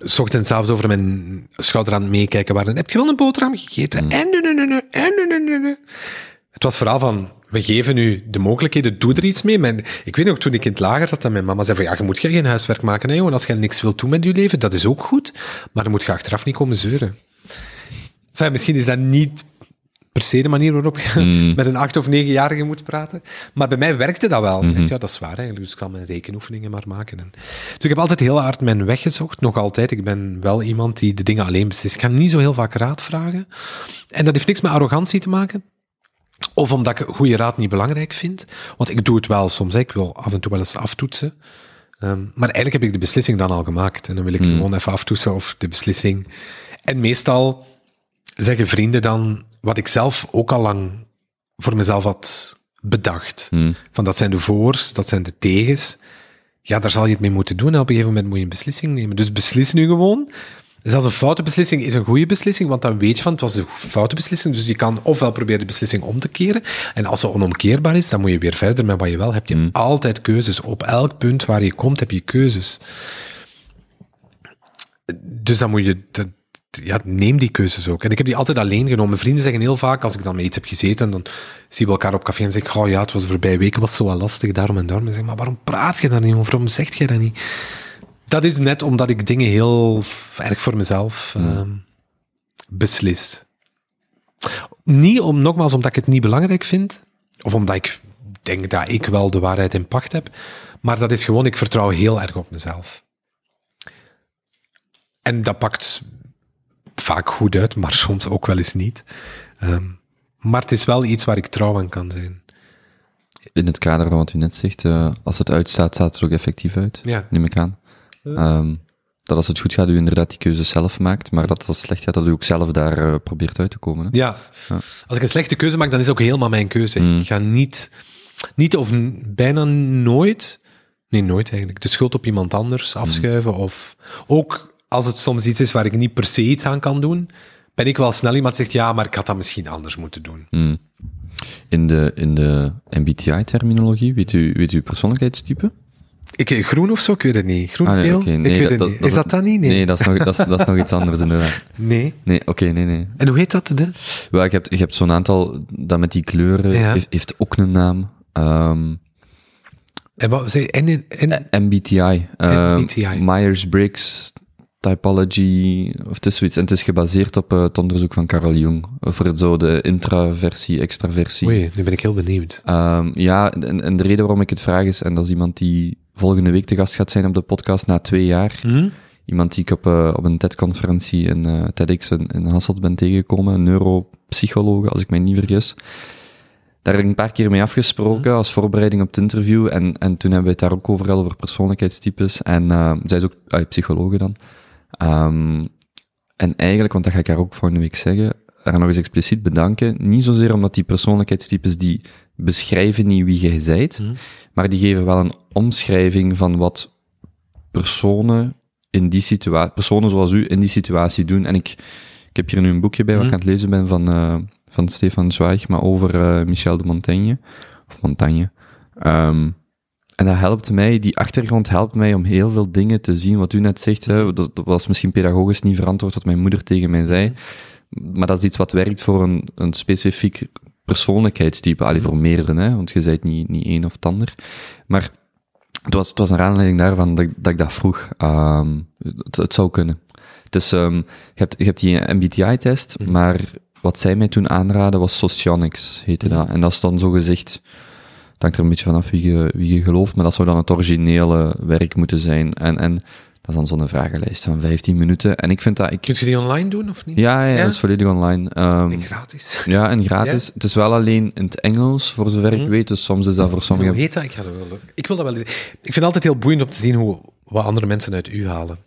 s ochtends avonds over mijn schouder aan het meekijken waren. Heb je wel een boterham gegeten? En nu, en nu, nu. Het was vooral van, we geven u de mogelijkheden, doe er iets mee. Mijn, ik weet nog, toen ik in het lager zat, dat mijn mama zei van, ja, je moet geen huiswerk maken, hè, jongen. Als je niks wilt doen met je leven, dat is ook goed. Maar dan moet je achteraf niet komen zeuren. Enfin, misschien is dat niet per se de manier waarop je met een acht- of negenjarige moet praten. Maar bij mij werkte dat wel. Dacht, Ja, dat is waar eigenlijk. Dus ik kan mijn rekenoefeningen maar maken. En, dus ik heb altijd heel hard mijn weg gezocht. Nog altijd. Ik ben wel iemand die de dingen alleen beslist. Ik ga niet zo heel vaak raad vragen. En dat heeft niks met arrogantie te maken. Of omdat ik goede raad niet belangrijk vind. Want ik doe het wel soms. hè. Ik wil af en toe wel eens aftoetsen. Ehm, maar eigenlijk heb ik de beslissing dan al gemaakt. En dan wil ik gewoon even aftoetsen of de beslissing. En meestal zeggen vrienden dan wat ik zelf ook al lang voor mezelf had bedacht. Van dat zijn de voors, dat zijn de tegens. Ja, daar zal je het mee moeten doen. En op een gegeven moment moet je een beslissing nemen. Dus beslis nu gewoon. Zelfs een foute beslissing is een goede beslissing, want dan weet je van het was een foute beslissing. Dus je kan ofwel proberen de beslissing om te keren. En als ze onomkeerbaar is, dan moet je weer verder met wat je wel hebt. Je hebt altijd keuzes. Op elk punt waar je komt, heb je keuzes. Dus dan moet je, ja, neem die keuzes ook. En ik heb die altijd alleen genomen. Vrienden zeggen heel vaak, als ik dan met iets heb gezeten, dan zien we elkaar op café en zeggen, oh ja, het was de voorbije weken was zo wel lastig, daarom en daarom. En ik zeg, maar waarom praat je daar niet over? Waarom zeg je dat niet? Dat is net omdat ik dingen heel erg voor mezelf ehm, beslis. Niet om, nogmaals, omdat ik het niet belangrijk vind, of omdat ik denk dat ik wel de waarheid in pacht heb, maar dat is gewoon, ik vertrouw heel erg op mezelf. En dat pakt vaak goed uit, maar soms ook wel eens niet. Ehm, maar het is wel iets waar ik trouw aan kan zijn. In het kader van wat u net zegt, eh, als het uitstaat, staat het ook effectief uit. Ja. Neem ik aan. Ehm, dat als het goed gaat, u inderdaad die keuze zelf maakt, maar dat als het slecht gaat, dat u ook zelf daar eh, probeert uit te komen. Hè? Ja. Als ik een slechte keuze maak, dan is het ook helemaal mijn keuze. Ik ga niet, niet of bijna nooit, nee, nooit eigenlijk, de schuld op iemand anders afschuiven. Of ook als het soms iets is waar ik niet per se iets aan kan doen, ben ik wel snel iemand die zegt, ja, maar ik had dat misschien anders moeten doen. In de, in de MBTI-terminologie, weet u, weet u persoonlijkheidstype? Ik, eh, groen of zo, ik weet het niet. Groen, Ah, nee, geel? oké, ik nee, weet het dat- niet. dat- is dat dan niet? Nee. Nee, dat is nog, dat is, dat is nog iets anders inderdaad. Nee. Nee, oké, nee, nee. En hoe heet dat? De? Wel, je hebt, je hebt zo'n aantal, dat met die kleuren, Ja. heeft, heeft ook een naam. Ehm, En wat zei en, en, MBTI. MBTI. Myers-Briggs Typology, of het is zoiets. En het is gebaseerd op eh, het onderzoek van Carl Jung, voor zo de intraversie, extraversie. Oei, nu ben ik heel benieuwd. Ehm, ja, en, en de reden waarom ik het vraag is, en dat is iemand die volgende week te gast gaat zijn op de podcast na twee jaar. Iemand die ik op, eh, op een TED-conferentie in eh, TEDx in, in Hasselt ben tegengekomen, een neuropsycholoog, als ik mij niet vergis. Daar heb ik een paar keer mee afgesproken als voorbereiding op het interview. En, en toen hebben we het daar ook over gehad, over persoonlijkheidstypes. En eh, zij is ook psychologe dan. Ehm, en eigenlijk, want dat ga ik haar ook volgende week zeggen, haar nog eens expliciet bedanken. Niet zozeer omdat die persoonlijkheidstypes die beschrijven niet wie jij zijt, maar die geven wel een omschrijving van wat personen in die situatie, personen zoals u in die situatie doen. En ik, ik heb hier nu een boekje bij wat ik aan het lezen ben van, eh, van Stefan Zweig, maar over eh, Michel de Montaigne, of Montagne. Ehm, en dat helpt mij, die achtergrond helpt mij om heel veel dingen te zien, wat u net zegt, hè, dat, was misschien pedagogisch niet verantwoord wat mijn moeder tegen mij zei, maar dat is iets wat werkt voor een, een specifiek persoonlijkheidstype, allee, voor meerdere, hè, want je bent niet, niet één of het ander. Maar het was, het was een aanleiding daarvan dat, ik- dat ik dat vroeg. Ehm, het, het zou kunnen. Het is, ehm, je, hebt, je hebt die MBTI-test, maar wat zij mij toen aanraden was Socionics, heette dat. En dat is dan zo gezegd, hangt er een beetje vanaf wie je, wie je gelooft, maar dat zou dan het originele werk moeten zijn. En, en Dat is dan zo'n vragenlijst van 15 minuten. En ik vind dat... Ik... Kun je die online doen, of niet? Ja, ja, dat is volledig online. Um, en gratis? Ja, en gratis. Het is wel alleen in het Engels, voor zover ik weet. Dus soms is dat voor sommigen... Hoe heet dat? Ik, ga dat wel... ik wil dat wel eens... Ik vind het altijd heel boeiend om te zien hoe, wat andere mensen uit u halen.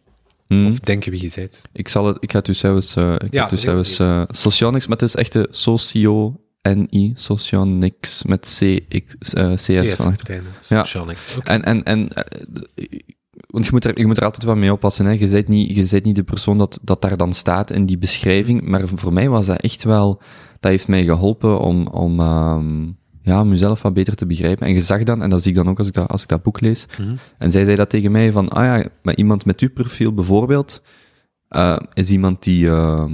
Hmm. Of denken wie je bent. Ik, zal het, ik ga het u zelfs... Uh, ik ja, ga het u zelfs... Uh, socionics, maar het is echt de socio... NI, Socionics, met C, X, uh, CS, CS van. Socionics. Ja. Okay. En, en, en want je moet, er, je moet er altijd wat mee oppassen. Hè. Je bent niet, je bent niet de persoon dat, dat daar dan staat in die beschrijving. Maar voor mij was dat echt wel, dat heeft mij geholpen om, om, um, ja, om mezelf wat beter te begrijpen. En je zag dan, en dat zie ik dan ook als ik dat, als ik dat boek lees. Mm -hmm. En zij zei dat tegen mij van, ah ja, maar iemand met uw profiel bijvoorbeeld, uh, is iemand die, uh,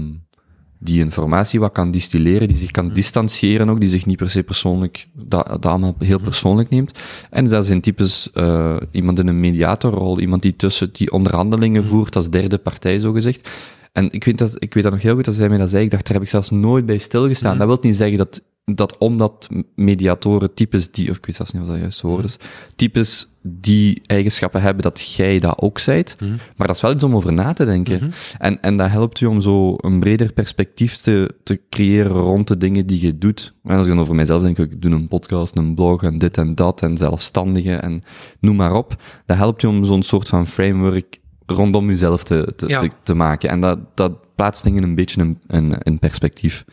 die informatie wat kan distilleren, die zich kan mm. distancieren ook, die zich niet per se persoonlijk, dat, dat allemaal heel mhm. persoonlijk neemt. En dat zijn types uh, iemand in een mediatorrol, iemand die tussen die onderhandelingen mhm. voert als derde partij, zo gezegd. En ik weet, dat, ik weet dat nog heel goed, dat zij mij dat zei, ik dacht, daar heb ik zelfs nooit bij stilgestaan. Mm. Dat wil niet zeggen dat dat omdat mediatoren types die, of ik weet zelfs niet of dat juist woord is, types die eigenschappen hebben, dat jij dat ook zijt. Mhm. Maar dat is wel iets om over na te denken. Mhm. en, en dat helpt u om zo een breder perspectief te, te creëren rond de dingen die je doet. En als ik dan over mijzelf denk, ik doe een podcast, een blog en dit en dat en zelfstandige en noem maar op. Dat helpt u om zo'n soort van framework rondom jezelf te, te, te, te, maken. En dat, dat plaatst dingen een beetje in, in, in perspectief.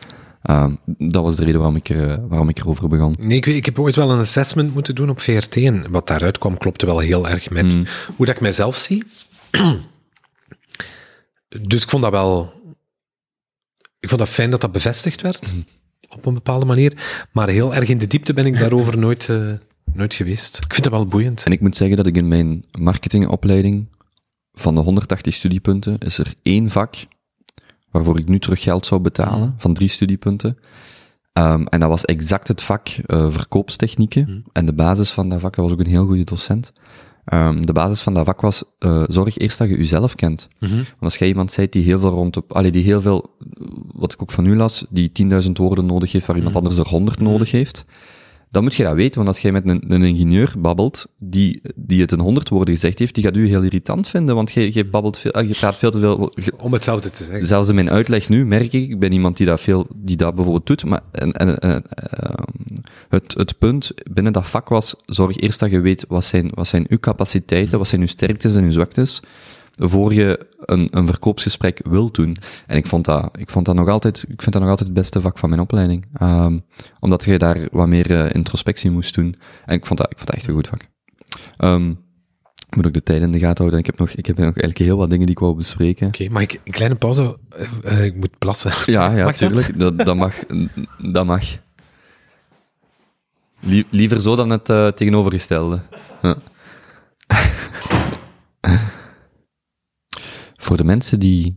Uh, dat was de reden waarom ik, er, waarom ik erover begon. Nee, ik, ik heb ooit wel een assessment moeten doen op VRT en wat daaruit kwam klopte wel heel erg met mm. hoe dat ik mijzelf zie. dus ik vond dat wel... Ik vond dat fijn dat dat bevestigd werd, mm. op een bepaalde manier. Maar heel erg in de diepte ben ik daarover nooit, uh, nooit geweest. Ik vind dat wel boeiend. En ik moet zeggen dat ik in mijn marketingopleiding van de 180 studiepunten is er één vak waarvoor ik nu terug geld zou betalen, mhm. van drie studiepunten. Um, en dat was exact het vak uh, verkoopstechnieken. Mm. En de basis van dat vak, dat was ook een heel goede docent. Um, de basis van dat vak was, uh, zorg eerst dat je jezelf kent. Mm -hmm. Want als jij iemand zijt die heel veel rond op, allee, die heel veel, wat ik ook van u las, die 10.000 woorden nodig heeft waar iemand mm. anders er 100 mm. nodig heeft, dan moet je dat weten, want als jij met een, een ingenieur babbelt, die, die het een honderd woorden gezegd heeft, die gaat u heel irritant vinden, want je, je babbelt veel, je praat veel te veel. Om hetzelfde te zeggen. Zelfs in mijn uitleg nu merk ik, ik ben iemand die dat veel, die dat bijvoorbeeld doet, maar en, en, en uh, het, het punt binnen dat vak was, zorg eerst dat je weet wat zijn, wat zijn uw capaciteiten, wat zijn uw sterktes en uw zwaktes, voor je een, een verkoopsgesprek wilt doen. En ik vond dat, ik vond dat nog altijd, ik vind dat nog altijd het beste vak van mijn opleiding. Um, omdat je daar wat meer uh, introspectie moest doen. En ik vond dat, ik vond dat echt een goed vak. Um, ik moet ook de tijd in de gaten houden. Ik heb nog, ik heb nog eigenlijk heel wat dingen die ik wou bespreken. Oké, okay, mag ik een kleine pauze? Uh, ik moet plassen. Ja, ja, natuurlijk. Dat? dat? Dat, mag. Dat mag. liever zo dan het uh, tegenovergestelde. Ja. Voor de mensen die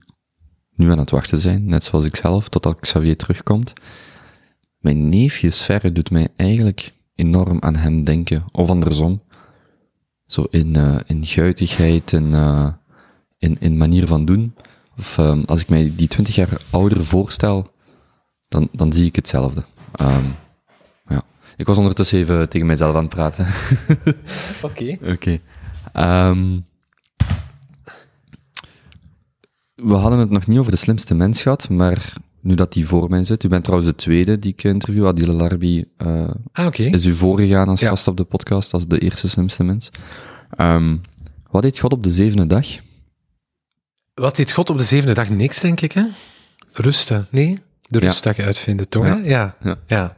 nu aan het wachten zijn, net zoals ik zelf, totdat Xavier terugkomt, mijn neefje Sverre doet mij eigenlijk enorm aan hem denken, of andersom. Zo in, uh, in guitigheid, in, uh, in, in manier van doen. Of um, als ik mij die twintig jaar ouder voorstel, dan, dan zie ik hetzelfde. Um, ja. Ik was ondertussen even tegen mijzelf aan het praten. Oké. Oké. Okay. Um, we hadden het nog niet over de slimste mens gehad, maar nu dat die voor mij zit, u bent trouwens de tweede die ik interview, Adile Larbi uh, ah, okay. is u voorgegaan als gast op de podcast, als de eerste slimste mens. Um, wat deed God op de zevende dag? Wat deed God op de zevende dag? Niks, denk ik, hè? Rusten, nee? De rustdag ja. uitvinden, toch? Ja. Ja. ja. ja.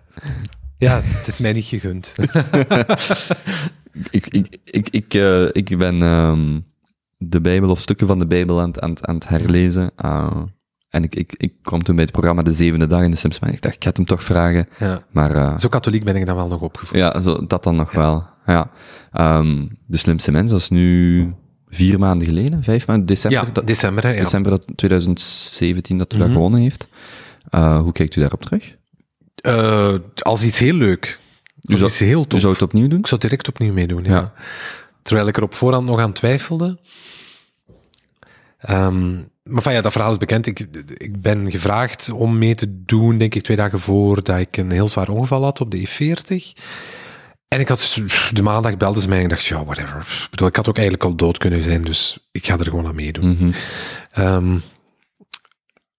Ja, het is mij niet gegund. ik, ik, ik, ik, uh, ik ben... Um, de Bijbel of stukken van de Bijbel aan, aan, aan het herlezen. Uh, en ik, ik, ik kwam toen bij het programma De Zevende Dag in de Simpsons. Ik dacht, ik ga hem toch vragen. Ja. Maar, uh, zo katholiek ben ik dan wel nog opgevoed. Ja, zo, dat dan nog wel. Ja. Um, de Slimste Mens, dat is nu vier maanden geleden, vijf maanden, december. Ja, dat, december, hè, ja. December dat 2017 dat u mm -hmm. dat gewonnen heeft. Uh, hoe kijkt u daarop terug? Uh, als iets heel leuk. U zou, iets heel tof. U zou het opnieuw doen? Ik zou direct opnieuw meedoen, ja. Terwijl ik er op voorhand nog aan twijfelde. Um, maar van ja, dat verhaal is bekend. Ik, ik ben gevraagd om mee te doen, denk ik, twee dagen voor dat ik een heel zwaar ongeval had op de E40. En ik had, de maandag belden ze mij en ik dacht, ja, whatever. Ik bedoel, ik had ook eigenlijk al dood kunnen zijn, dus ik ga er gewoon aan meedoen. Mhm. Ehm,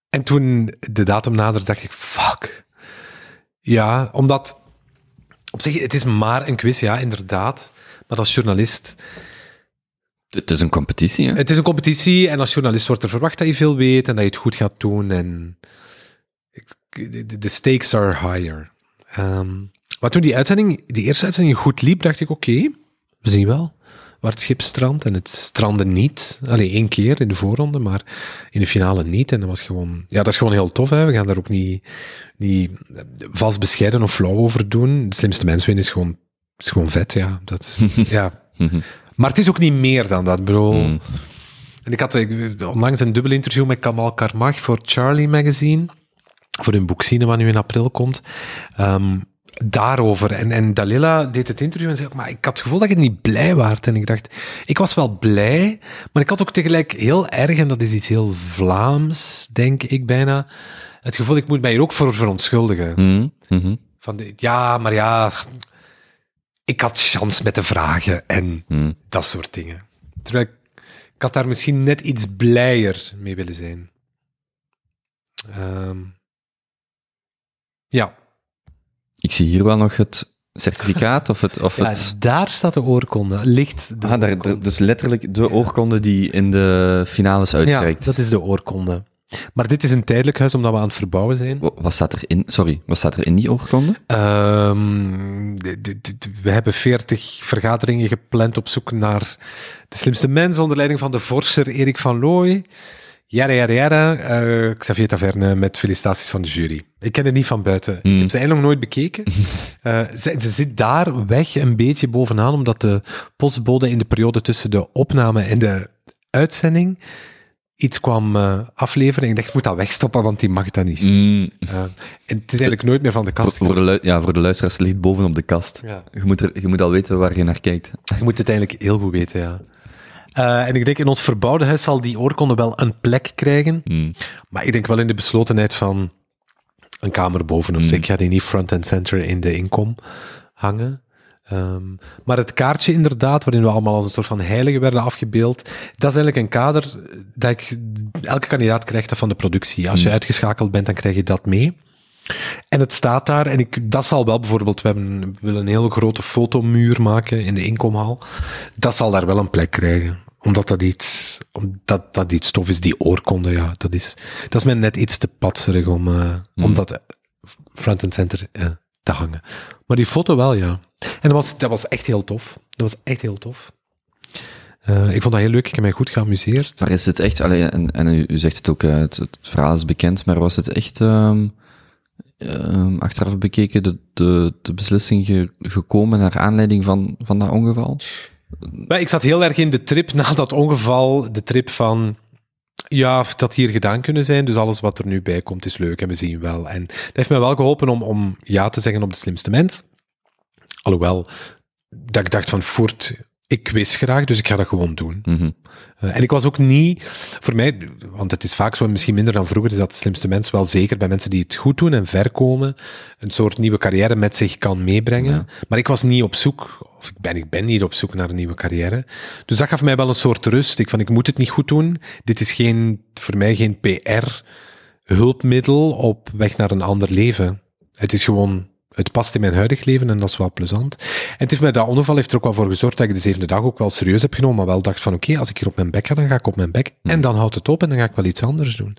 en toen de datum naderde, dacht ik, fuck. Ja, omdat, op zich, het is maar een quiz, ja, inderdaad. Maar als journalist, Het is een competitie, hè? het is een competitie en als journalist wordt er verwacht dat je veel weet en dat je het goed gaat doen en de, stakes are higher. Ehm, maar toen die uitzending, die eerste uitzending goed liep, dacht ik, oké, we zien wel waar het schip strandt. En het strandde niet. Alleen één keer in de voorronde, maar in de finale niet. En dat was gewoon, ja, dat is gewoon heel tof. Hè. We gaan daar ook niet, niet vast bescheiden of flauw over doen. De slimste mens winnen is gewoon, is gewoon vet, ja. Dat is, ja. Maar het is ook niet meer dan dat. Ik bedoel, Mm. en ik had ik, onlangs een dubbel interview met Kamal Karmach voor Charlie Magazine. Voor hun boek Cinema, wat nu in april komt. Ehm, daarover. En, en Dalila deed het interview en zei, maar ik had het gevoel dat je niet blij waart. En ik dacht, ik was wel blij, maar ik had ook tegelijk heel erg, en dat is iets heel Vlaams, denk ik bijna, het gevoel, ik moet mij hier ook voor verontschuldigen. Mhm. Mhm. Van, de- ja, maar ja, ik had chance met de vragen en Mhm. dat soort dingen. Terwijl ik, ik had daar misschien net iets blijer mee willen zijn. Ehm, ja. Ik zie hier wel nog het certificaat of het... Of ja, het daar staat de oorkonde. Ligt de ah, daar, oorkonde. daar- dus letterlijk de oorkonde die in de finales Ja, uitreikt. dat is de oorkonde. Maar dit is een tijdelijk huis omdat we aan het verbouwen zijn. Wa- Wat staat er in? Sorry, wat staat er in die oorkonde? Ehm, we hebben veertig vergaderingen gepland op zoek naar de slimste mens onder leiding van de vorser Erik van Looy. Jara, jara, jara. Eh, Xavier Taverne met felicitaties van de jury. Ik ken het niet van buiten. Ik heb ze eigenlijk nog nooit bekeken. Eh, ze, ze zit daar weg een beetje bovenaan, omdat de postbode in de periode tussen de opname en de uitzending iets kwam eh, afleveren. Ik dacht, ik moet dat wegstoppen, want die mag dat niet. Mm. En het is eigenlijk nooit meer van de kast voor de ja, voor de luisteraars het ligt bovenop de kast. Ja. Je, moet er, je moet al weten waar je naar kijkt. Je moet het eigenlijk heel goed weten, ja. Eh, en ik denk in ons verbouwde huis zal die oorkonde wel een plek krijgen. Mm. Maar ik denk wel in de beslotenheid van een kamer bovenop. Mm. Ik ga die niet front and center in de inkom hangen. Ehm, maar het kaartje inderdaad, waarin we allemaal als een soort van heilige werden afgebeeld, dat is eigenlijk een kader dat ik... Elke kandidaat krijgt dat van de productie. Als je Mm. uitgeschakeld bent, dan krijg je dat mee. En het staat daar, en ik, dat zal wel bijvoorbeeld, we, hebben, we willen een hele grote fotomuur maken in de inkomhal. Dat zal daar wel een plek krijgen. Omdat dat iets, omdat dat iets tof is, die oorkonde, ja. Dat is, dat is mij net iets te patserig om, om dat eh, front and center eh, te hangen. Maar die foto wel, ja. En dat was, dat was echt heel tof. Dat was echt heel tof. Ik vond dat heel leuk, ik heb mij goed geamuseerd. Maar is het echt, allee, en, en u, u zegt het ook, het, het verhaal is bekend, maar was het echt ehm, ehm, achteraf bekeken de, de, de beslissing ge- gekomen naar aanleiding van, van dat ongeval? Maar ik zat heel erg in de trip na dat ongeval, de trip van, ja, dat hier gedaan kunnen zijn, dus alles wat er nu bij komt is leuk en we zien wel. En dat heeft mij wel geholpen om, om ja te zeggen op de slimste mens. Alhoewel, dat ik dacht van, voort, ik wist graag, dus ik ga dat gewoon doen. Mhm. Uh, en ik was ook niet, voor mij, want het is vaak zo, misschien minder dan vroeger, is dat de slimste mens wel zeker bij mensen die het goed doen en ver komen, een soort nieuwe carrière met zich kan meebrengen. Ja. Maar ik was niet op zoek, of ik ben, ik ben niet op zoek naar een nieuwe carrière. Dus dat gaf mij wel een soort rust. Ik van, ik moet het niet goed doen. Dit is geen, voor mij geen PR-hulpmiddel op weg naar een ander leven. Het is gewoon het past in mijn huidig leven en dat is wel plezant. En het heeft mij dat ongeval heeft er ook wel voor gezorgd dat ik de zevende dag ook wel serieus heb genomen, maar wel dacht van oké, als ik hier op mijn bek ga, dan ga ik op mijn bek. En dan houdt het op en dan ga ik wel iets anders doen.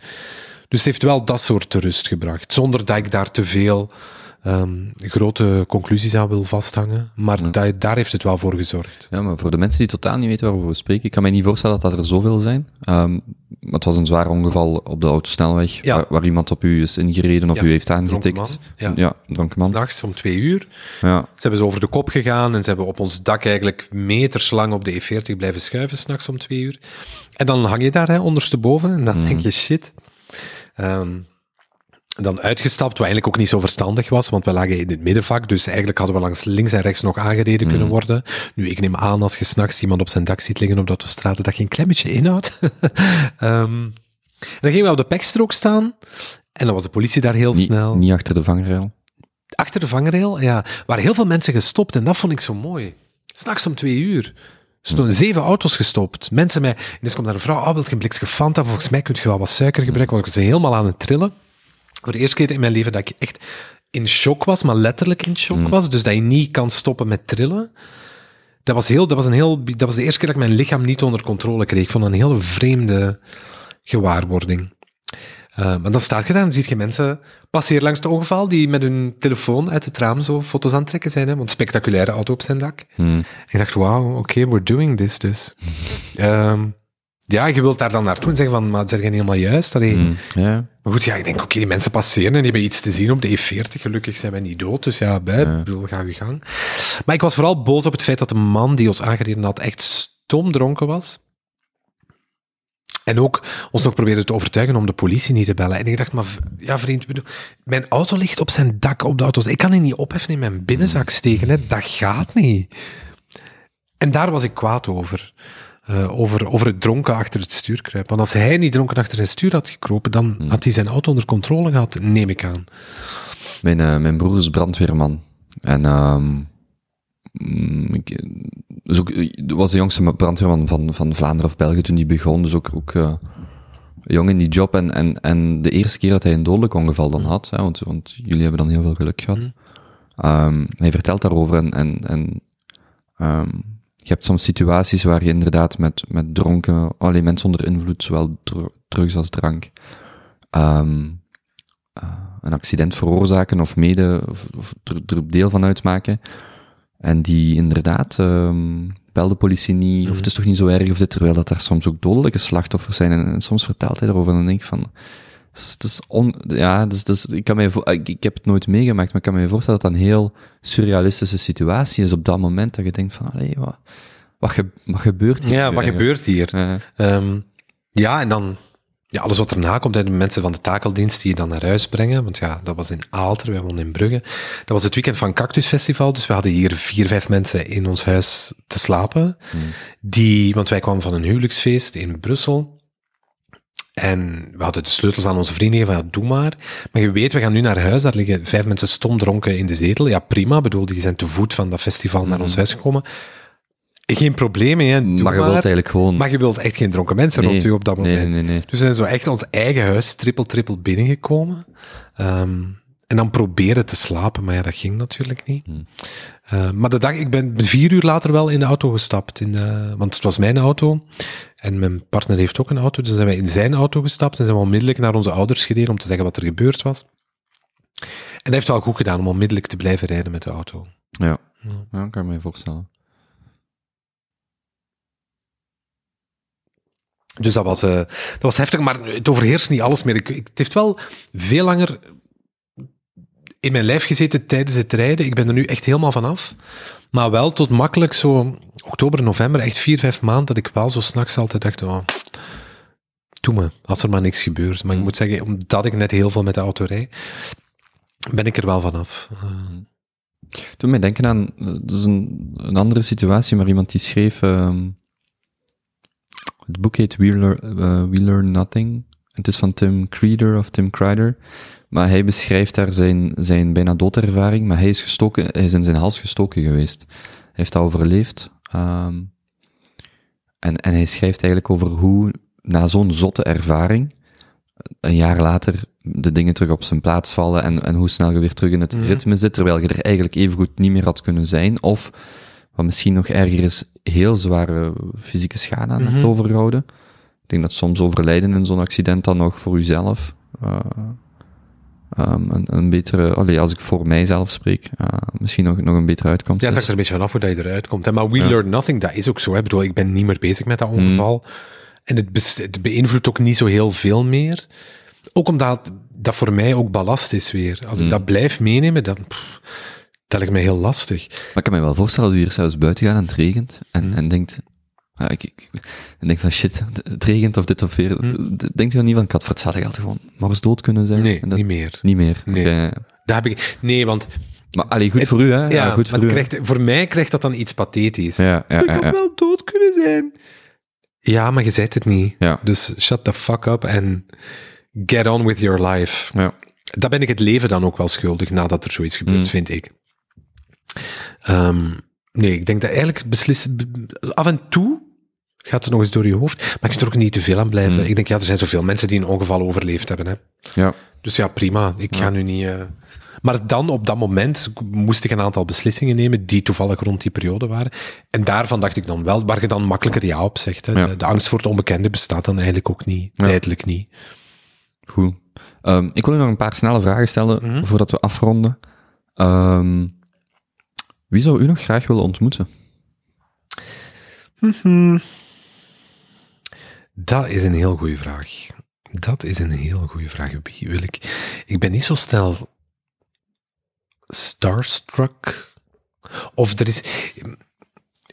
Dus het heeft wel dat soort rust gebracht, zonder dat ik daar te veel um, grote conclusies aan wil vasthangen. Maar Ja. da daar heeft het wel voor gezorgd. Ja, maar voor de mensen die totaal niet weten waarover we spreken, ik kan mij niet voorstellen dat dat er zoveel zijn. Ehm, maar het was een zwaar ongeval op de autosnelweg, Ja. waar, waar iemand op u is ingereden of Ja, u heeft aangetikt. man. Ja. dronken man. S'nachts om twee uur. Ja. Ze hebben ze over de kop gegaan en ze hebben op ons dak eigenlijk meters lang op de E40 blijven schuiven s'nachts om twee uur. En dan hang je daar hè, ondersteboven en dan denk je shit. Ehm, dan uitgestapt, wat eigenlijk ook niet zo verstandig was, want we lagen in het middenvak, dus eigenlijk hadden we langs links en rechts nog aangereden kunnen worden. Nu, ik neem aan als je s'nachts iemand op zijn dak ziet liggen op de autostrade, dat je een klein beetje inhoudt. Ehm, dan gingen we op de pekstrook staan en dan was de politie daar heel Niet, snel. niet achter de vangrail. Achter de vangrail, ja, waren heel veel mensen gestopt en dat vond ik zo mooi. S'nachts om twee uur. Er stonden zeven auto's gestopt. Mensen mij, en dus komt daar een vrouw, oh, wil je een blikje Fanta? Volgens mij kun je wel wat suiker gebruiken, want ik was helemaal aan het trillen. Voor de eerste keer in mijn leven dat ik echt in shock was, maar letterlijk in shock was. Dus dat je niet kan stoppen met trillen. Dat was, heel, dat, was een heel, dat was de eerste keer dat ik mijn lichaam niet onder controle kreeg. Ik vond een hele vreemde gewaarwording. Uh, maar dan staat je daar en zie je mensen passeren langs het ongeval die met hun telefoon uit het raam zo foto's aan het trekken zijn. Hè? Want spectaculaire auto op zijn dak. En ik dacht, wauw, oké, we're doing this dus. um, ja, je wilt daar dan naartoe en zeggen van, maar zeg je niet helemaal juist? Allee. Hmm. Maar goed, ja, ik denk, oké, die mensen passeren en die hebben iets te zien op de E40. Gelukkig zijn wij niet dood, dus ja, bij, bedoel, ga je gang. Maar ik was vooral boos op het feit dat de man die ons aangereden had echt stomdronken was. En ook ons nog probeerde te overtuigen om de politie niet te bellen. En ik dacht, maar ja vriend, bedoel, mijn auto ligt op zijn dak op de auto's. Ik kan die niet opheffen in mijn binnenzak steken. Hè. Dat gaat niet. En daar was ik kwaad over. Eh, over, over het dronken achter het stuur kruipen. Want als hij niet dronken achter het stuur had gekropen, dan had hij zijn auto onder controle gehad, neem ik aan. Mijn, eh, mijn broer is brandweerman. En ik, dus ook, eh, was de jongste brandweerman van, van Vlaanderen of België toen die begon. Dus ook, ook jong in die job. En, en, en de eerste keer dat hij een dodelijk ongeval dan had, hè, want, want jullie hebben dan heel veel geluk gehad. Ehm, hij vertelt daarover en, en, en ehm, je hebt soms situaties waar je inderdaad met, met dronken, alleen mensen onder invloed, zowel dr- drugs als drank, ehm, eh, een accident veroorzaken of mede of, of er, er deel van uitmaken. En die inderdaad, um, bel de politie niet, of het is toch niet zo erg, of dit, terwijl dat er soms ook dodelijke slachtoffers zijn. En, en soms vertelt hij erover en dan denk ik van, het is, het is on, ja, dus, dus, ik, kan ik, ik heb het nooit meegemaakt, maar ik kan me voorstellen dat dat een heel surrealistische situatie is op dat moment, dat je denkt van, allee, wat, wat, ge, wat gebeurt hier? Ja, wat gebeurt hier? Ja. Ehm, ja, en dan ja, alles wat erna komt, de mensen van de takeldienst die je dan naar huis brengen. Want ja, dat was in Aalter, wij woonden in Brugge. Dat was het weekend van Cactus Festival, dus we hadden hier vier, vijf mensen in ons huis te slapen. Die, want wij kwamen van een huwelijksfeest in Brussel. En we hadden de sleutels aan onze vrienden gegeven, van ja, doe maar. Maar je weet, we gaan nu naar huis, daar liggen vijf mensen stomdronken in de zetel. Ja, prima, bedoel, die zijn te voet van dat festival naar ons huis gekomen. Geen probleem, hè. doe Maar je wilt eigenlijk gewoon... maar je wilt echt geen dronken mensen Nee, rond u op dat moment. nee, nee, nee. Dus we zijn zo echt ons eigen huis trippel trippel binnengekomen. Ehm, en dan proberen te slapen, maar ja, dat ging natuurlijk niet. Hmm. Eh, maar de dag, ik ben vier uur later wel in de auto gestapt. In de, want het was mijn auto. En mijn partner heeft ook een auto. Dus zijn wij in zijn auto gestapt en zijn we onmiddellijk naar onze ouders gereden om te zeggen wat er gebeurd was. En dat heeft wel goed gedaan om onmiddellijk te blijven rijden met de auto. Ja, ja kan ik me voorstellen. Dus dat was, eh, dat was heftig, maar het overheerst niet alles meer. Ik, ik, het heeft wel veel langer in mijn lijf gezeten tijdens het rijden. Ik ben er nu echt helemaal vanaf. Maar wel tot makkelijk zo oktober, november, echt vier, vijf maanden, dat ik wel zo s'nachts altijd dacht, oh, doe me, als er maar niks gebeurt. Maar ik moet zeggen, omdat ik net heel veel met de auto rijd, ben ik er wel vanaf. Uh, Doe mij denken aan, eh, dat is een, een andere situatie, maar iemand die schreef, ehm, het boek heet We Learn, eh, We Learn Nothing. Het is van Tim Creeder of Tim Kreider. Maar hij beschrijft daar zijn, zijn bijna doodervaring, maar hij is gestoken, hij is in zijn hals gestoken geweest. Hij heeft dat overleefd. ehm, en, en hij schrijft eigenlijk over hoe, na zo'n zotte ervaring, een jaar later de dingen terug op zijn plaats vallen en, en hoe snel je weer terug in het ritme zit, terwijl je er eigenlijk evengoed niet meer had kunnen zijn. Of, wat misschien nog erger is, heel zware fysieke schade aan hebt overgehouden. Ik denk dat soms overlijden in zo'n accident dan nog voor uzelf eh, ehm, een, een betere, allee, als ik voor mijzelf spreek, eh, misschien nog, nog een betere uitkomst ja, het is. er een beetje vanaf hoe dat je eruit komt. Hè. Maar we Ja. learn nothing, dat is ook zo. Hè. Ik bedoel, ik ben niet meer bezig met dat ongeval. En het, beïnvloedt ook niet zo heel veel meer. Ook omdat dat voor mij ook ballast is weer. Als ik dat blijf meenemen, dan... pff, dat lijkt mij heel lastig. Maar ik kan me wel voorstellen dat u hier zelfs buiten gaat en het regent en, en denkt, ja, ik, ik, en denkt van shit, het regent of dit of weer. Denkt u dan niet van, had voor hetzelfde geld gewoon maar eens dood kunnen zijn? Nee, dat- niet meer. Niet meer. Nee. Daar heb ik... Nee, want... Maar allee, goed Het- voor u, hè? Ja, goed voor het u. krijgt, voor mij krijgt dat dan iets pathetisch. Ja, ja, ik ja, had ja. wel dood kunnen zijn. Ja, maar je zegt het niet. Dus shut the fuck up en get on with your life. ja. dat ben ik het leven dan ook wel schuldig nadat er zoiets gebeurt, Mm. vind ik. Ehm, nee, ik denk dat eigenlijk beslissen, af en toe gaat het nog eens door je hoofd, maar je kunt er ook niet te veel aan blijven. Mm. Ik denk, ja, er zijn zoveel mensen die een ongeval overleefd hebben. Hè. Ja. Dus ja, prima. Ik ga nu niet. eh, Maar dan, op dat moment, moest ik een aantal beslissingen nemen die toevallig rond die periode waren. En daarvan dacht ik dan wel, waar je dan makkelijker ja op zegt. Hè. Ja. De, de angst voor het onbekende bestaat dan eigenlijk ook niet, Ja. tijdelijk niet. Goed. Ehm, ik wil u nog een paar snelle vragen stellen Mhm. voordat we afronden. Ehm, wie zou u nog graag willen ontmoeten? Dat is een heel goede vraag. Dat is een heel goede vraag. Wil ik? Ik ben niet zo snel starstruck. Of er is.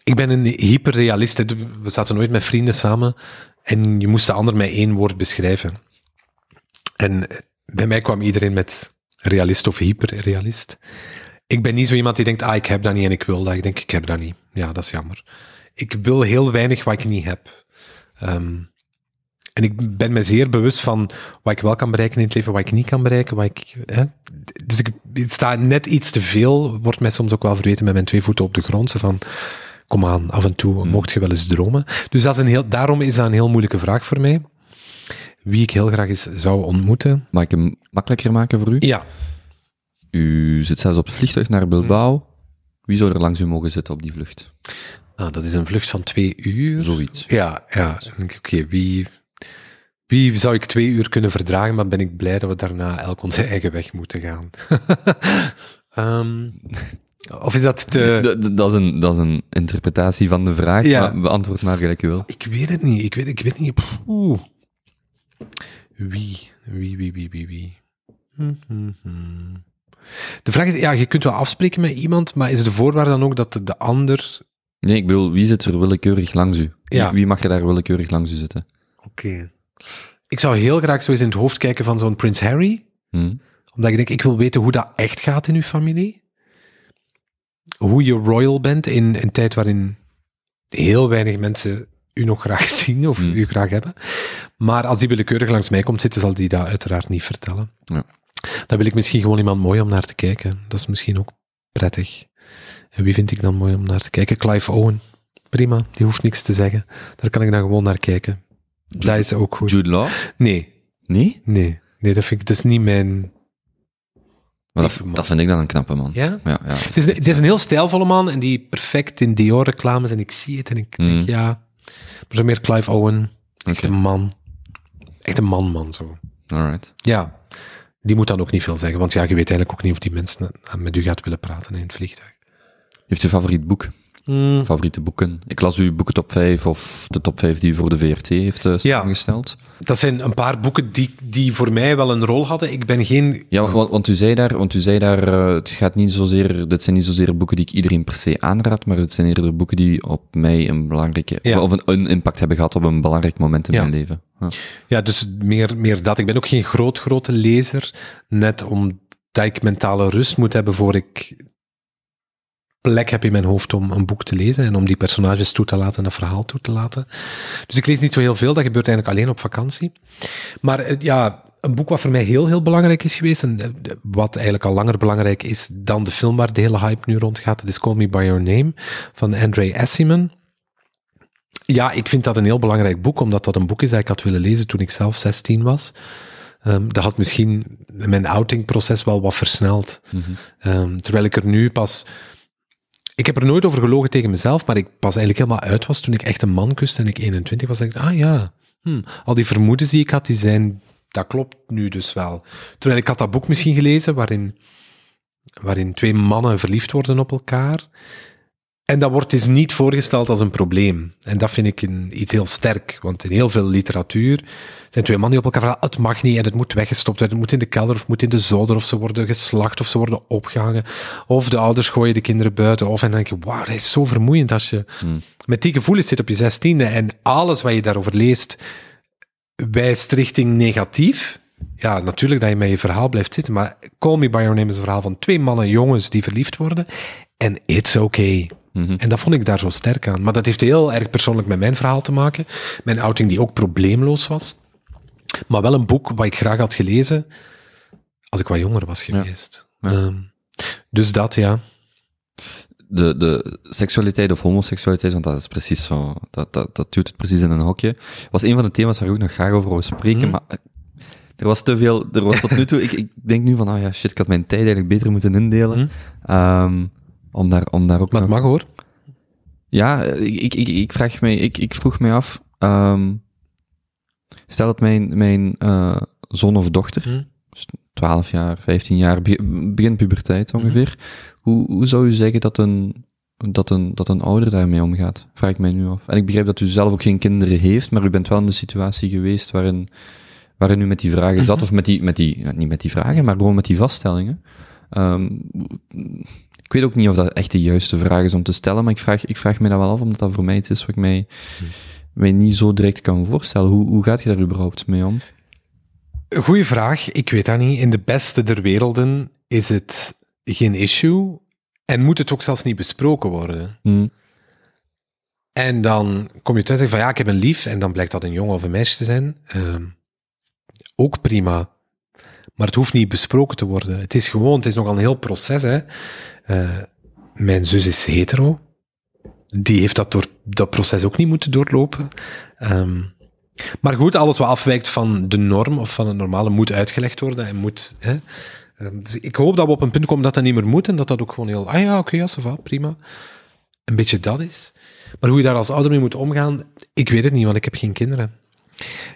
Ik ben een hyperrealist. We zaten nooit met vrienden samen en je moest de ander met één woord beschrijven. En bij mij kwam iedereen met realist of hyperrealist. Ik ben niet zo iemand die denkt, ah, ik heb dat niet en ik wil dat. Ik denk, ik heb dat niet. Ja, dat is jammer. Ik wil heel weinig wat ik niet heb. Ehm, en ik ben me zeer bewust van wat ik wel kan bereiken in het leven, wat ik niet kan bereiken. Wat ik, hè. Dus ik, staat net iets te veel, wordt mij soms ook wel verweten met mijn twee voeten op de grond. Zo van, kom aan, af en toe mocht je wel eens dromen. Dus dat is een heel, daarom is dat een heel moeilijke vraag voor mij. Wie ik heel graag eens zou ontmoeten. Mag ik hem makkelijker maken voor u? Ja, U zit zelfs op het vliegtuig naar Bilbao. Wie zou er langs u mogen zitten op die vlucht? nou, dat is een vlucht van twee uur. Zoiets. Ja, ja. Oké, wie, wie zou ik twee uur kunnen verdragen, maar ben ik blij dat we daarna elk onze eigen weg moeten gaan. Ehm, of is dat te... Dat, is een, dat is een interpretatie van de vraag, Ja. maar beantwoord maar gelijk u wil. Ik weet het niet. Ik weet, ik weet niet. Oeh. Wie? Wie, wie, wie, wie, wie? Hm, hm, hm. De vraag is, ja, je kunt wel afspreken met iemand, maar is de voorwaarde dan ook dat de, de ander... Nee, ik bedoel, wie zit er willekeurig langs u? Wie, Ja. wie mag er daar willekeurig langs u zitten? Oké. Ik zou heel graag zo eens in het hoofd kijken van zo'n Prins Harry. Hm? Omdat ik denk, ik wil weten hoe dat echt gaat in uw familie. Hoe je royal bent in een tijd waarin heel weinig mensen u nog graag zien of Hmm. u graag hebben. Maar als die willekeurig langs mij komt zitten, zal die dat uiteraard niet vertellen. Ja. Dan wil ik misschien gewoon iemand mooi om naar te kijken. Dat is misschien ook prettig. En wie vind ik dan mooi om naar te kijken? Clive Owen. Prima, die hoeft niks te zeggen. Daar kan ik dan gewoon naar kijken. Dat is ook goed. Jude Law? Nee, Nee? nee. Nee, dat vind ik, dat is niet mijn... Maar dat, vind ik dan een knappe man. Ja? Ja, ja. Het is, het is een heel stijlvolle man en die perfect in Dior-reclames en ik zie het en ik denk, Mm. ja, maar zo meer Clive Owen, echt een man. Echt een man-man, zo. alright. Ja, die moet dan ook niet veel zeggen, want ja, je weet eigenlijk ook niet of die mensen met u gaat willen praten in het vliegtuig. Heeft u favoriet boek? Mm. Favoriete boeken? Ik las uw boeken top 5 of de top 5 die u voor de VRT heeft eh, samengesteld. Dat zijn een paar boeken die, die voor mij wel een rol hadden. Ik ben geen... Ja, want, want u zei daar, want u zei daar eh, het gaat niet zozeer, dit zijn niet zozeer boeken die ik iedereen per se aanraad, maar het zijn eerder boeken die op mij een belangrijke, Ja. of een, een impact hebben gehad op een belangrijk moment in Ja. mijn leven. Ja. Ja, dus meer, meer dat. Ik ben ook geen groot, grote lezer, net omdat ik mentale rust moet hebben voor ik plek heb in mijn hoofd om een boek te lezen en om die personages toe te laten en dat verhaal toe te laten. Dus ik lees niet zo heel veel, dat gebeurt eigenlijk alleen op vakantie. Maar eh, ja, een boek wat voor mij heel, heel belangrijk is geweest en eh, wat eigenlijk al langer belangrijk is dan de film waar de hele hype nu rond gaat, dat is Call Me By Your Name van Andre Assiman. Ja, ik vind dat een heel belangrijk boek, omdat dat een boek is dat ik had willen lezen toen ik zelf 16 was. Ehm, dat had misschien mijn outingproces wel wat versneld. Ehm, terwijl ik er nu pas... Ik heb er nooit over gelogen tegen mezelf, maar ik pas eigenlijk helemaal uit was toen ik echt een man kuste en ik 21 was. Dat ik dacht, ah ja, hm, al die vermoedens die ik had, die zijn... Dat klopt nu dus wel. Terwijl ik had dat boek misschien gelezen, waarin, waarin twee mannen verliefd worden op elkaar. En dat wordt dus niet voorgesteld als een probleem. En dat vind ik een, iets heel sterk. Want in heel veel literatuur zijn twee mannen die op elkaar vragen, het mag niet en het moet weggestopt worden, het moet in de kelder of het moet in de zolder, of ze worden geslacht of ze worden opgehangen, of de ouders gooien de kinderen buiten, of en dan denk je, wauw, dat is zo vermoeiend als je met die gevoelens zit op je zestiende en alles wat je daarover leest wijst richting negatief. Ja, natuurlijk dat je met je verhaal blijft zitten, maar Call Me By Your Name is een verhaal van twee mannen, jongens die verliefd worden en it's okay. En dat vond ik daar zo sterk aan. Maar dat heeft heel erg persoonlijk met mijn verhaal te maken. Mijn outing die ook probleemloos was. Maar wel een boek wat ik graag had gelezen als ik wat jonger was geweest. Ja. Ehm, dus dat, ja. De, de seksualiteit of homoseksualiteit, want dat is precies zo, dat, dat, dat duwt het precies in een hokje, was een van de thema's waar ik ook nog graag over wou spreken, Mhm. maar eh, er was te veel, er was tot nu toe, ik, ik denk nu van, ah ja, shit, ik had mijn tijd eigenlijk beter moeten indelen, Mhm. Ehm, om, daar, om daar ook Maar het nog- mag hoor. Ja, ik, ik, ik, vraag mij, ik, ik vroeg mij af, ehm, stel dat mijn, mijn eh, zoon of dochter, Hm. 12 jaar, 15 jaar, be- begint puberteit Mhm. ongeveer, hoe, hoe zou u zeggen dat een, dat, een, dat een ouder daarmee omgaat? Vraag ik mij nu af. En ik begrijp dat u zelf ook geen kinderen heeft, maar u bent wel in de situatie geweest waarin, waarin u met die vragen zat, of met die, met die, niet met die vragen, maar gewoon met die vaststellingen. Ik weet ook niet of dat echt de juiste vraag is om te stellen, maar ik vraag, ik vraag me dat wel af, omdat dat voor mij iets is wat ik mij, mij niet zo direct kan voorstellen. Hoe, hoe gaat je daar überhaupt mee om? Goeie vraag. Ik weet dat niet. In de beste der werelden is het geen issue. En moet het ook zelfs niet besproken worden. Hm, En dan kom je thuis en zeg van ja, ik heb een lief. En dan blijkt dat een jongen of een meisje te zijn. Ehm, ook prima. Maar het hoeft niet besproken te worden. Het is gewoon, het is nogal een heel proces. Hè. Eh, mijn zus is hetero. Die heeft dat, door, dat proces ook niet moeten doorlopen. Ehm, maar goed, alles wat afwijkt van de norm of van het normale moet uitgelegd worden en moet. Hè. Ehm, dus ik hoop dat we op een punt komen dat dat niet meer moet en dat dat ook gewoon heel. Ah ja, oké, ja, ça va, prima. Een beetje dat is. Maar hoe je daar als ouder mee moet omgaan, ik weet het niet, want ik heb geen kinderen.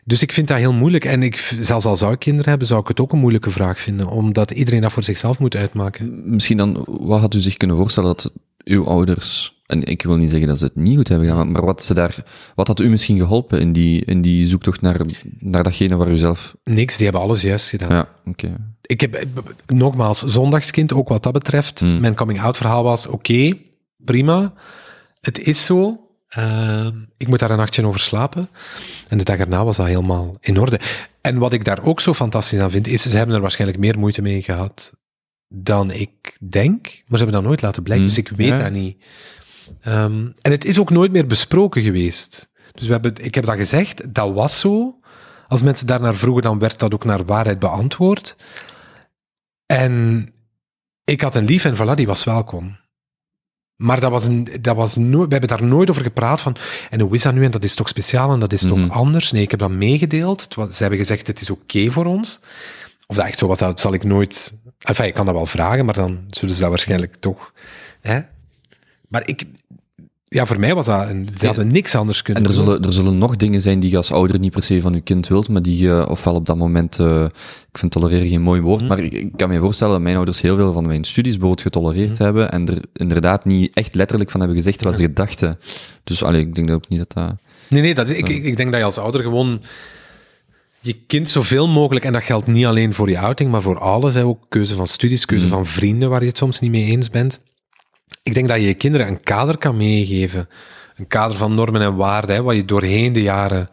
Dus ik vind dat heel moeilijk. En ik, zelfs al zou ik kinderen hebben, zou ik het ook een moeilijke vraag vinden, omdat iedereen dat voor zichzelf moet uitmaken. Misschien dan, wat had u zich kunnen voorstellen dat uw ouders, en ik wil niet zeggen dat ze het niet goed hebben gedaan, maar wat ze daar, wat had u misschien geholpen in die, in die zoektocht naar, naar datgene waar u zelf, Niks, die hebben alles juist gedaan. ja, oké. Ik heb, nogmaals, zondagskind, ook wat dat betreft. Hmm. Mijn coming-out verhaal was, oké, prima. Het is zo. Uh, ik moet daar een nachtje over slapen. En de dag erna was dat helemaal in orde. En wat ik daar ook zo fantastisch aan vind, is ze hebben er waarschijnlijk meer moeite mee gehad dan ik denk. Maar ze hebben dat nooit laten blijken, Hmm. dus ik weet Ja. dat niet. Um, en het is ook nooit meer besproken geweest. Dus we hebben, ik heb dat gezegd, dat was zo. Als mensen daarnaar vroegen, dan werd dat ook naar waarheid beantwoord. En ik had een lief en voilà, die was welkom. Maar dat was een, dat was nooit, we hebben daar nooit over gepraat van, en hoe is dat nu, en dat is toch speciaal, en dat is Mhm. toch anders? Nee, ik heb dat meegedeeld. Was, ze hebben gezegd, het is oké voor ons. Of dat echt zo was, dat zal ik nooit... Enfin, ik kan dat wel vragen, maar dan zullen ze dat waarschijnlijk toch... Hè? Maar ik... Ja, voor mij was dat... Een, ze hadden niks anders kunnen En er doen. zullen, er zullen nog dingen zijn die je als ouder niet per se van je kind wilt, maar die je ofwel op dat moment, eh, ik vind tolereren geen mooi woord, Mhm. maar ik, ik kan me voorstellen dat mijn ouders heel veel van mijn studies bijvoorbeeld getolereerd Mhm. hebben en er inderdaad niet echt letterlijk van hebben gezegd wat ze dachten. Dus allee, ik denk dat ook niet dat dat... Nee, nee, dat, is- ik, ik, ik denk dat je als ouder gewoon je kind zoveel mogelijk, en dat geldt niet alleen voor je outing, maar voor alles, hè, ook keuze van studies, keuze Mm. van vrienden waar je het soms niet mee eens bent. Ik denk dat je je kinderen een kader kan meegeven. Een kader van normen en waarden, hè, wat je doorheen de jaren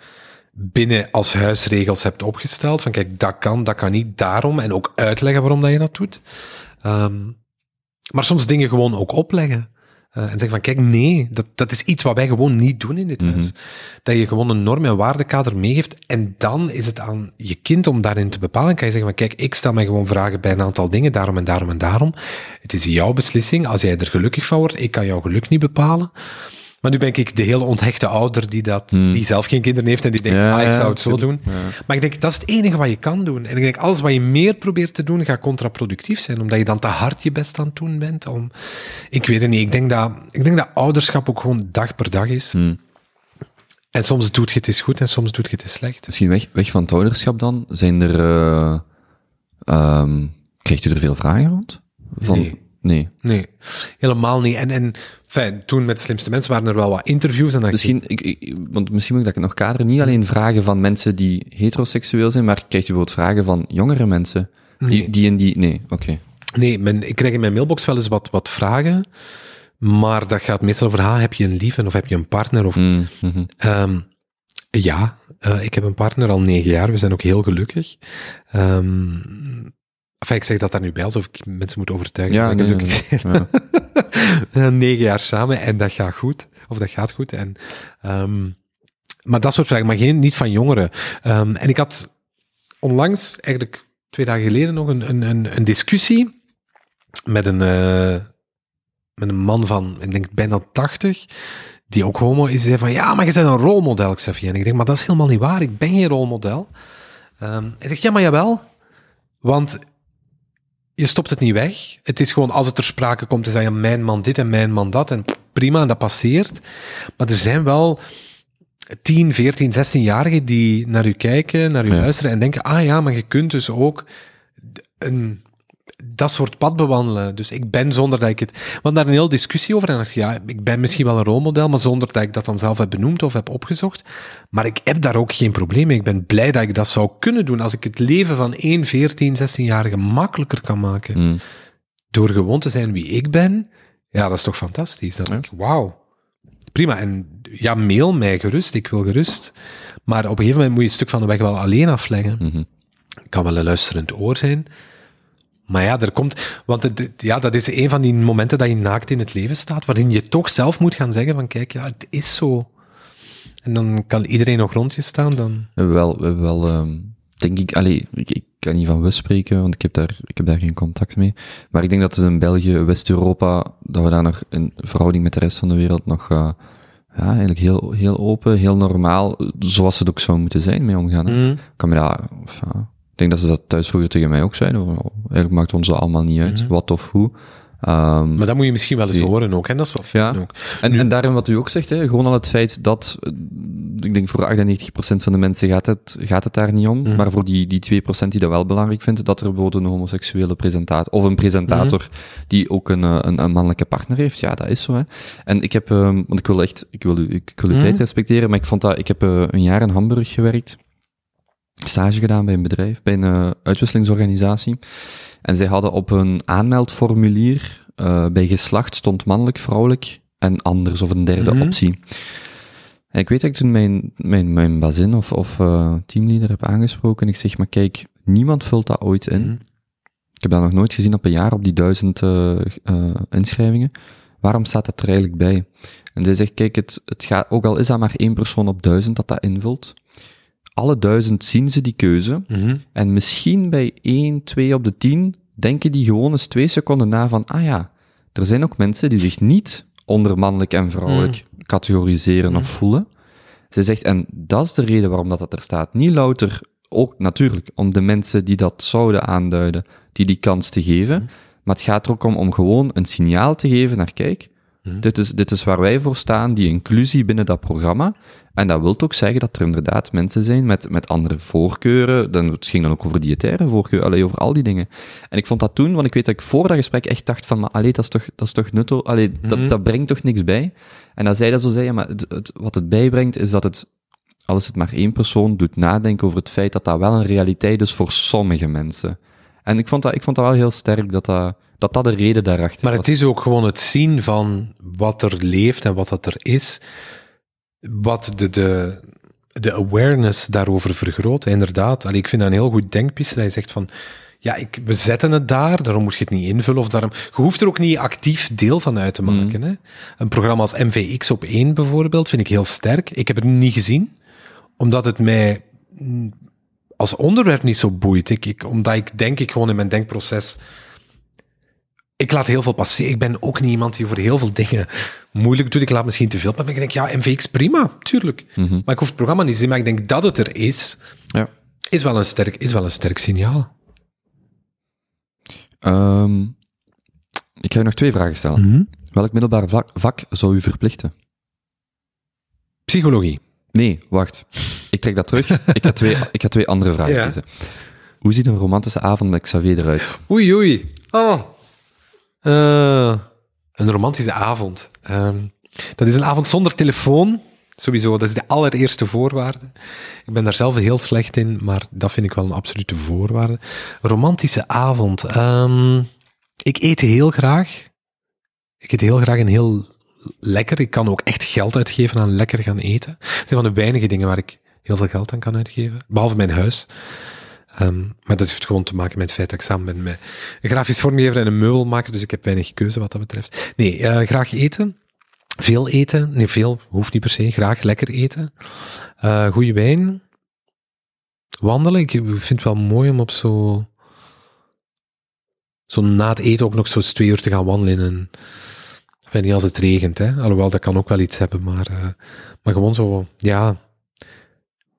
binnen als huisregels hebt opgesteld. Van kijk, dat kan, dat kan niet, daarom. En ook uitleggen waarom dat je dat doet. Ehm, maar soms dingen gewoon ook opleggen. Eh, en zeggen van, kijk, nee, dat, dat is iets wat wij gewoon niet doen in dit Mhm. huis. Dat je gewoon een norm- en waardekader meegeeft. En dan is het aan je kind om daarin te bepalen. kan je zeggen van, kijk, ik stel mij gewoon vragen bij een aantal dingen, daarom en daarom en daarom. Het is jouw beslissing. Als jij er gelukkig van wordt, ik kan jouw geluk niet bepalen. Maar nu ben ik de hele onthechte ouder die, dat, die zelf geen kinderen heeft en die denkt, Hmm. Ja, ah, ik zou het zo doen. Maar ik denk, dat is het enige wat je kan doen. En ik denk, alles wat je meer probeert te doen, gaat contraproductief zijn, omdat je dan te hard je best aan het doen bent. Om, ik weet het niet. Ik denk dat, ik denk dat ouderschap ook gewoon dag per dag is. Hmm. En soms doet je het eens goed en soms doet je het eens slecht. Misschien weg, weg van het ouderschap dan, zijn er, eh ehm krijgt u er veel vragen rond? Van, Nee. Nee. Nee, helemaal niet. En, en fijn, toen met de slimste mensen waren er wel wat interviews. En Misschien, ik, ik, want misschien moet ik dat nog kaderen. Niet alleen vragen van mensen die heteroseksueel zijn, maar krijgt u bijvoorbeeld vragen van jongere mensen? Die, Nee. die in die, nee, oké. Nee, men, ik krijg in mijn mailbox wel eens wat, wat vragen. Maar dat gaat meestal over, ah, heb je een lief of heb je een partner? Of, Mm, mhm. Ehm, ja, eh, ik heb een partner al negen jaar. We zijn ook heel gelukkig. Ehm enfin, ik zeg dat daar nu bij, alsof ik mensen moet overtuigen Ja, nee, nee, ja. Negen jaar samen en dat gaat goed. Of dat gaat goed. En, ehm, maar dat soort vragen, maar geen, niet van jongeren. Ehm, en ik had onlangs, eigenlijk twee dagen geleden nog een, een, een, een discussie met een, uh, met een man van, ik denk bijna 80, die ook homo is. Die zei van, ja, maar je bent een rolmodel, Xavier. En ik denk, maar dat is helemaal niet waar. Ik ben geen rolmodel. Um, hij zegt, ja, maar jawel. Want je stopt het niet weg. Het is gewoon, als het ter sprake komt, is dat ja, mijn man dit en mijn man dat. En prima, en dat passeert. Maar er zijn wel 10, 14, 16-jarigen die naar u kijken, naar u luisteren en denken, ah ja, maar je kunt dus ook een, dat soort pad bewandelen. Dus ik ben zonder dat ik het... Want daar een heel discussie over en dacht ja, ik ben misschien wel een rolmodel, maar zonder dat ik dat dan zelf heb benoemd of heb opgezocht. Maar ik heb daar ook geen probleem mee. Ik ben blij dat ik dat zou kunnen doen als ik het leven van 1, 14, 16-jarige makkelijker kan maken. Hmm. Door gewoon te zijn wie ik ben. Ja, dat is toch fantastisch. Dan denk ik, wauw prima. En ja, mail mij gerust, ik wil gerust. Maar op een gegeven moment moet je een stuk van de weg wel alleen afleggen. Mm -hmm. Kan wel een luisterend oor zijn. Maar ja, er komt, want het, ja, dat is een van die momenten dat je naakt in het leven staat, waarin je toch zelf moet gaan zeggen van kijk, ja, het is zo. En dan kan iedereen nog rond je staan. Dan... Wel, wel um, denk ik, allee, ik, ik, kan niet van we spreken, want ik heb daar, ik heb daar geen contact mee. Maar ik denk dat het in België, West-Europa, dat we daar nog in verhouding met de rest van de wereld nog, uh, ja, eigenlijk heel, heel open, heel normaal, zoals het ook zou moeten zijn, mee omgaan. Mm. Kan me daar, of, uh, ik denk dat ze dat thuis vroeger tegen mij ook zeiden. Eigenlijk maakt ons dat allemaal niet uit, mm. wat of hoe. Um, maar dat moet je misschien wel eens horen ook, en dat is wat ja. ook. En, en daarin wat u ook zegt, hè, gewoon al het feit dat, ik denk voor 98% van de mensen gaat het, gaat het daar niet om, mm. maar voor die, die 2% die dat wel belangrijk vindt, dat er bijvoorbeeld een homoseksuele presentator, of een presentator mm. die ook een, eh, een, een, mannelijke partner heeft, ja, dat is zo. Hè. En ik heb, um, want ik wil echt, ik wil u, ik, wil uw mm. tijd respecteren, maar ik vond dat, ik heb uh, een jaar in Hamburg gewerkt, stage gedaan bij een bedrijf, bij een uh, uitwisselingsorganisatie. En zij hadden op hun aanmeldformulier uh, bij geslacht stond mannelijk, vrouwelijk en anders of een derde mm -hmm. optie. En ik weet dat ik toen mijn, mijn, mijn bazin of, of uh, teamleader heb aangesproken en ik zeg, maar kijk, niemand vult dat ooit in. Mm -hmm. Ik heb dat nog nooit gezien op een jaar, op die duizend uh, inschrijvingen. Waarom staat dat er eigenlijk bij? En zij zegt, kijk, het, het gaat, ook al is dat maar één persoon op duizend dat dat invult, alle duizend zien ze die keuze. Mm -hmm. En misschien bij 1, 2 op de 10 denken die gewoon eens twee seconden na van, ah ja, er zijn ook mensen die zich niet onder mannelijk en vrouwelijk mm. categoriseren mm. of voelen. Ze zegt, en dat is de reden waarom dat, dat er staat. Niet louter, ook natuurlijk, om de mensen die dat zouden aanduiden, die die kans te geven. Maar het gaat er ook om, om gewoon een signaal te geven naar, kijk, Mhm. Dit, is, dit is waar wij voor staan, die inclusie binnen dat programma. En dat wil ook zeggen dat er inderdaad mensen zijn met, met andere voorkeuren. Dan, het ging dan ook over diëtaire voorkeuren, allee, over al die dingen. En ik vond dat toen, want ik weet dat ik voor dat gesprek echt dacht van, maar allee, dat is toch, dat is toch nuttig, allee, dat, mhm. dat brengt toch niks bij. En dan zei dat zo, zei ja, maar het, het, wat het bijbrengt is dat het, als het maar één persoon doet nadenken over het feit dat dat wel een realiteit is voor sommige mensen. En ik vond dat, ik vond dat wel heel sterk dat dat, dat dat de reden daarachter Maar het is ook gewoon het zien van wat er leeft en wat dat er is, wat de, de, de awareness daarover vergroot. Inderdaad, Allee, ik vind dat een heel goed denkpiste dat je zegt van, ja, ik, we zetten het daar, daarom moet je het niet invullen. Of daarom, je hoeft er ook niet actief deel van uit te mm. maken. Hè? Een programma als MVX op 1 bijvoorbeeld vind ik heel sterk. Ik heb het niet gezien, omdat het mij als onderwerp niet zo boeit. Ik, ik, omdat ik denk ik gewoon in mijn denkproces ik laat heel veel passeren. Ik ben ook niet iemand die voor heel veel dingen moeilijk doet. Ik laat misschien te veel. Maar ik denk, ja, MVX prima, tuurlijk. Mm -hmm. Maar ik hoef het programma niet te zien. Maar ik denk dat het er is, ja. is, wel, een sterk, is wel een sterk signaal. Um, ik ga je nog twee vragen stellen. Mm -hmm. Welk middelbaar vak, vak zou u verplichten? Psychologie. Nee, wacht. Ik trek dat terug. ik, ga twee, ik ga twee andere vragen ja. kiezen. Hoe ziet een romantische avond met Xavier eruit? Oei, oei. Oh. Uh, een romantische avond. Uh, dat is een avond zonder telefoon. Sowieso, dat is de allereerste voorwaarde. Ik ben daar zelf heel slecht in, maar dat vind ik wel een absolute voorwaarde. Romantische avond. Um, ik eet heel graag. Ik eet heel graag een heel lekker. Ik kan ook echt geld uitgeven aan lekker gaan eten. Het zijn van de weinige dingen waar ik heel veel geld aan kan uitgeven. Behalve mijn huis. Um, maar dat heeft gewoon te maken met het feit dat ik samen ben met een grafisch vormgever en een meubelmaker, dus ik heb weinig keuze wat dat betreft. Nee, uh, graag eten. Veel eten. Nee, veel hoeft niet per se. Graag lekker eten. Uh, goede wijn. Wandelen. Ik vind het wel mooi om op zo zo na het eten ook nog zo eens twee uur te gaan wandelen. Enfin, niet als het regent, hè. Alhoewel, dat kan ook wel iets hebben, maar, uh, maar gewoon zo, ja.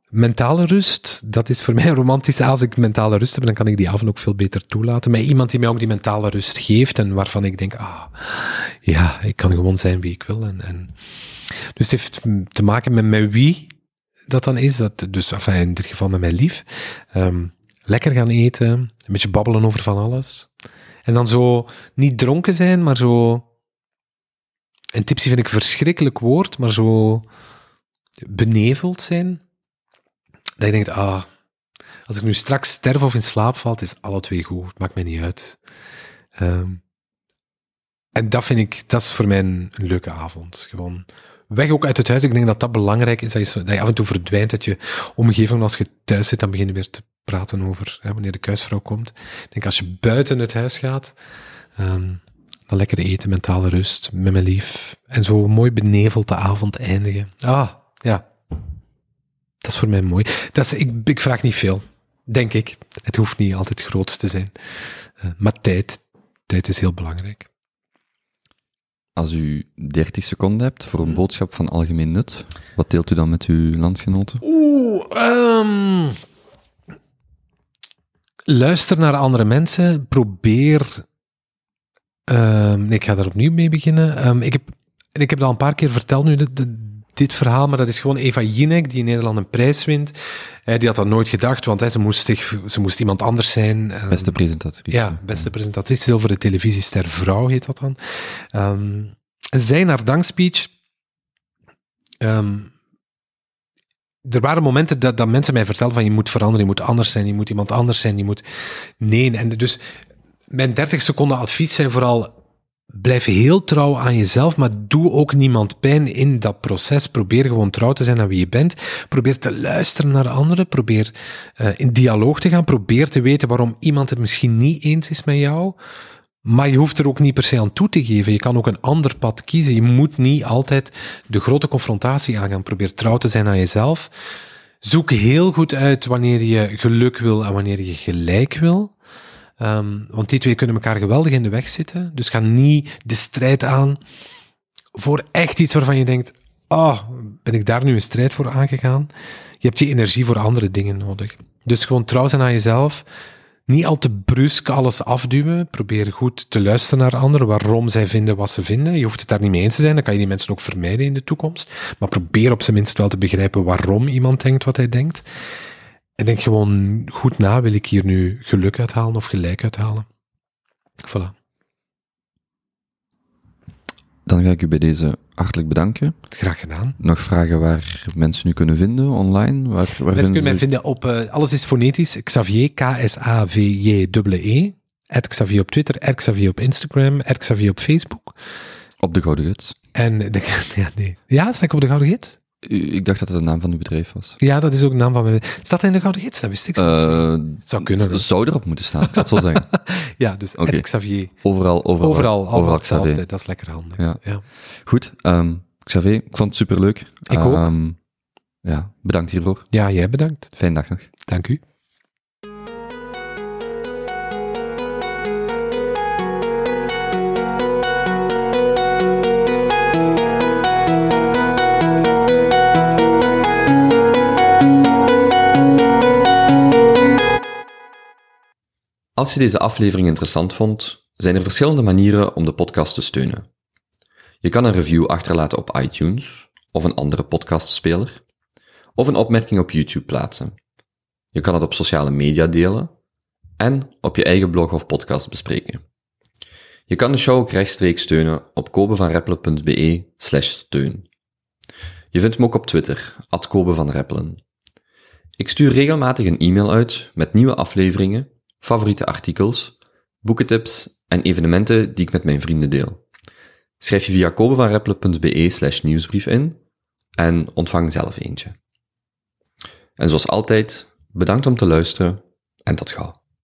Mentale rust, dat is voor mij romantisch. Als ik mentale rust heb, dan kan ik die avond ook veel beter toelaten. Met iemand die mij ook die mentale rust geeft en waarvan ik denk, ah, ja, ik kan gewoon zijn wie ik wil. En, en dus het heeft te maken met, met wie dat dan is. Dat, dus enfin, in dit geval met mijn lief. Um, lekker gaan eten, een beetje babbelen over van alles. En dan zo niet dronken zijn, maar zo. En tipsy vind ik een verschrikkelijk woord, maar zo beneveld zijn. Dat je denkt, ah, als ik nu straks sterf of in slaap valt, is alle twee goed. Maakt mij niet uit. Um, en dat vind ik, dat is voor mij een, leuke avond. Gewoon weg ook uit het huis. Ik denk dat dat belangrijk is, dat je, dat je af en toe verdwijnt uit je omgeving. Als je thuis zit, dan begin je weer te praten over hè, wanneer de kuisvrouw komt. Ik denk als je buiten het huis gaat, um, dan lekker eten, mentale rust, met mijn lief. En zo mooi beneveld de avond eindigen. Ah, ja. Dat is voor mij mooi. Dat is, ik, ik vraag niet veel, denk ik. Het hoeft niet altijd groot te zijn. Uh, maar tijd, tijd is heel belangrijk. Als u 30 seconden hebt voor een boodschap van algemeen nut, wat deelt u dan met uw landgenoten? Oeh, um, luister naar andere mensen. Probeer. Um, ik ga daar opnieuw mee beginnen. Um, ik, heb, ik heb dat al een paar keer verteld nu, de, de, dit verhaal, maar dat is gewoon Eva Jinek, die in Nederland een prijs wint. Eh, die had dat nooit gedacht, want ze, moest zich, ze moest iemand anders zijn. Um, beste presentatrice. Ja, beste presentatrice. Zilveren televisiester vrouw heet dat dan. Um, zijn haar dankspeech... Um, er waren momenten dat, dat mensen mij vertelden van je moet veranderen, je moet anders zijn, je moet iemand anders zijn, je moet... Nee, en dus mijn 30 seconden advies zijn vooral blijf heel trouw aan jezelf, maar doe ook niemand pijn in dat proces. Probeer gewoon trouw te zijn aan wie je bent. Probeer te luisteren naar anderen. Probeer uh, in dialoog te gaan. Probeer te weten waarom iemand het misschien niet eens is met jou. Maar je hoeft er ook niet per se aan toe te geven. Je kan ook een ander pad kiezen. Je moet niet altijd de grote confrontatie aangaan. Probeer trouw te zijn aan jezelf. Zoek heel goed uit wanneer je geluk wil en wanneer je gelijk wil. Um, want die twee kunnen elkaar geweldig in de weg zitten. Dus ga niet de strijd aan voor echt iets waarvan je denkt, oh, ben ik daar nu een strijd voor aangegaan? Je hebt je energie voor andere dingen nodig. Dus gewoon trouw zijn aan jezelf. Niet al te brusk alles afduwen. Probeer goed te luisteren naar anderen, waarom zij vinden wat ze vinden. Je hoeft het daar niet mee eens te zijn, dan kan je die mensen ook vermijden in de toekomst. Maar probeer op zijn minst wel te begrijpen waarom iemand denkt wat hij denkt. En denk gewoon goed na, wil ik hier nu geluk uithalen of gelijk uithalen? Voilà. Dan ga ik u bij deze hartelijk bedanken. Graag gedaan. Nog vragen waar mensen u kunnen vinden online? Waar, waar mensen kunnen mij vinden op, uh, alles is fonetisch, Xavier, K-S-A-V-J-E-E, Xavier op Twitter, Xavier op Instagram, Xavier op Facebook. Op de Gouden Gids. En, de, ja, nee. Ja, sta ik op de Gouden Gids? Ik dacht dat het de naam van uw bedrijf was. Ja, dat is ook de naam van mijn bedrijf. Staat hij in de Gouden Gids? Dat wist ik uh, Zou kunnen. Zou erop moeten staan, ik zou het zo zeggen. ja, dus okay. Xavier. Overal, overal. Overal, overal Xavier. Dat is lekker handig. Ja. ja. Goed, um, Xavier, ik vond het superleuk. Ik ook. Um, ja, bedankt hiervoor. Ja, jij bedankt. Fijne dag nog. Dank u. Als je deze aflevering interessant vond, zijn er verschillende manieren om de podcast te steunen. Je kan een review achterlaten op iTunes of een andere podcastspeler, of een opmerking op YouTube plaatsen. Je kan het op sociale media delen en op je eigen blog of podcast bespreken. Je kan de show ook rechtstreeks steunen op kobevanreppelen.be slash steun. Je vindt me ook op Twitter, at. Ik stuur regelmatig een e-mail uit met nieuwe afleveringen favoriete artikels, boekentips en evenementen die ik met mijn vrienden deel. Schrijf je via kobevanreppelen.be slash nieuwsbrief in en ontvang zelf eentje. En zoals altijd, bedankt om te luisteren en tot gauw.